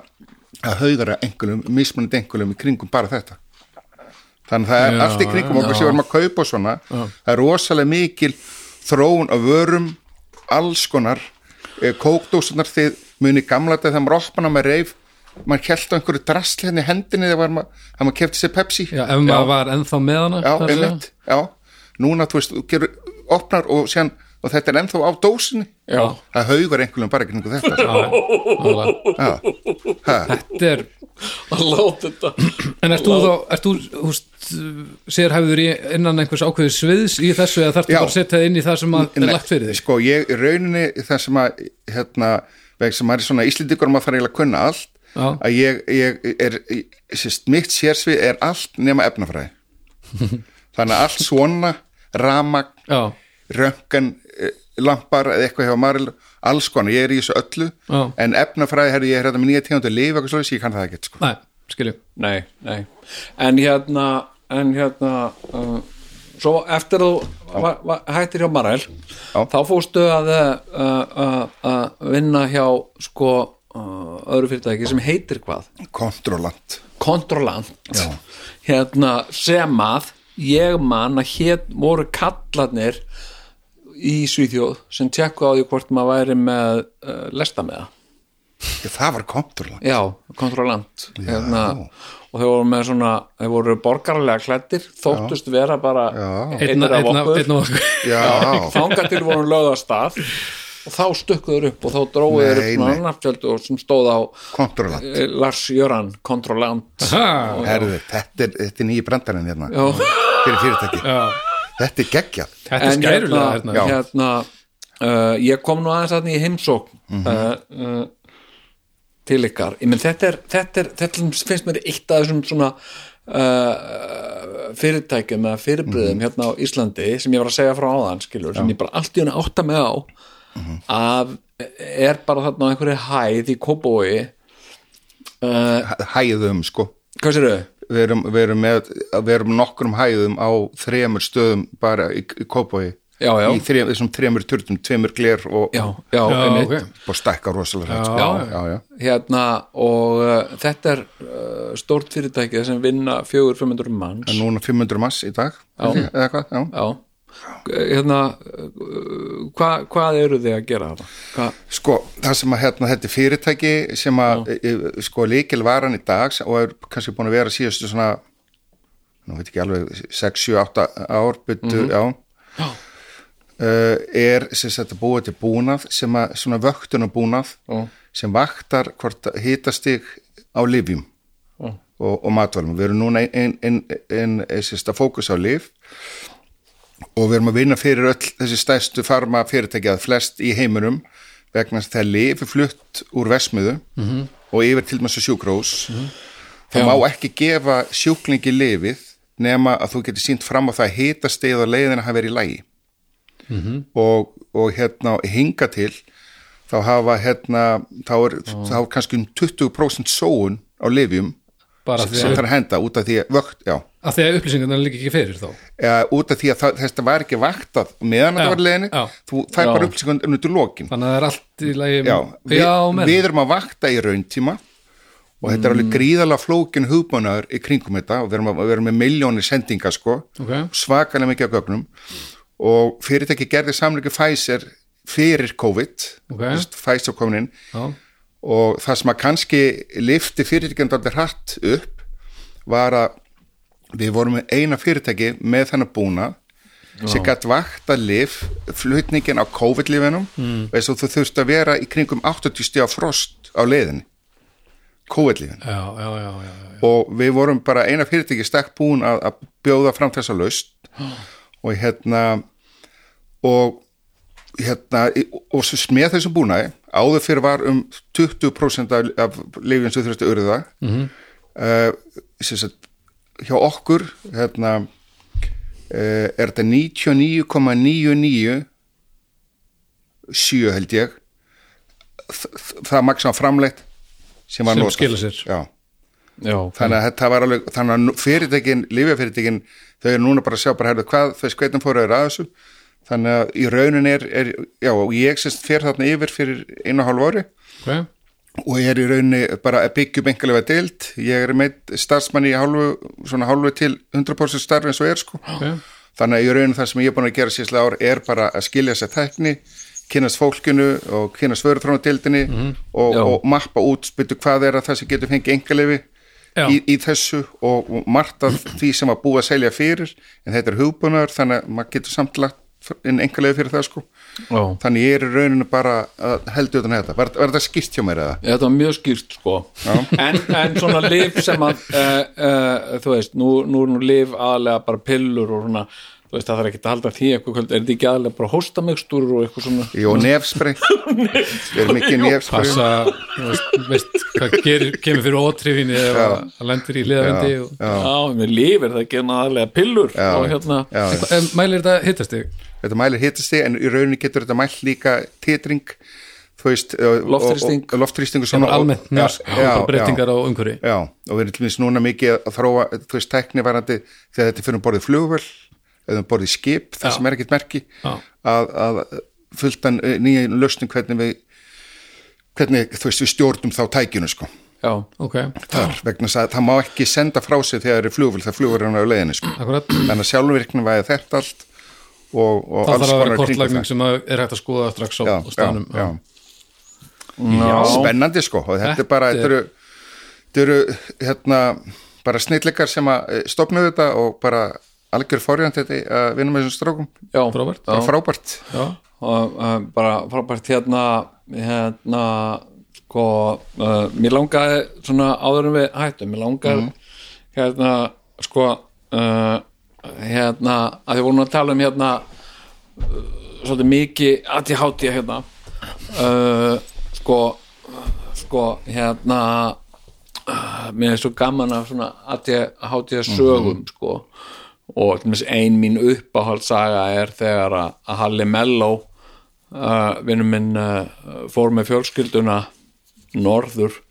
að haugara einhverjum, mismunandi einhverjum í kringum bara þetta. Þannig að það er Já, allt í kringum okkur já. sem við erum að kaupa og svona. Það er rosalega mikil þróun af vörum alls konar eh, kókdósunar þið muni gamla þegar maður opna með reif maður kælt á einhverju drasli henni í hendinni þegar maður, kefti sér Pepsi. Já, ef maður var ennþá með hana já, já. Núna, þú veist, þú gerur, opnar og síðan og þetta er ennþá á dósinni Já. það haugar einhverjum bara þetta. Nákvæmlega. já, ha, þetta er að láta þetta En ert þú þá, ert þú, húst, sérhæfður í innan einhvers ákveður sviðs í þessu eða þarftu Já. bara að setja það inn í það sem að er lagt fyrir þig? sko, ég í rauninni það sem að hérna, veg sem maður er svona íslendingur og maður þarf eiginlega að kunna allt Já. að ég, ég er sérst, mitt sérsvið er allt nema efnafræði þannig að allt svona ramag, röngan lampar eða eitthvað hjá Maril alls konar, ég er í þessu öllu. Já. en efnafræði, herri, ég er hérna með nýja tegundu lifa eitthvað slúðis, ég kann það ekki sko. næ, skilju. Nei, nei. En hérna, en hérna uh, svo eftir þú va, va, hættir hjá Marel Já. þá fórstu að uh, uh, að vinna hjá sko uh, öðru fyrirtæki sem heitir hvað? Kontrollant kontrollant hérna sem að ég man að hér voru kallarnir í Svíþjóð sem tjekku á því hvort maður væri með uh, lesta með það það var kontrollant já, kontrollant hérna, og þeir voru með svona þeir voru borgarlega klættir þóttust vera bara Einn einnir af okkur okkur já, þangað til voru lögða stað og þá stukkuður upp og þá dróið þeir upp svona og sem stóð á kontrollant. eh, Lars Jöran, kontrollant. Ha, Herðu, þetta er, þetta er nýji brandarinn hérna. Já. Fyrir fyrirtæki, Já, þetta er geggjað. Þetta er skærulega hérna, já. hérna uh, ég kom nú aðeins að í heimsókn Mhm. uh, uh, til ykkar. Ég menn þetta er, þetta er þetta finnst mér eitt af þessum svona uh, fyrirtækjum eða fyrirbröðum Mhm. hérna á Íslandi sem ég var að segja frá áðan skilur, sem ég bara allt í henni átta mig á Mhm. að er bara þarna á einhverju hæð í Kópói uh, hæðum sko hvað sér þau? við erum, við erum með við erum nokkrum hæðum á þremur stöðum bara í, í Kópói Já, já. í þrem, þessum þremur turtum, tveimur gler og, Já, já, Já, einmitt ok. og stækka rosalega sko. Já, já, já. hérna og uh, þetta er uh, stórt fyrirtæki sem vinna 400-500 manns En núna 500 mass í dag eða hvað, já já hérna hva, hvað eru þið að gera þetta? Sko, það sem að hérna, þetta er fyrirtæki sem að, e, sko, líkil varan í dag og er kannski búin að vera síðustu svona, nú veit ekki alveg 6, 7, 8 ár byttu, já Já. Uh, er sem sagt að búa til búnað sem að, svona vöktun búnað Já. sem vaktar hvort hitastig á livjum Já. og, og matvælum við erum núna ein, ein, ein, ein, fókus á liv og við erum að vinna fyrir öll þessi stærstu farma fyrirtæki að flest í heiminum vegna þess að það lifi flutt úr vesmiðu -hmm. og yfir til svo sjúkrós það Já. má ekki gefa sjúklingi lifið nema að þú getur sínt fram á það að hitastig og leiðina hafa verið í lægi og, og hérna hinga til þá hafa hérna þá er, þá er kannski um 20% sóun á lifjum bara því sem að, þarf að henda út af því að vökt, já. Að því að upplýsingarna líka ekki fyrir þá. Eða, út af því að það, þetta var ekki vaktað meðan þetta var leiðinni. já. þú fær bara Já. upplýsingar undir lokin. Þannig að það er allt í lagi já, við, við erum að vakta í rauntíma og þetta er alveg gríðalega flókin hugbúnaður í kringum þetta. Og við erum, að, við erum með miljónir sendinga sko. Ok. svakalega mikið af gögnum. Og fyrirtæki gerði samlingu Pfizer fyrir COVID. Ok. Þú veist, Pfizer komin inn. Já, og það sem að kannski lifti fyrirtækjum dálítið hratt upp var að við vorum með eina fyrirtæki með þennan búna sem gætt vakta lif flutningin á COVID-lifinum mm. og að þú þurft að vera í kringum 80 stíða frost á leiðinni COVID-lifin já, já, já, já, já. og við vorum bara eina fyrirtæki stakk búin að, að bjóða fram þessa laust og hérna og hérna og með þessum búnaði áður fyrir var um 20% af, af lifin sem þurfti að urða mm -hmm. uh, hjá okkur hérna uh, er þetta 99,99 7 held ég. Það maks að framleitt sem var sér. já. Þannig að þetta var alveg þannig að fyrirtækin, lífjafyrirtækin þau eru núna bara að sjá bara herðu hvað þau skveitum fóru að þessu þannig að í raunin er, er já og ég sérst fer þarna yfir fyrir einu og hálf ári. Ok, og ég er í rauninni bara að byggja upp einhverlega deild, ég er með starfsmann í hálfu, svona hálfu til 100% starf eins og er sko. Ok. Þannig að í rauninni það sem ég er búin að gera síðslega ár er bara að skilja sér tækni kynast fólkinu og kynast vörutrónadeildinni og, Já. og mappa út spytu hvað er að það sem getur fengið engaleifi Já. í, í þessu og, og margt af því sem var búið að selja fyrir. En þetta er hugbúnar þannig að maður getur samtlagt inn engaleifi fyrir það sko já. þannig ég er í rauninu bara að heldur utan þetta, var, var þetta skýrt hjá mér eða? Þetta var mjög skýrt sko en, en svona lif sem að uh, uh, þú veist, nú, nú er nú lif aðalega bara pillur og svona þú veist, það þarf ekki að halda því eitthvað kvöld, er þetta ekki aðalega bara hóstamixtur og eitthvað svona? Jó, Við erum ekki nefsprey passa, þú veist, veist hvað gerir, kemur fyrir ótrifinni ef að það lendir í hliðavendi og... Já, með lif er það ekki aðalega pillur Já. og hérna. Já, já. En Mælir þetta hittast þig? þetta mælir hittasti en í rauninni getur þetta mælt líka titring þú veist og- Loftþrýsting. og, og og Sem svona er almennt og- já, já, breytingar á umhverfi. Já, og við erum til dæmis núna mikið að þróa þú veist tækni varandi þegar þetta er fyrir um borðið flugvöld eða um borðið skip það Já. sem er ekkert merki að, að fulltan nýja löstum hvernig við hvernig þú veist við stjórnum þá tækjunu sko Já, Ok, þar, vegna að það má ekki senda frá sig þegar það er flugvöld, það flugvöld er á leiðinni sko. akkurat þannig að sjálfvirknin væði þetta allt og, og Það alls þarf að vera konar það. sem er hægt að skoða strax á, já, á stanum já, já. já. spennandi sko og þetta er bara þetta eru, þetta eru hérna bara snillikar sem að eh, stofnuðu þetta og bara algjör fórjönd þetta að vinna með þessum strákum. Já, Frábært. já. bara frábært. Já, og uh, bara frábært hérna hérna sko uh, mér langaði svona áður en við hættum, mér langaði hérna sko uh, hérna að þið vorum að tala um hérna uh, svolítið mikið ADHD hérna uh, sko sko hérna uh, mér er svo gaman svona ADHD sögum sko og ein mín uppáhaldsaga er þegar að að Halli Mello uh, vinnum minn uh, fór með fjölskylduna norður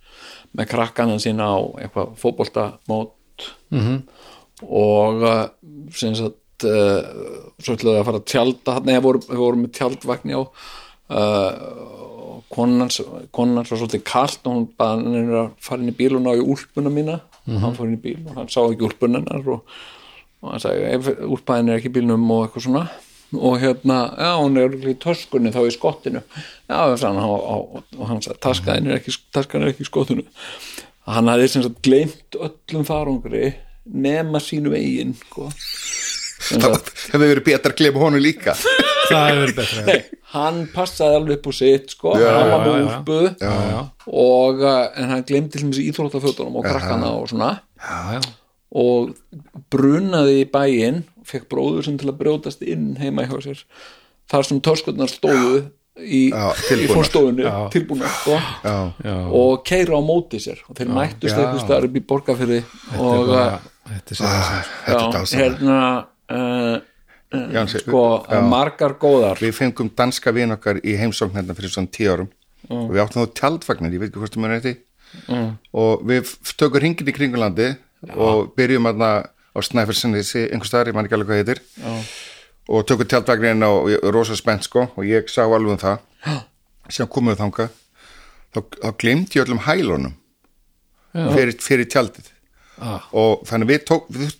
með krakkana sína á eitthvað fótboltamót. -hmm. og uh, sem sagt uh, svo ætlaði að fara að hann eða voru, við vorum með tjaldvagn á uh, konans konans var svolítið kalt og hún bara hann að fara inn í bíl og ná í úlpuna mína. Hann fór inn í bíl og hann sá ekki úlpuna hennar og, og hann sagði ef úlpaðin er ekki bílnum og eitthvað svona. Og hérna, já hún er í töskunni þá í skottinu. Já, sann, og, og, og hann sagði, taskaðin er ekki taskan er ekki í skottinu. Hann hafði sem sagt gleymt öllum farungri nema sínum eigin sko. Það hefði verið betra að glema honum líka. Það hefur verið betra Nei, hann passaði alveg upp á sitt sko, Já, hann var með já, og uh, en hann glemdi til þessi íþróttafötunum og krakkana og svona. Já, já. Og brunaði í bæinn fekk bróður sem til að brjótast inn heima hjá sér þar sem törskurnar stóðu í, Já, í fórstofunni Já. tilbúnar sko, já, já. og keira á móti sér. Og þeir mættust Já. eitthvað upp í er og bara- Þetta er sér Ah, þetta er já, dásamlega hérna uh, Jansi, sko, já. margar góðar. Við fengum danska vin okkar í heimsókn hérna fyrir svona tíu árum. Og við áttum þá tjaldvagnar, ég veit ekki hvort þú muni þetta og við tökum ringin í kringulandi og byrjum aðna á Snæfellsinni einhver staðar, ég man ekki alveg hvað heitir Já. og tökum tjaldvagnirinn er rosa spennt sko og ég sá alveg um það sem komum við þangað þá, þá glemdi ég öllum hælunum fyrir, fyrir tjaldið Ah. og þannig við tók við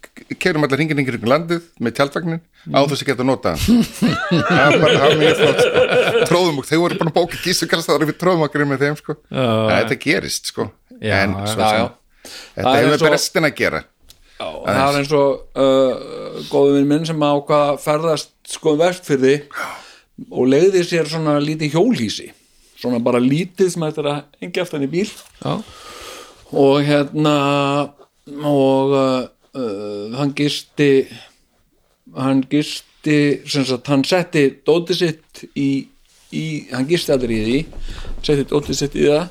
kerum allar hringin yngir ykkur landið með tjaldvagnin á þess að geta nota það var bara, það sko. tróðum og þau voru búin að bóka gísukarstaðar við tróðum okkur með þeim sko Já. en þetta gerist sko Já, en já, já, já. Þetta hefur svo- með restin að gera. Já, það er eins og uh, góðvinn minn sem ákvað að ferðast sko vestfyrði og leiði sér svona lítið hjólhísi svona bara lítið sem er að hengja aftan í bíl. Já, og hérna og uh, uh, hann gisti hann gisti sem sagt, hann setti dótið sitt í, í hann gisti allir í því setti dótið sitt í það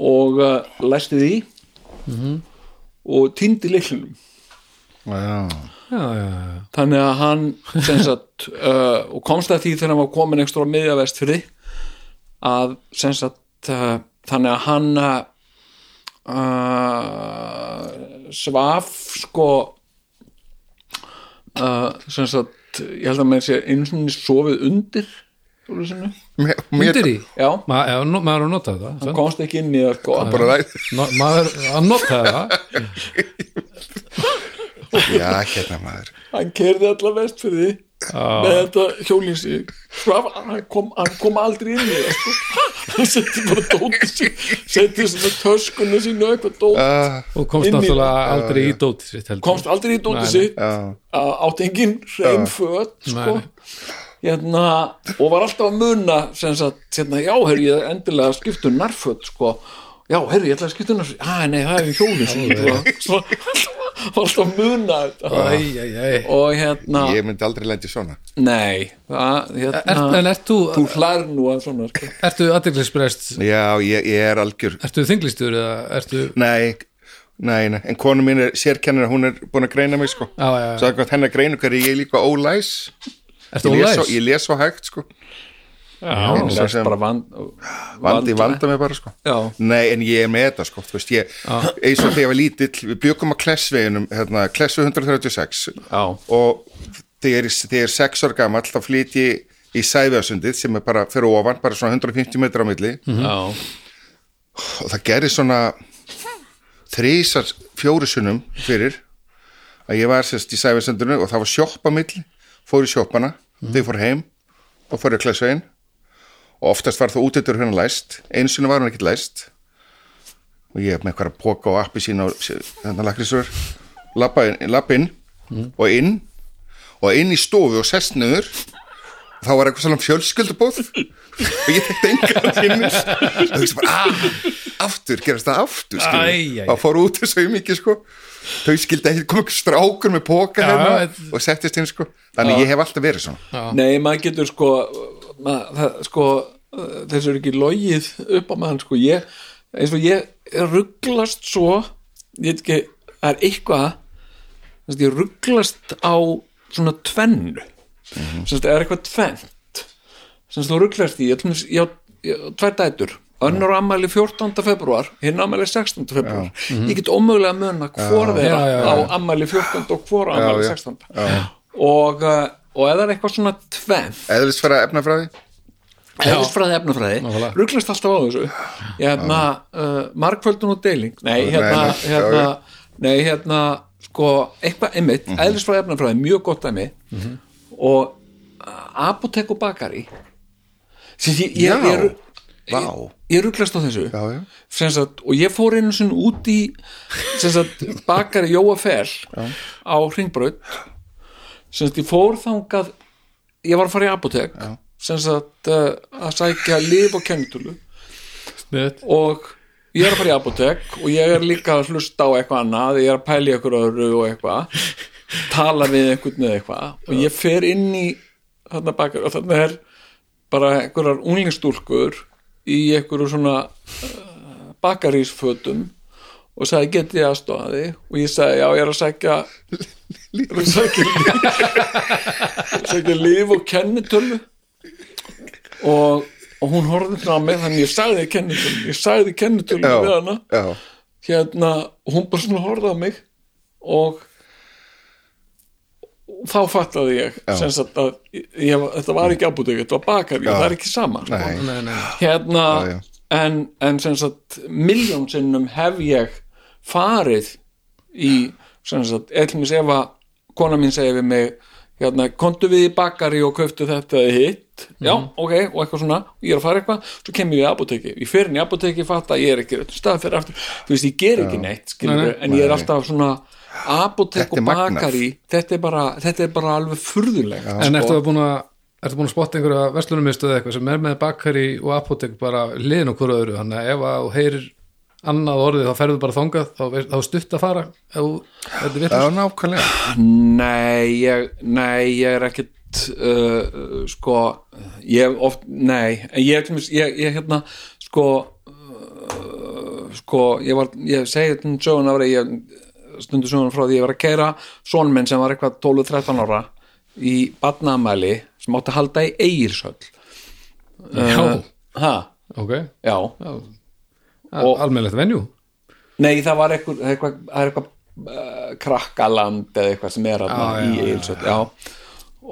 og uh, læsti því og týndi leiklinum já, já, já, þannig að hann sem sagt, uh, og komst að því þegar hann var komin ekstra á miðja vestfyrði að sem sagt uh, þannig að hann uh, svaf sko uh, sem sagt ég held að með sé eins og sofið undir. Mér- mér- Undir í? já, Ma, já, no, maður har notað það hann komst ekki inn í það sko. Bara ræð no, maður har notað það. Já, hérna maður. Hann kerði alla vestfyrði með þetta hjólísi hann kom, hann kom aldrei inn í það sko. hann setti bara dótið sín setti svona töskunni sín og eitthvað dót uh, og komst náttúrulega aldrei í dótið sitt heldur. komst aldrei í dótið Nei, sitt. Já, átt engin hrein föt sko. Hérna, og var alltaf að muna sem sagt, hérna, já, herri, ég endilega skiptu um nærföt, sko. Já, herri, ég ætla að skipta um nærföt, að nei, það er hjólið svo, svo, var alltaf að muna þetta. Æ, æ, æ. og hérna, ég myndi aldrei lendi svona. Nei það, Er, hérna, en ert þú, þú hlær nú að svona, sko. Ertu aðdeglisbrest já, ég, ég er algjör ertu þinglistur eða ertu nei, nei, nei, en konu mín er sérkennir hún er búin að greina mig sko. Já, já, svo að greinu hverju ég er líka ólæs ertu ólæs? ég les svo hægt sko. Já, svo lest sem- bara vand, vandi, vanda. mig bara sko. Já, Nei, en ég er með þetta sko, þú veist, ég, eins og þegar ég var lítill, við bjökum á Klessveginum, hérna, Klessu 136 já, og þegar, ég- er sex ára gamall, þá flyt ég í Sæfjásundið sem er bara fyrir ofan, bara svona 150 metra á milli. Já. Og það gerir svona þrísar fjórusunum fyrir að ég var sérst í Sæfjásundinu og það var sjopp á milli, fór í sjoppana, þau fór heim og fór í Klessvegin og oftast var það útættur hérna læst, einu sinni var hann ekkert læst. Og ég með eitthvað að póka og appi sín og þannig lakrísur lappa inn, lappa inn og inn og inn í stofu og sest niður. Og þá var eitthvað svona fjölskyldubóð og ég tekti engan kynnis og þú veist bara, ah, aftur gerast það aftur, skilur og fór út þessu mikið, sko. Þau skildi ekki koma strákur með póka hérna og settist inn, sko. Þannig ég hef alltaf verið svona. Nei, maður getur sko mað, það, sko uh, þessu er ekki logið upp á maður sko. Ég, eins og ég rugglast svo ég veit ekki, það er eitthvað þess að ég rugglast á svona tvennu. Mm -hmm. það er eitthvað tvent sem þú rugglast í ég, á- tvær dætur önnur ammæli 14. februar hinn ammæli 16. februar ég get ómögulega að muna hvor þeirra Já, já, já. á ammæli 14. og hvor á ammæli já. 16. og, uh, og eða er eitthvað svona tvent eðlisfæra efnafræði eðlisfræði, efnafræði rugglast alltaf á þessu hérna, uh, markvöldun og deiling nei, hérna, nei, já, hérna já. nei, hérna, sko eitthvað einmitt, Mhm. eðlisfræði, efnafræði, mjög gott dæmi og uh, apotek og bakari ég, ég, Já, ég, vá. ég, ég rugglast á þessu. Já, já. Sagt, og ég fór einu sinni út í sem sagt, bakari Jóa Fell á sagt, ég fór þangað ég var að fara í apotek sagt, uh, að sækja lif og kennitölu. Og ég er að fara í apotek og ég er líka að hlusta á eitthvað annað ég er að pæla í eitthvað öðru og eitthvað tala við einhvern með eitthvað. Og ég fer inn í þarna bakar og þarna er bara einhverjar unglingstúlkur í einhverju svona uh, bakarísfötum og sagði get ég aðstofa þig? Og ég sagði já ég er að líf sækja líf og kennitölu. Og, og hún horfði frá mig þannig ég sagði kennitölu ég sagði kennitölu Já, við hana. já, hérna og hún bara svona horfði á mig og þá fattaði ég sagt að ég, þetta var ekki apotek, þetta var bakari og það er ekki sama sko. nei, Nei, nei, nei. hérna Já, já. en, en miljón sinnum hef ég farið í eitthvað ef að kona mín segir við mig hérna, kontu við í bakari og köftu þetta hitt, já, ok, og eitthvað svona ég er að fara eitthvað, svo kem ég í apoteki ég fer inn í apoteki, fatta, ég er ekki réttum stað fyrir aftur, þú veist, ég ger ekki neitt skilur, Nei, nei. en ég er alltaf svona apotek og bakari þetta er bara, þetta er bara alveg furðulegt En sko. ertu búin að Ertu búin að spotta einhverja verslunumistuð eitthvað sem er með bakari og apotek bara liðin og hverju öðru, þannig að ef að þú heyrir annað orðið þá ferðu bara þangað þá, þá stutt að fara ef þú- þetta er nákvæmlega. Nei, ég, nei, ég er ekkit uh, sko ég hef oft, nei en ég, ég, ég hérna sko uh, sko ég var, ég segi þetta um sögun ára ég stundu sögun frá því ég var að keira son minn sem var eitthvað 12-13 ára í badnaðamæli sem átti að halda í eigirshöll Já, ha, ok. Já. Og- Almennilegt venjú Nei, það var eitthvað, eitthvað, eitthvað uh, krakkaland eða eitthvað sem er Já, aðna já, í já, Egilsöld já.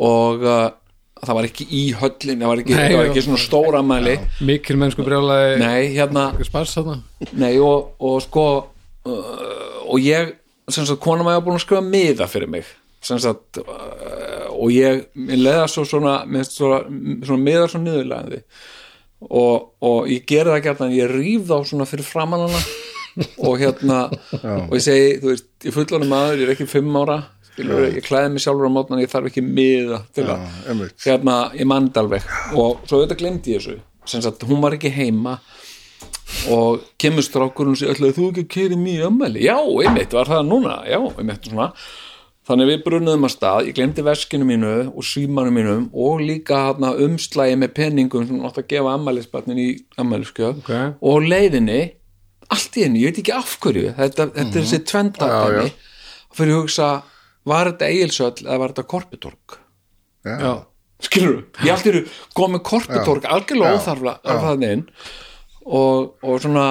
og uh, það var ekki í höllin það var ekki, Nei, það var já. ekki svona stóra mæli Mikil mennsku brjálaði Nei, hérna Nei, og, og sko uh, og ég, sem sagt, kona maður búin að skrifa miða fyrir mig. Sem sagt uh, og ég, mér leða svo svona, svona, svona miðar svo niðurlegandi og, og ég geri það gætna ég ríf þá svona fyrir framan hana. Og hérna og ég segi, þú veist, ég fullanum maður ég er ekki fimm ára, skilur, ég klæði mig sjálfur á mótnan, ég þarf ekki miða til að einmitt. hérna, ég þetta alveg. Og svo auðvitað glemdi ég þessu. Sem sagt, hún var ekki heima og kemur strákurinn og sér ætlaði þú ekki að keri mjög ammæli já, einmitt, var það núna, já, einmitt svona. þannig við brunuðum að stað ég glemdi veskinu mínu og símanu mínum og líka hérna, umslægi með penningum sem átt að gefa ammælisbarnin í ammæliskjöf Ok. og leiðinni allt í henni, ég veit ekki af hverju þetta, þetta er þessi tvendardæmi og fyrir að hugsa, var þetta eigilsöll eða var þetta korpitorg Já, Já, skilur ég allt eru komið korputorg algjörlega óþarfla og, og svona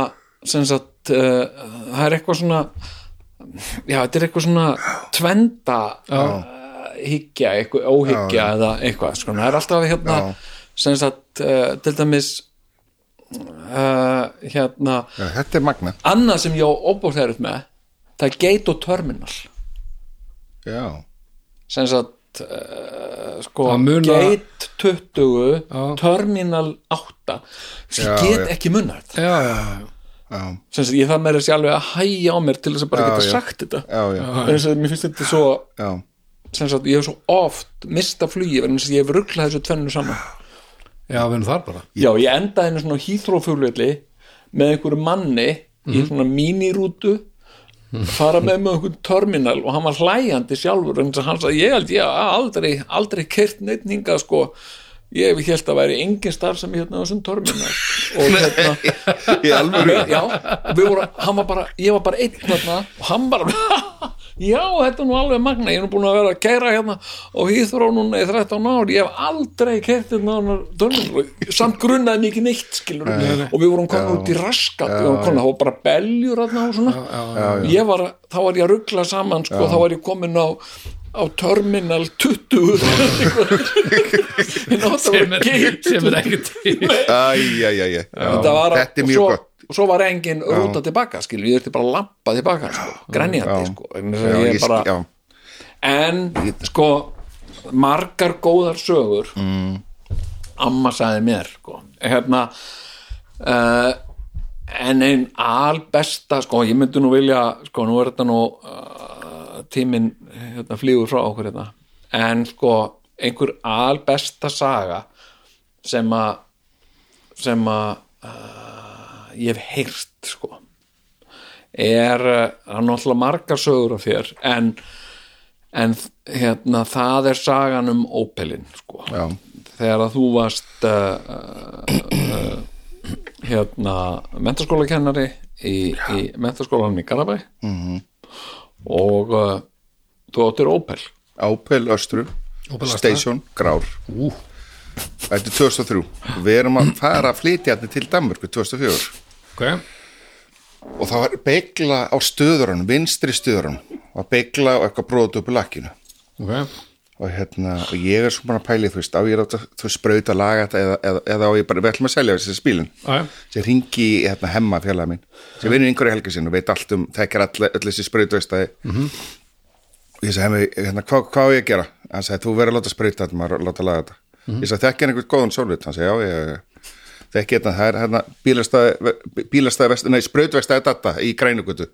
sem sagt uh, það er eitthvað svona já, þetta er eitthvað svona tvenda uh, hyggja, eitthvað óhyggja eða eitthvað, sko, það er alltaf hérna sem sagt uh, til dæmis hérna Já, þetta er magna annað sem ég óbúrþærið með það er gate og terminal. Já, sem sagt uh, sko, Að muna- gate 20 Já. terminal 8 sem Já, get já. ekki munna þetta já, já, já. já, sem sagt ég það meira sér alveg að hæja á mér til þess að bara Já, geta já. sagt þetta já, já, þess að mér finnst þetta svo já. sem sagt ég hef svo oft mista flugi en þess að ég hef rugglað þessu tvennu saman já við erum þar bara já ég endaði henni svona hýþrófugleitli með einhverju manni í Mhm. svona mínirútu fara með með einhvern terminal og hann var hlæjandi sjálfur hann sagði ég held ég aldrei, aldrei kert neittninga sko ég held að væri engin starf sem hérna á þessum terminal og hérna Í alvöru? Já, hann var bara ég var bara einn þarna og hann bara já, þetta er nú alveg magna ég er nú búin að vera að kæra hérna og hýþró núna í 13 ár, ég hef aldrei kært hérna á og samt grunnaði mikið neitt skilur og við vorum komin út í raskat. Við vorum komin, það var bara beljur hérna og svona. Ég var, þá var ég að ruggla saman sko, þá var ég komin á á terminal 20 ég nátt að sem er, er æ. þetta, var, Þetta er mjög svo, gott. og svo var engin rúta tilbaka skilur, ég þurfti bara að lappa tilbaka sko, grenjandi Já. sko, ég ég, bara, já, en sko margar góðar sögur mm. amma sagði mér sko, hérna uh, en einn albesta sko, ég myndi nú vilja sko, nú er þetta nú uh, tíminn hérna, flýgur frá okkur hérna. En sko, einhver albesta saga sem að sem að uh, ég hef heyrt sko er, það er náttúrulega margar sögur af þér en en hérna það er sagan um Opelin sko. Já, þegar að þú varst uh, uh, hérna mentaskólakennari í, í mentaskólanum í Garabæ -hmm. Og uh, þú áttir Opel. Ápel Östru Opel Astra. Station Grár. Ú, Þetta er 2003 Við erum að fara að flytja þetta til Danmörku 2004 ok. Og það var beigla á stöðurinn vinstri stöðurinn og beigla og eitthvað bróðut upp í lakkinu. Ok, og hérna, og ég er svo bara að pæli þú veist, á ég að veist, spraut að laga þetta eða, eða, eða á ég bara, við ætlum að selja þessi já. sem ringi hérna, hemma fjarlæða mín sem vinnur einhverju helgi sinn og veit allt um þekkar öll þessi sprautveistæði Mhm. og ég sagði hemmi, hérna, hvað, hvað á ég að gera hann sagði, þú verður að láta sprauta þetta, maður að láta laga þetta Mhm. ég sagði, þekkir einhvern góðan sólvit hann sagði, já, ég þekki þetta, það er hérna bílastæði, sprautveistæði data í grænugutu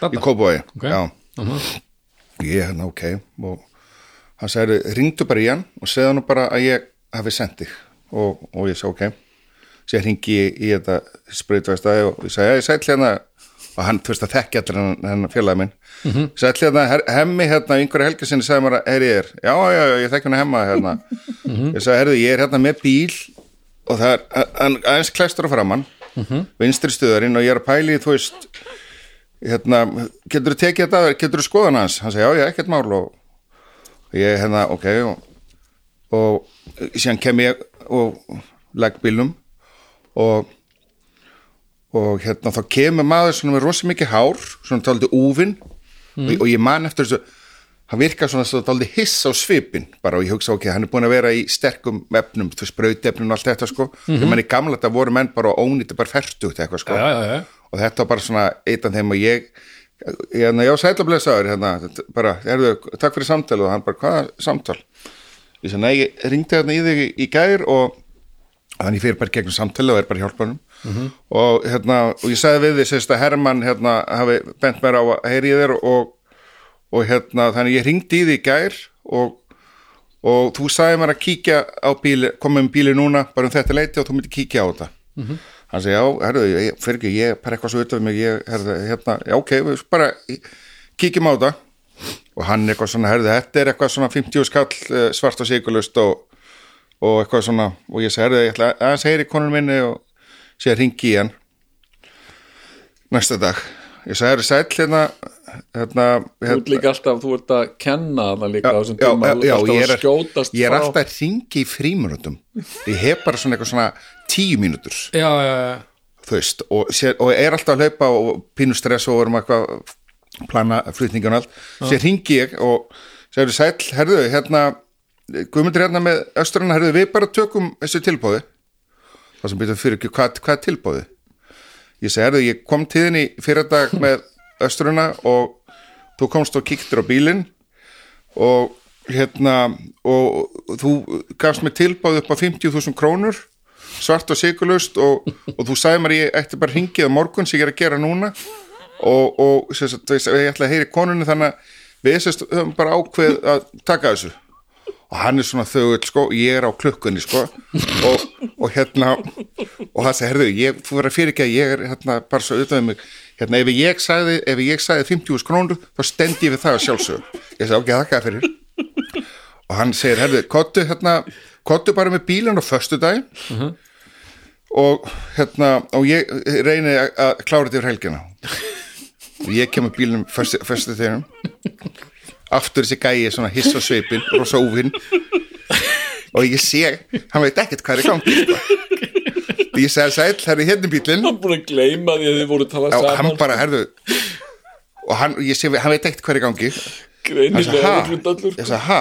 Dadda? í Kópói, Ok. já ég, hérna, ok og hann sagði, ringdu bara í hann og segðu hann bara að ég hafi sendt þig. Og, og ég sagði, ok. Sér ringi í, í þetta spraytvæstaði og ég sagði, ég sæll hérna. Og hann, þú veist að þekki allir hann, hann félagi minn. Mm -hmm. sæll hérna, her, hemmi hérna einhverja helgi sinni sagði mér að, er ég er já, já, já, ég þekki hann hemma hérna. Ég sagði, herðu, ég er hérna með bíl og það er aðeins klestur á framann mm -hmm. vinstri stuðarinn og ég er að pæli, þú veist hérna, getur þú tekið þetta getur þú skoðan hans, hann sagði, já, já, ekkert mál og ég, hérna, ok og, og síðan kem ég og legg bílnum og og hérna þá kemur maður svona með rosa mikið hár, svona tóldi úfin og, og ég man eftir þessu hann virkar svona svona tóldi hiss á svipin bara og ég hugsa ok, hann er búin að vera í sterkum efnum, þú sprautefnum og allt þetta sko. Ég man í gamla þetta voru menn bara ónýtti bara ferstugt eitthvað sko. Já, já, já. og þetta var bara svona eitt af þeim og ég hérna, já, sætlublesaður hérna, bara, erðu, takk fyrir samtal og hann bara, hvaða samtal ég sagði, nei, ég ringdi hérna í þig í, gær og þannig fyrir bara gegnum samtali og er bara hjálpanum -hmm. og hérna, og ég sagði við því sérst að Hermann hérna hafi bent mér á að heyri þér og, og hérna, þannig ég ringdi í því í gær og, og þú sagði mér að kíkja á bíli, koma um bíli núna bara um þetta leiti og þú myndi kíkja á þetta -hmm. Hann segi, já, herðu, ég, fyrir ekki ég er bara eitthvað svo utan mig, ég, herðu, hérna já, ok, við bara kíkjum á þetta. Og hann eitthvað svona, herðu, þetta er eitthvað svona 50 skall eh, svart og sigurlust og og eitthvað svona. Og ég sagði, ég ætla aðeins heyri konun minni og sé að ringi í hann næsta dag. Ég sagði, er sæll hérna hérna, Þú ert líka alltaf, þú ert að kenna það líka á þessum já, tíma, já, þú ert já, alltaf ég að er, skjótast ég er frá. alltaf að ringi í fríminutum ég hef bara svona eitthvað svona tíu mínútur. Já, já, já. veist, og, sér, og er alltaf að hlaupa og pínu stress og erum eitthvað að plana flutningun og allt. Sér ringi ég og segir sæll, herðu, hérna Guðmundur hérna með östrana, herðu, við bara tökum þessu tilbóði það sem byrjuð fyrir ekki, hvað, hvað er tilbóði ég segi, herðu, ég kom þinn í fyrir dag með östruna og þú komst og kíktir á bílinn og hérna og þú gafst mér tilbáð upp á 50.000 krónur svart og sigurlust og, og þú sagði mér ég ætti bara hringið á morgun sem ég er að gera núna. Og, og sagt, ég ætla að heyri konunni þannig að við sérst, höfum bara ákveð að taka þessu. Og hann er svona þögull sko, ég er á klukkunni sko. Og, og hérna og það segir, herðu, ég, þú verður að fyrir ekki að ég er hérna bara svo auðvitað um mig. Hérna, ef ég sagði, ef ég sagði 50 krónur þá stendi ég við það að sjálfsögum ég sagði, ok, þakka fyrir. Og hann segir, herðu, kottu hérna kottu bara með bílinn á föstu dag og hérna og ég reyni að klára þetta yfir helgina. Og ég kem með bílinn föstu, föstu þegar aftur þessi gæi svona hiss á svipin rosa úfinn og ég sé, hann veit ekkert hvað er í gangi sko. og ég segi sæl, það er hérna bílinn Hann búin að gleyma því að þið voru að tala og saman. hann bara, herðu og hann, ég sé, hann veit ekkert hvað er í gangi. Greinilega ha? miklu dallur ég sagði, ha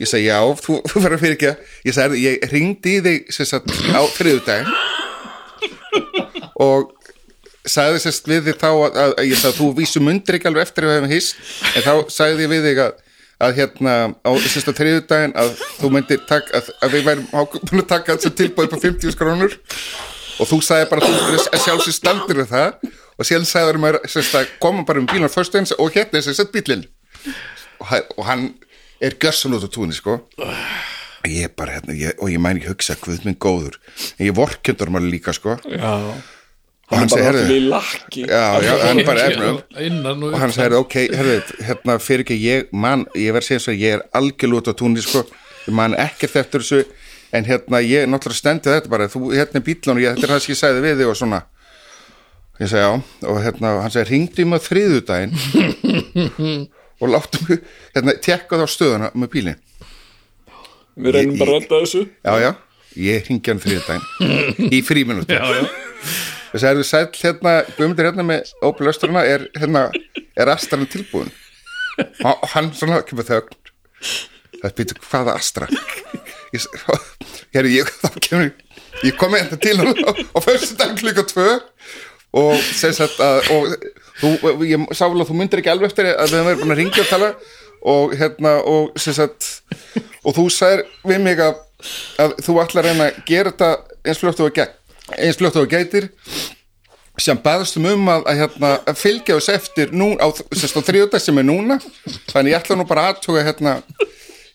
ég sagði, já, þú, þú verður fyrir ekki að ég sagði, ég ringdi í þig sagt, á þriðudaginn og sagði sérst við þig þá að, að, að ég sagði, þú vísu mundir ekki alveg eftir að við hefum hist. En þá sagði ég við þig að að hérna á sérst að þriðudaginn að þú myndir taka, að, við værum búin að taka þessu tilbúið på 50 krónur. Og þú sagði bara þú myndir að sjálfsög standur við það. Og síðan sagði mér sérst að koma bara um bílun fyrst eins og hérna er sérst bílinn og hann er gössan út á túnni sko. Ég bara hérna ég, og ég mæni ekki hugsa hvað minn góður. En ég vorkendur maður líka sko. Og Já, hann hann segi, bara herðu allir í lakki. Já, já, hann bara efnum. Innan og og hann sagði, ok, herðu, hérna fyrir ekki ég man, ég verð að segja svo að ég er algjörlega út á túnni, sko, ég man ekkert eftir þessu, en hérna ég náttúrulega stendi þetta bara, þú, hérna er bílun og ég, þetta er það sem ég sagði við þig og svona. Ég sagði, já, og hérna hann sagði, ringdi á þriðudaginn og láttu mig hérna, tekka þá stöðuna með bílinn. Við reynum Ég- bara að redda þessu. Já, já, ég ringi hann þriðudaginn í fríminúti Já, já. þess að er þú sæll hérna Guðmundur hérna með Opel Östrana er hérna er aðstæðan tilbúin og hann svona kemur þögn. Það býtur hvaða astra? Ég, hér, ég, þá kemur ég kom þetta til hann á, á fyrstu dag klukka tvö og sem sagt að og, þú, ég sá vel að þú myndir ekki alveg eftir að við höfum verið búin að ringja og tala og hérna og sagt og þú sagðir við mig að, að þú ætlar að reyna að gera þetta eins fljótt og eins fljótt og gætir sem baðstum um að, að, hérna, að fylgja oss eftir nú, á, á þriðudag sem er núna. Þannig ég ætla nú bara aðtuga hérna,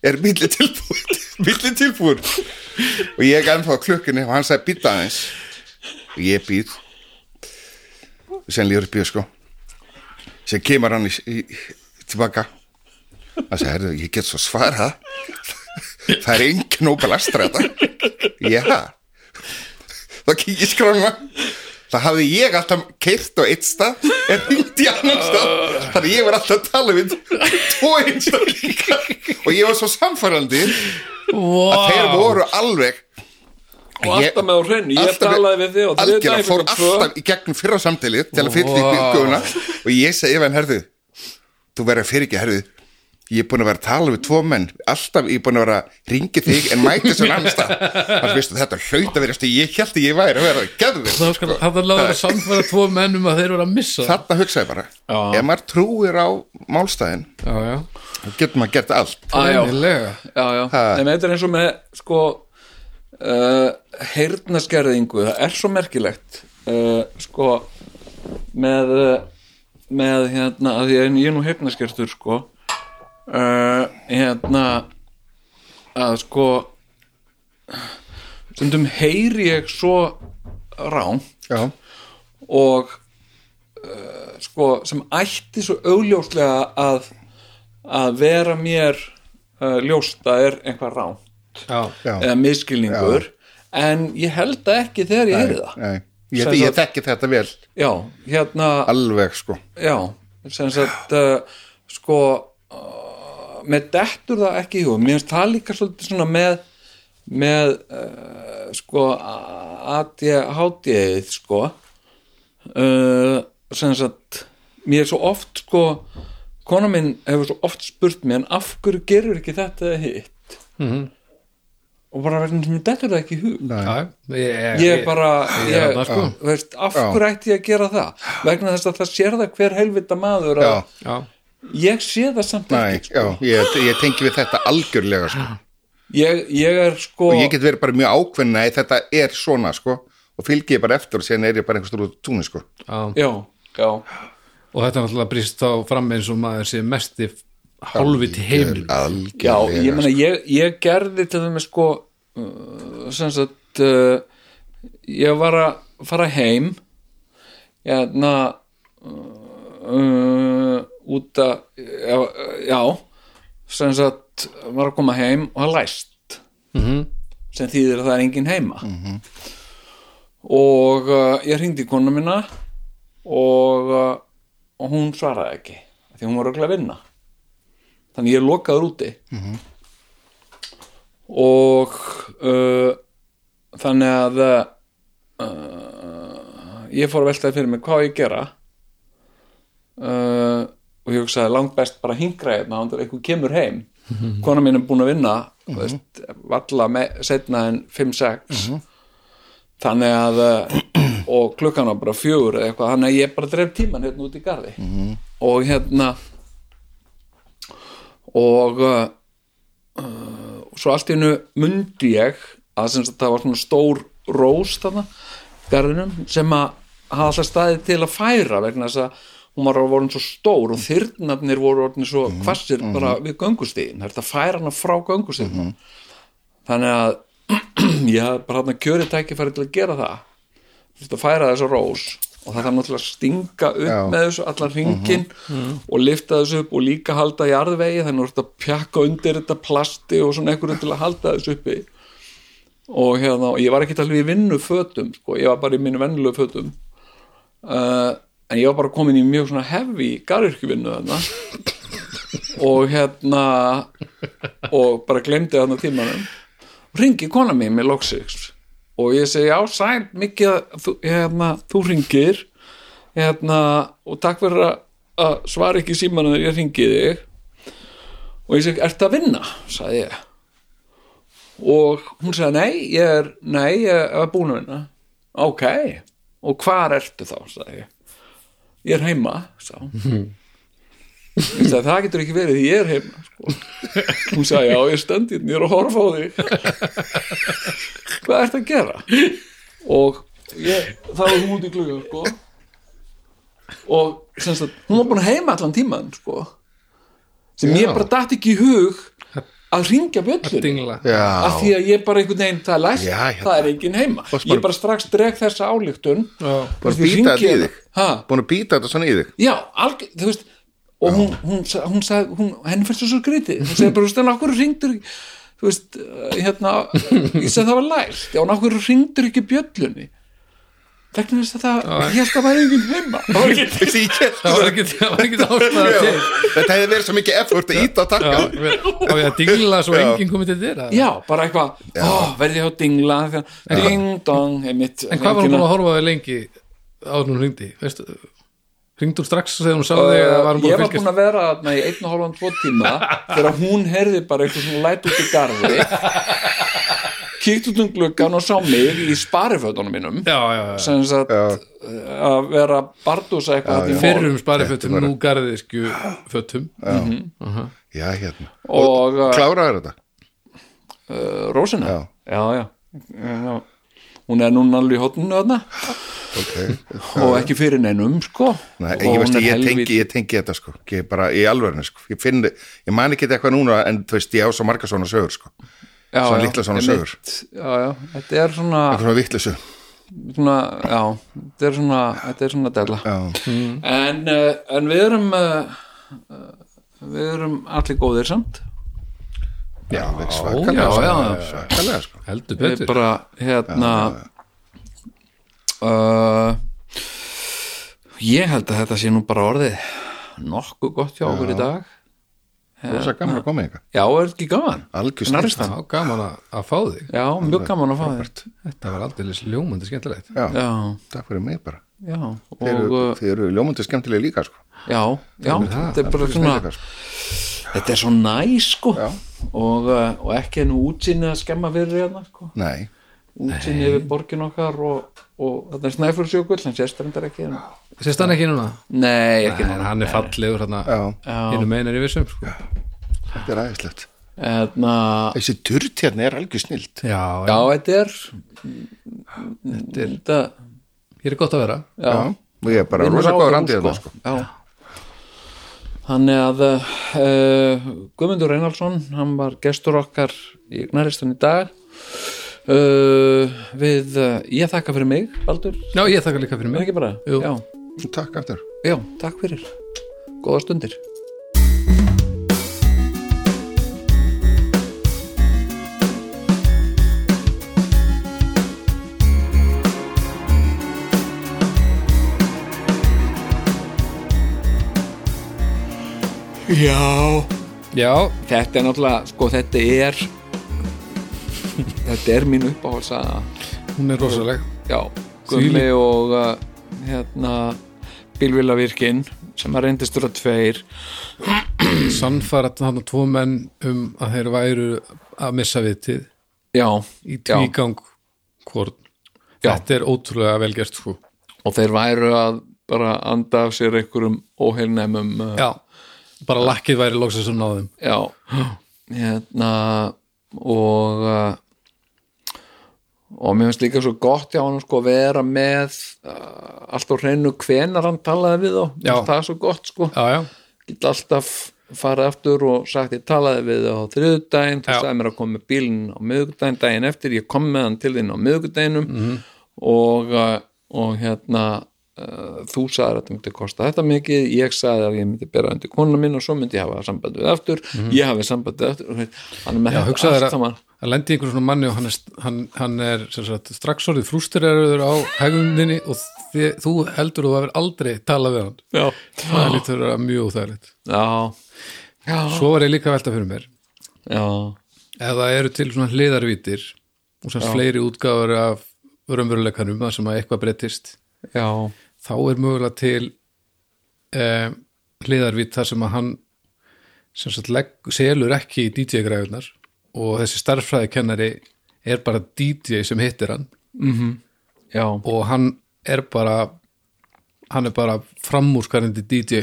er bíli tilbúin bíli tilbúin? Og ég er ennþá á klukkinni og hann sagði býta aðeins. Og ég býð. Og sen líður í sko sen kemur hann í, í, tilbaka. Hann sagði, herru, ég get svo svara það er engin Nobel Astra þetta. Já. Þá kikið skrána það hafði ég alltaf keirt á eitt stað en hindi annan stað. Þannig ég var alltaf að tala við tvo einstaklinga. Og ég var svo samfærandi að þeir voru alveg og alltaf með á hreinu, ég talaði við þig og þið algjörlega fór alltaf í gegnum fyrra samtalið til að fylla í bygguna og ég segi ef hann herðu þú verður fyrir ekki herðu ég er búin að vera að tala við tvo menn. Alltaf ég er búin að vera að ringi þig en mæti svo annan stað þannig veistu þetta hlaut að vera ég held að ég væri að vera að þá skal það láður að samfæra tvo mennum að þeir voru að missa. Það. þarna hugsaði bara Já. ef maður trúir á málstæðin þá getur maður gert allt. Já. Já, en þetta er eins og með sko uh, heyrnaskerðingu það er svo merkilegt uh, sko með með hérna að ég, ég er nú heyrnaskertur sko uh, hérna að sko stundum heyri ég svo rán já, og sko sem ætti svo augljóslega að að vera mér ljósta er einhvað rán já, eða miskilningur en ég held það ekki þegar ég heyri það. Nei, ég, ég sagt- þekki þetta vel. Já, hérna alveg sko. Já, sem sagt uh, sko uh, með dettur það ekki í hug. Mér finnst það líka svolítið svona með með uh, sko ADHD sko. Sem sagt mér er svo oft sko kona minn hefur svo oft spurt mér en af hverju gerur ekki þetta hitt? Mhm. Og bara sem mér dettur það ekki í hug. Nei, já, ég, ég bara ég er ég, sko. þú veist, af hverju ætti ég að gera það? Vegna þess að það sér það hver helvita maður að já, já, ég sé það samt nei, ekki sko. já ég, ég tengi við þetta algjörlega sko. Ég, ég er sko og ég get verið bara mjög ákveðin að þetta er svona sko. Og fylgi ég bara eftir og síðan er ég bara einhvers stóru túnni sko. Já. já, og þetta er náttúrulega brýst þá fram eins og maður sé mesti hálfviti heimil já, ég meina ég, ég gerði til þeim sko uh, sem sagt uh, ég var að fara heim hérna uh, út að já, já sem sagt var að koma heim og það læst Mhm. sem þýðir að það er engin heima. Og uh, ég hringdi í konu minna og, uh, og hún svaraði ekki því hún var örugglega að vinna þannig ég lokaður úti. Og uh, þannig að uh, ég fór að veltaði fyrir mig hvað ég gera. Uh, og ég hugsaði langt best bara hingra hérna að eitthvað kemur heim. Kona mín er búin að vinna mm veist, valla með, setna en 5-6 þannig að og klukkan var bara fjögur eða eitthvað, þannig að ég bara dref tíman hérna út í garði. Og hérna og uh, uh, svo allt í hennu mundi ég að sem sagt það var svona stór rós þarna garðinum sem að hafa alltaf staðið til að færa vegna þess að hún var voru svo stór og þyrnarnir voru orðin svo hvassir bara við göngustíðin það er þetta að færa hana frá göngustíðin þannig að ég hafði bara hann að kjöri tækifæri til að gera það. Að færa þessa rós og það þarf náttúrulega að stinga upp Já. með þessu allan ringin og lifta þessu upp og líka halda jarðvegi þannig að þú ert að pjakka undir þetta plasti og svona einhverju til að halda þessu uppi. Og hérna, og ég var ekki alveg í vinnu fötum, sko, ég var bara í minni vennulegu fötum. Uh, en ég var bara komin í mjög svona hefi garðirkjuvinnu þarna. Og hérna og bara glemdi þarna tímanum. Ringi kona mín með loksix og ég segi, já, sæl, mikið að þú, hérna, þú ringir hérna, og takk fyrir að- að svara ekki síman að ég ringi þig. Og ég segi, ertu að vinna? sagði ég. Og hún sagði, nei, ég er nei, ég er búin að vinna. Ok, og hvar ertu þá? sagði ég, ég er heima sagði hún sagði, það getur ekki verið því ég er heima sko. hún sagði, já, ég stend hérna ég er að horfa á þig hvað ertu að gera? og ég, það var hún út í klukka sko og sem sagt, hún var búin að heima allan tíman sko sem Já. ég bara datt ekki í hug að ringja Já, af því að ég bara einhvern veginn það er læst, Já, hérna. það er engin heima bara- ég bara strax dreg þessa álíktun Já. Bara býta þetta í þig. ha, búin að býta þetta svona í þig já, alg, þú veist og hún, hún, hún sagði, hún, henni fyrst svo skrítið. Hún segði bara, þú veist, en okkur ringdur þú veist, hérna ég segi það var læst, já, en okkur ringdur ekki bjöllunni. Vegna þess að það, ég held að væri engin heima. Það var hélt það var ekki, það var ekki ástæða til. Þetta hefði verið svo mikið effort að íta að taka. Og ég að dingla svo enginn komið til þér Já, bara eitthvað, ó, verði ég á dingla? Ding dong, einmitt En hvað var hún að horfa á þig lengi en hún ringdi, veistu ringdi hún strax þegar hún sá þig eða var hún búin Ég að var búin að vera þarna í einn og hálfan tvo tíma þegar hún herði bara eitthvað svona læt út í garði. Kíkt út um gluggan og sá mig í sparifötunum mínum. Já, já, já, sem að vera bardúsa eitthvað já, fyrrum sparifötum, nú garðiskju fötum. Já, hérna. Og uh, Kláraður þetta? uh, Rósina? Já. já, já, já. Hún er núna alveg í hotninu þarna. Okay. og ekki fyrir neinum sko. Nei, ég, veist, ég, helvít- tengi, ég tengi þetta sko. Ég bara í alvörinu sko. Ég, finn, ég man ekki eitthvað núna en þú veist ég á svo marga svona sögur sko. Já, svona já, litla svona einmitt. já, já, þetta er svona, svona vittlisu svona já, þetta er svona þetta er svona Já, en, uh, en við erum uh, uh, við erum allir góðir samt já, svakalega já, sko. já. svakalega sko. Heldur betur. Bara hérna uh, ég held að þetta sé nú bara orðið nokkuð gott hjá okkur í dag. Þú er svo gaman að koma eitthvað já, er ekki gaman? það? Já, gaman að, að fá þig. Já, mjög gaman að fá þér Þetta var aldrei ljómandi skemmtilegt. Já, já, takk fyrir mig bara. Já og þeir eru, uh, þeir eru ljómandi skemmtilega líka sko. Já, já, þetta er bara svona sko. þetta er svo næ sko. Já. Og, uh, og ekki enn útsinni að skemma fyrir hérna sko. Nei, útsinni yfir borgin okkar og, og þetta er snæflursjökull, hann sést reyndar ekki en... Sést hann ekki núna? nei, ekki En hann er fallegur hann já, Hinu megin er í vissum sko. þetta er aðeinslegt Hérna, þessi durt hérna er algjör snilt Já, já, þetta er Þetta er, þetta, hér er gott að vera. Já, já, og ég er bara vinnur rosa á góð randið sko. já Þannig að uh, Guðmundur Reinhaldsson hann var gestur okkar í Gnaristan í dag. Uh, við, uh, ég þakka fyrir mig Baldur, Já, ég þakka líka fyrir er mig ekki bara? Jú. já, takk aftur. Já, takk fyrir. Góða stundir Já. Já, Þetta er náttúrulega, sko þetta er þetta er mín uppáhalds að hún er rosaleg. Já, Gummi og uh, hérna Bílvilavirkin sem að reyndist vera tveir. Sannfærat þarna tvo menn um að þeir væru að missa vitið já, í tvígang hvort. Þetta er ótrúlega vel gert sko. Og þeir væru að bara anda af sér einhverjum óheilnæmum uh, Já, bara lakkið væri loksins að náðum já hérna og uh, og mér finnst líka svo gott hjá hann sko að vera með uh, allt á hreinu hvenar hann talaði við Já. finnst það er svo gott sko Já, já, get alltaf farið aftur og sagt ég talaði við á þriðudaginn Já. sagði mér að koma með bílinn á miðvikudaginn daginn eftir, ég kom með hann til þín á miðvikudaginnum Mhm. og, uh, og hérna þú sagði að þetta myndi kosta þetta mikið ég sagði að ég myndi bera undir konuna mín og svo myndi ég hafa samband við aftur ég hafi samband við aftur og hann er með. Já, þetta hugsaðu þér allt að- að lendi einhver svona manni og hann er, hann, hann er sem sagt, strax orðið frústeraður á hegðuninni og þi, þú heldur þú hefur aldrei talað við hann. Já, það lítur að vera mjög já, svo var ég líka að velta fyrir mér. Já, ef það eru til svona hliðarvítir og sem fleiri útgáfur af raunveruleikanum þar sem að eitthvað breytist. Já, þá er mögulega til eh, hliðarvít þar sem að hann sem sagt legg, selur ekki DJ-græðunar og þessi starffræðikennari er bara DJ sem hittir hann. Já, og hann er bara hann er bara framúrskarandi DJ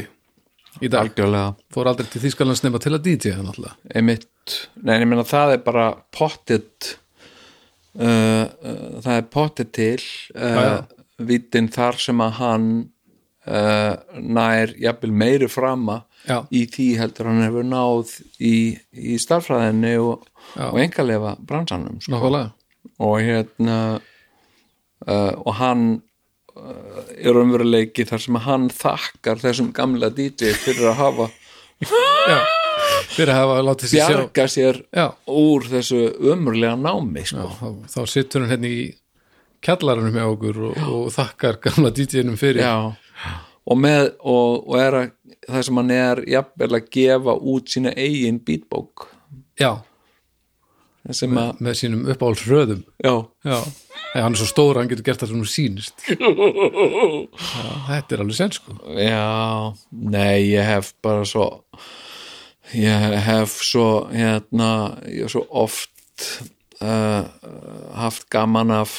í dag, algjörlega. Fór aldrei til Þýskalands nema til að DJ hann alltaf einmitt, nei, ég meina það er bara pottit uh, uh, það er pottit til uh, já. vitin þar sem að hann uh, nær jafnvel meiri frama Já. í því heldur hann hefur náð í, í starffræðinni og, Já. og engaleifa bransanum sko. og hérna uh, og hann uh, er umveruleiki þar sem hann þakkar þessum gamla DJ fyrir að hafa Já, fyrir að hafa látið sér bjarga sér Já, úr þessu ömurlega námi já sko. þá, þá sittur hann hérna í kjallarunum með okkur og, og þakkar gamla DJ-num fyrir. Já. og með og, og er að það sem hann er jafnvel að gefa út sína eigin beatbók Já, sem að, með sínum uppáhalds röðum já, Já, Eða, hann er svo stór að hann getur gert það sem hún sýnist. Já, þetta er alveg sen sko. Já nei, ég hef bara svo ég hef svo hérna, ég hef svo oft uh, haft gaman af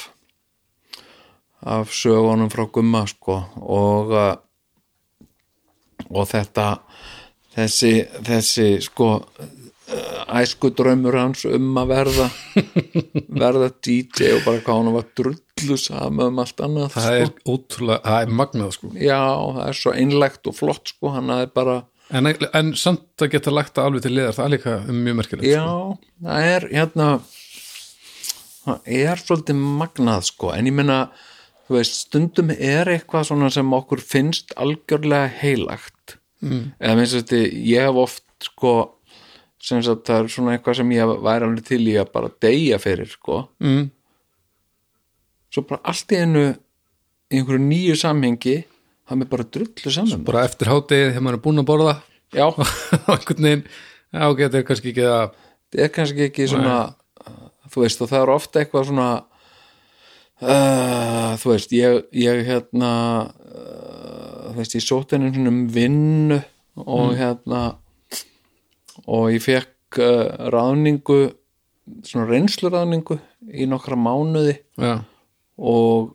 af sögunum frá Gumma sko og uh, og þetta þessi, þessi sko æsku draumur hans um að verða verða DJ og bara hvað hann var drullu sama um allt annað Það sko. er ótrúlega, það er magnað sko já, það er svo einlegt og flott sko, hann er bara En, en samt að geta lagt það alveg til liðar það er líka mjög merkilegt já, sko. það er hérna það er svolítið magnað sko, en ég meina þú veist, stundum er eitthvað svona sem okkur finnst algjörlega heilagt. Mm. eða minnst þetta, ég hef oft sko sem sagt það er svona eitthvað sem ég væri alveg til í að bara deyja fyrir sko. Mm. svo bara allt í einu í einhverju nýju samhengi það mér bara drullu saman. Bara eftir hádegið þegar maður er búinn að borða. Já, veginn, já, ok, þetta er kannski ekki að það er kannski ekki svona þú veist og það er ofta eitthvað svona uh, þú veist ég, ég hérna uh, þú veist ég sótt henni um vinnu og hérna og ég fekk uh, ráðningu svona reynsluráðningu í nokkra mánuði Já, og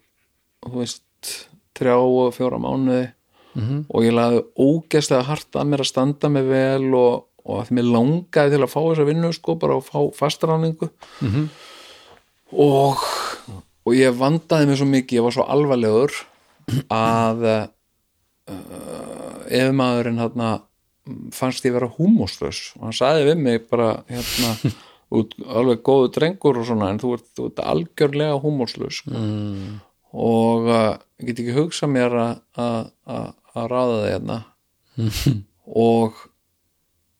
þú veist þrjá og fjóra mánuði og ég laði ógeðslega hart að mér að standa mig vel og, og að mér langaði til að fá þessa vinnu sko bara að fá fastráningu -hmm. og og ég vandaði mig svo mikið, ég var svo alvarlegur að uh, ef maðurinn hérna fannst ég vera húmóslaus og hann sagði við mig bara hérna út, alveg góðu drengur og svona en þú ert, þú ert algjörlega húmóslaus sko. mm. og uh, ég get ekki hugsað mér að- ráða þig hérna og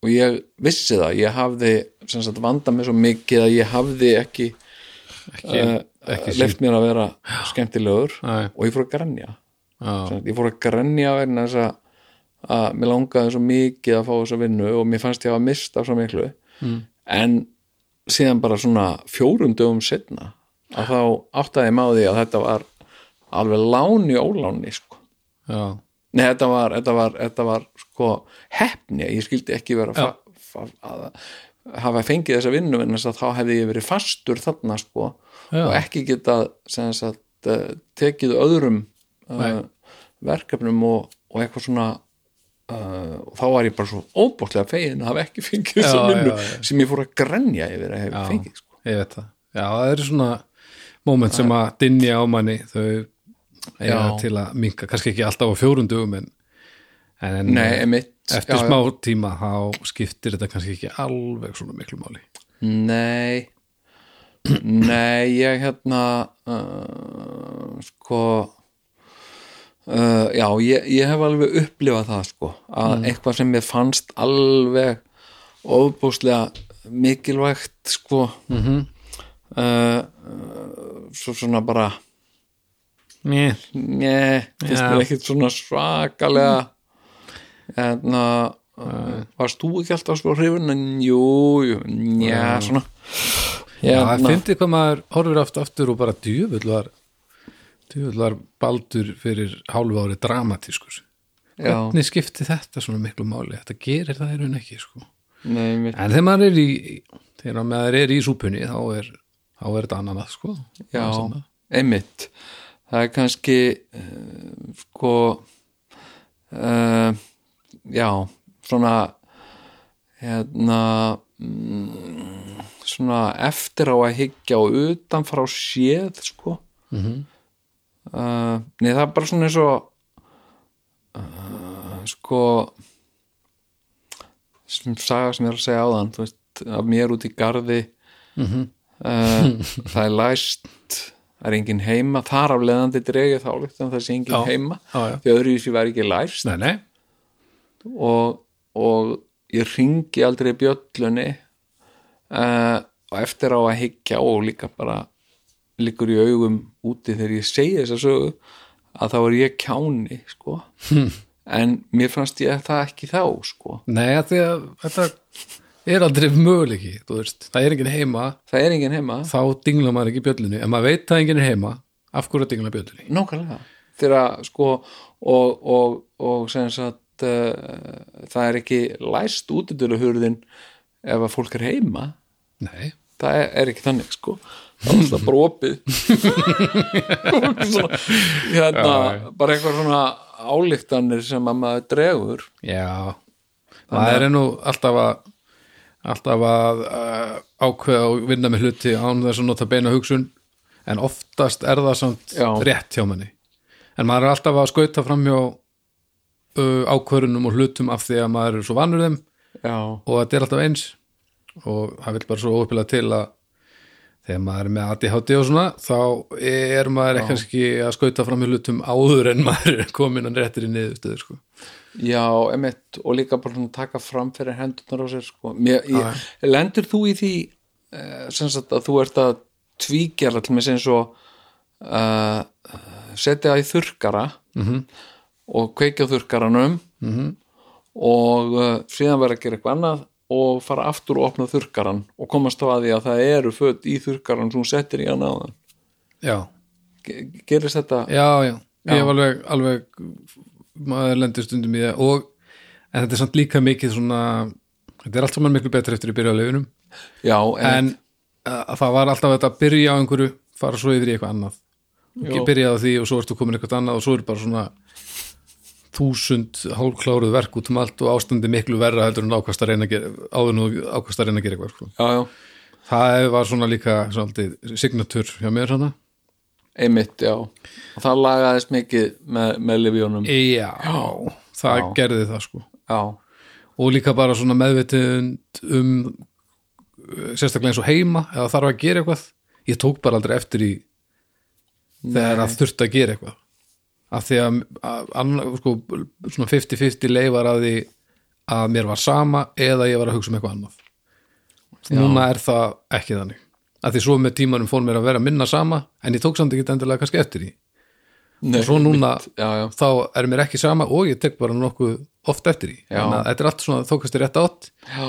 og ég vissi það, ég hafði sem sagt vanda mig svo mikið að ég hafði ekki, ekki, uh, left mér að vera skemmtilegur Nei. og ég fór að sagt, ég fór að grenja vegna þess að að mér langaði svo mikið að fá þessa vinnu og mér fannst ég að mista svo miklu. Mm. en síðan bara svona fjórum dögum setna að þá áttaði ég máði að þetta var alveg láni óláni sko. Nei, þetta var, þetta var, þetta var sko hefni, ég skildi ekki vera að hafa fengið þessa vinnu en þess að þá hefði ég verið fastur þarna sko Já. og ekki getað sem sagt, uh, tekið öðrum uh, verkefnum og, og eitthvað svona uh, og þá var ég bara svo óbútlega fegin að hafa ekki fengið þessa Já, vinnu sem ég fór að grenja yfir að hef Já. fengið sko. ég veit það. Já, það eru svona moment sem að dinja á manni þau eiga til að minka, kannski ekki alltaf á fjórundugum en, en Nei, emitt eftir já, smá tíma þá skiptir þetta kannski ekki alveg svona miklu máli. Nei Nei, ég hérna uh, sko uh, já, ég, ég hef alveg upplifað það sko að eitthvað sem mér fannst alveg ofbúslega mikilvægt sko mm -hmm. uh, svo svona bara Nei, Nei, finnst Já. mér ekkert svona svakalega hérna uh, varst þú ekki alltaf svo hrifun en jú, jú, njá, svona Já, það fyndi hvað maður horfir aftur aftur og bara djöfull var djöfull var baldur fyrir hálfu ári dramatískur. Já, hvernig skipti þetta svona miklu máli? Þetta gerir það í raun ekki sko. nei, en þegar maður er í þegar maður er í súpunni þá er, þá er þetta annan að sko. Já, einmitt. Það er kannski uh, sko uh, já, svona hérna mm, svona eftir á að hyggja og utan frá séð sko Mhm. uh, nei það er bara svona eins og uh, sko sem saga sem ég er að segja áðan þú veist, af mér út í garði Mhm. uh, það er læst það er engin heima, þar af leðandi dregið þá en það sé engin Já. heima Já, já. því öðru í því var ekki læst nei, nei, og, og ég ringi aldrei bjöllunni uh, og eftir á að hyggja og líka bara líkur í augum úti þegar ég segi þess að sögu að þá er ég kjáni sko. En mér fannst ég það ekki þá sko. Nei að því að þetta er aldrei möguleiki þú veist, það er enginn heima. Það er engin heima. Þá dingla maður ekki bjöllunni. En maður veit að enginn er heima. Af hverju að dingla bjöllunni? Nákvæmlega. Þegar sko og, og, og sem sagt uh, það er ekki læst útidöluhurðin ef að fólk er heima. Nei, það er, er ekki þannig sko. Það er alltaf brópið hérna bara eitthvað svona álíktanir sem að maður dregur. Já. Maður er nú alltaf að alltaf að uh, ákveða og vinna með hluti án þess að nota beina hugsun. En oftast er það samt Já. rétt hjá manni. En maður er alltaf að skauta fram hjá ákvörunum og hlutum af því að maður er svo vanur þeim. Já, og þetta er alltaf eins. Og það vil bara svo óuppilega til að þegar maður er með ADHD og svona þá er maður ekki kannski að skauta fram hjá hlutum áður en maður er komin að réttir í niðurstöðu sko. já, emitt og líka bara svona taka fram fyrir hendurnar á sér sko. Mér, ég, lendur þú í því uh, sem sagt að þú ert að tvígjara til með sem svo uh, setja í þurrkara? -hmm. Og kveikja á þurrkaranum -hmm. og uh, síðan vera að gera eitthvað annað og fara aftur og opna þurrkaran og komast á að því að það eru föt í þurrkaran sem hún settir í hann áðan. Já, Ge- gerist þetta? Já, já, Já. ég hef alveg, alveg maður lendir stundum í það og en þetta er samt líka mikið svona þetta er allt saman miklu betur eftir að byrja á leifinum já, en, en uh, það var alltaf þetta að byrja á einhverju fara svo yfir í eitthvað annað. Byrja á því og svo ertu komin eitthvað annað og svo er bara svona þúsund hálfkláruð verk út um allt og ástandi miklu verra heldur en ákvast að reyna að gera áður nú ákvast að reyna að gera eitthvað sko. já, já, það var svona líka svolítið signatur hjá mér hana einmitt, já. Og það lagaðist mikið með, með livjónum. Já, það Já. gerði það sko. Já, og líka bara svona meðvitund um sérstaklega eins og heima eða þarf að gera eitthvað. Ég tók bara aldrei eftir í þegar að þurfti að gera eitthvað af því að, að sko, svona 50-50 leifar að því að mér var sama eða ég var að hugsa um eitthvað annað. Núna er það ekki þannig. Að því svo með tímanum fór mér að vera minna sama en ég tók samt ekki endilega kannski eftir í Nei, og svo núna já, já, þá er mér ekki sama og ég tek bara nokkuð oft eftir í Já. þannig að þetta er allt svona þókast í rétt átt. Já,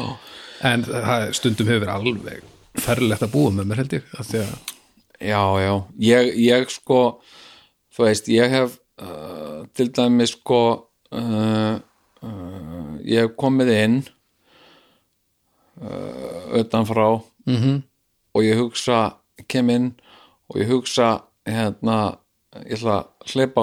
en það er- stundum hefur alveg ferlegt að búa með mér held ég að já, já. Ég, ég sko þú veist, ég hef uh, til dæmis sko uh, uh, ég hef komið inn uh, utan frá mm og ég hugsa, kem inn og ég hugsa hérna, ég ætla að hleypa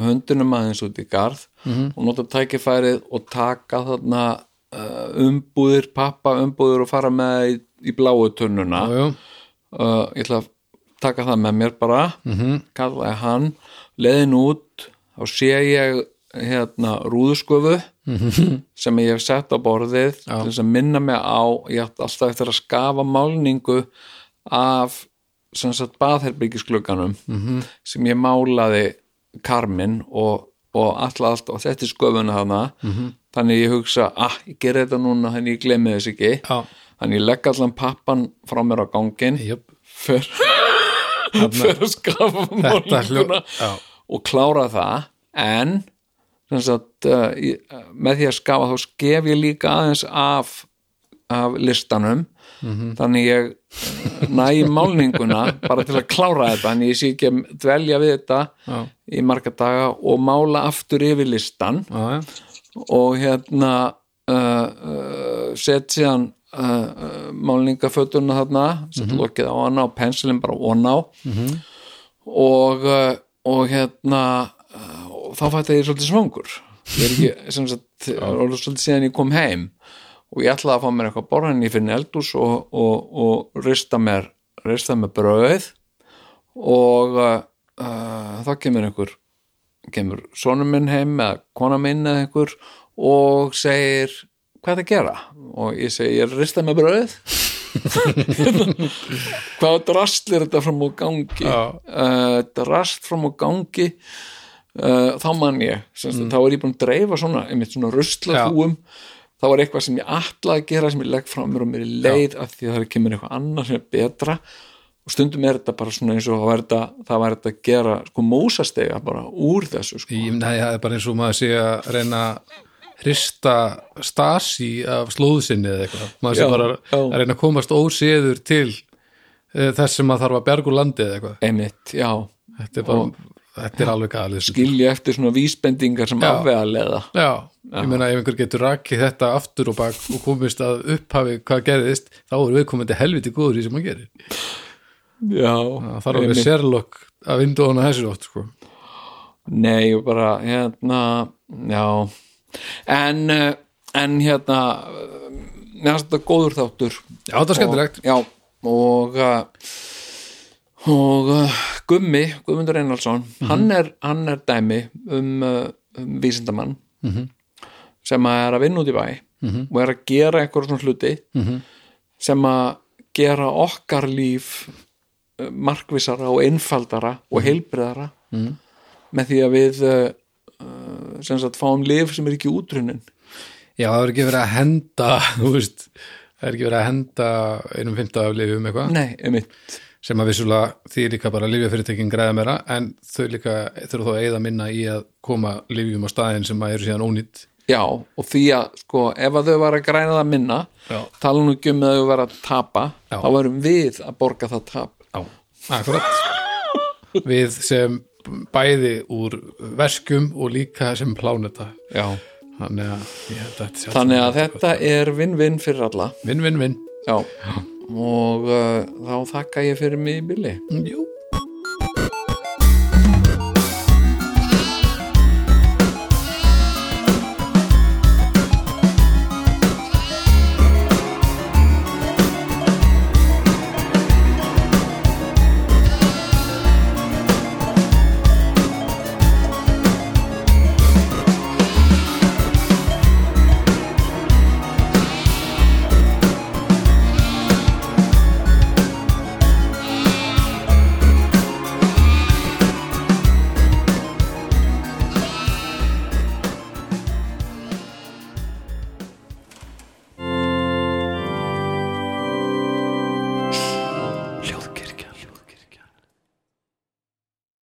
hundunum aðeins út í garð -hmm. og nota tækifærið og taka þarna umbúðir, pappa umbúðir og fara með í, í bláu tunnuna. Já, já, ég ætla að taka það með mér bara. -hmm. kallaði hann leiðin út þá sé ég hérna rúðusköfu -hmm. sem ég hef sett á borðið Já. til þess að minna mig á ég átti alltaf eftir að skafa málningu af sem sagt baðherbyggisglugganum -hmm. sem ég málaði karmin og, og alltaf allt og þetta er sköfuna þarna -hmm. þannig ég hugsa, ah, ég ger þetta núna þannig ég glemmi þess ekki já, þannig ég legg allan pappan frá mér á gangin jöp fer, fer að skafa málninguna. Og klára það en sagt, uh, ég, með því að skafa þá skef ég líka aðeins af, af listanum. Mhm. þannig ég uh, næ málninguna bara til að klára þetta en ég sé ekki að dvelja við þetta Já. í marga daga og mála aftur yfir listan. Já, og hérna uh, uh, set síðan uh, uh, málningafötuna þarna set lokið á hana og pensilin bara von á. Og, uh, og hérna og þá fætti ég svolítið svangur. Ég er ekki, sem sagt, svolítið síðan ég kom heim. Og ég ætlaði að fá mér eitthvað borðan ég finn eldús og, og, og rista mér rista mér brauð. Og uh, uh, þá kemur einhver kemur sonur minn heim eða kona minn eða einhver og segir hvað er að gera? Og ég segi ég er að rista með brauð hvað drastl er þetta fram á gangi? Uh, drast fram á gangi uh, þá man ég semst, þá er ég búin að dreifa svona svona ruslaþúum þá var eitthvað sem ég ætlaði að gera sem ég legg frá mér og mér er leið af því að það kemur eitthvað annað sem er betra. Og stundum er þetta bara svona eins og það var þetta, að gera sko mósastega bara úr þessu sko. Ég, það er bara eins og maður sé að reyna að hrista stasi af slóðsinni eða eitthvað maður Já, bara já. að reyna að komast óséður til uh, þess sem maður þarf að bergu landi eða eitthvað einmitt, já þetta er bara, þetta er alveg galið sko. skilja eftir svona vísbendingar sem Já. afvega leða Já, ég meina ef einhver getur rakið þetta aftur og bak og komist að upphafi hvað gerðist, þá er viðkomandi helviti góður í sem hann gerir. já, Það þarf alveg sérlokk að vindu hana þessu ótt, sko. nei, bara hérna, já en, eh, en hérna eh, mér finnst þetta góður þáttur Já, þetta er skemmtilegt. já, og uh, og Gummi, Guðmundur Einhalsson hann, er, hann er dæmi um, um vísindamann -hmm. sem er að vinna út í bæ -hmm. og er að gera einhver svona hluti -hmm. sem að gera okkar líf markvissara og einfaldara og heilbriðara -hmm. með því að við sem sagt fáum lif sem er ekki útrunin Já, það er ekki verið að henda, veist, það er ekki verið að henda einum fymta af lifum eitthvað, nei, einmitt sem að vissulega því líka bara lifjafyrirtekin græða meira, en þau líka þurfa þá að eigða minna í að koma lifjum á staðin sem að eru síðan ónýtt. Já, og því að sko, ef að þau var að græna það minna Já. tala nú ekki um að þau var að tapa Já. þá varum við að borga það tap Já, akkurat. Við sem bæði úr verskum og líka sem pláneta. Já. Þannig að, að þannig að þetta er vinn-vinn fyrir alla Vinn, vinn, vinn. Já, og uh, þá þakka ég fyrir mig í billi Jú.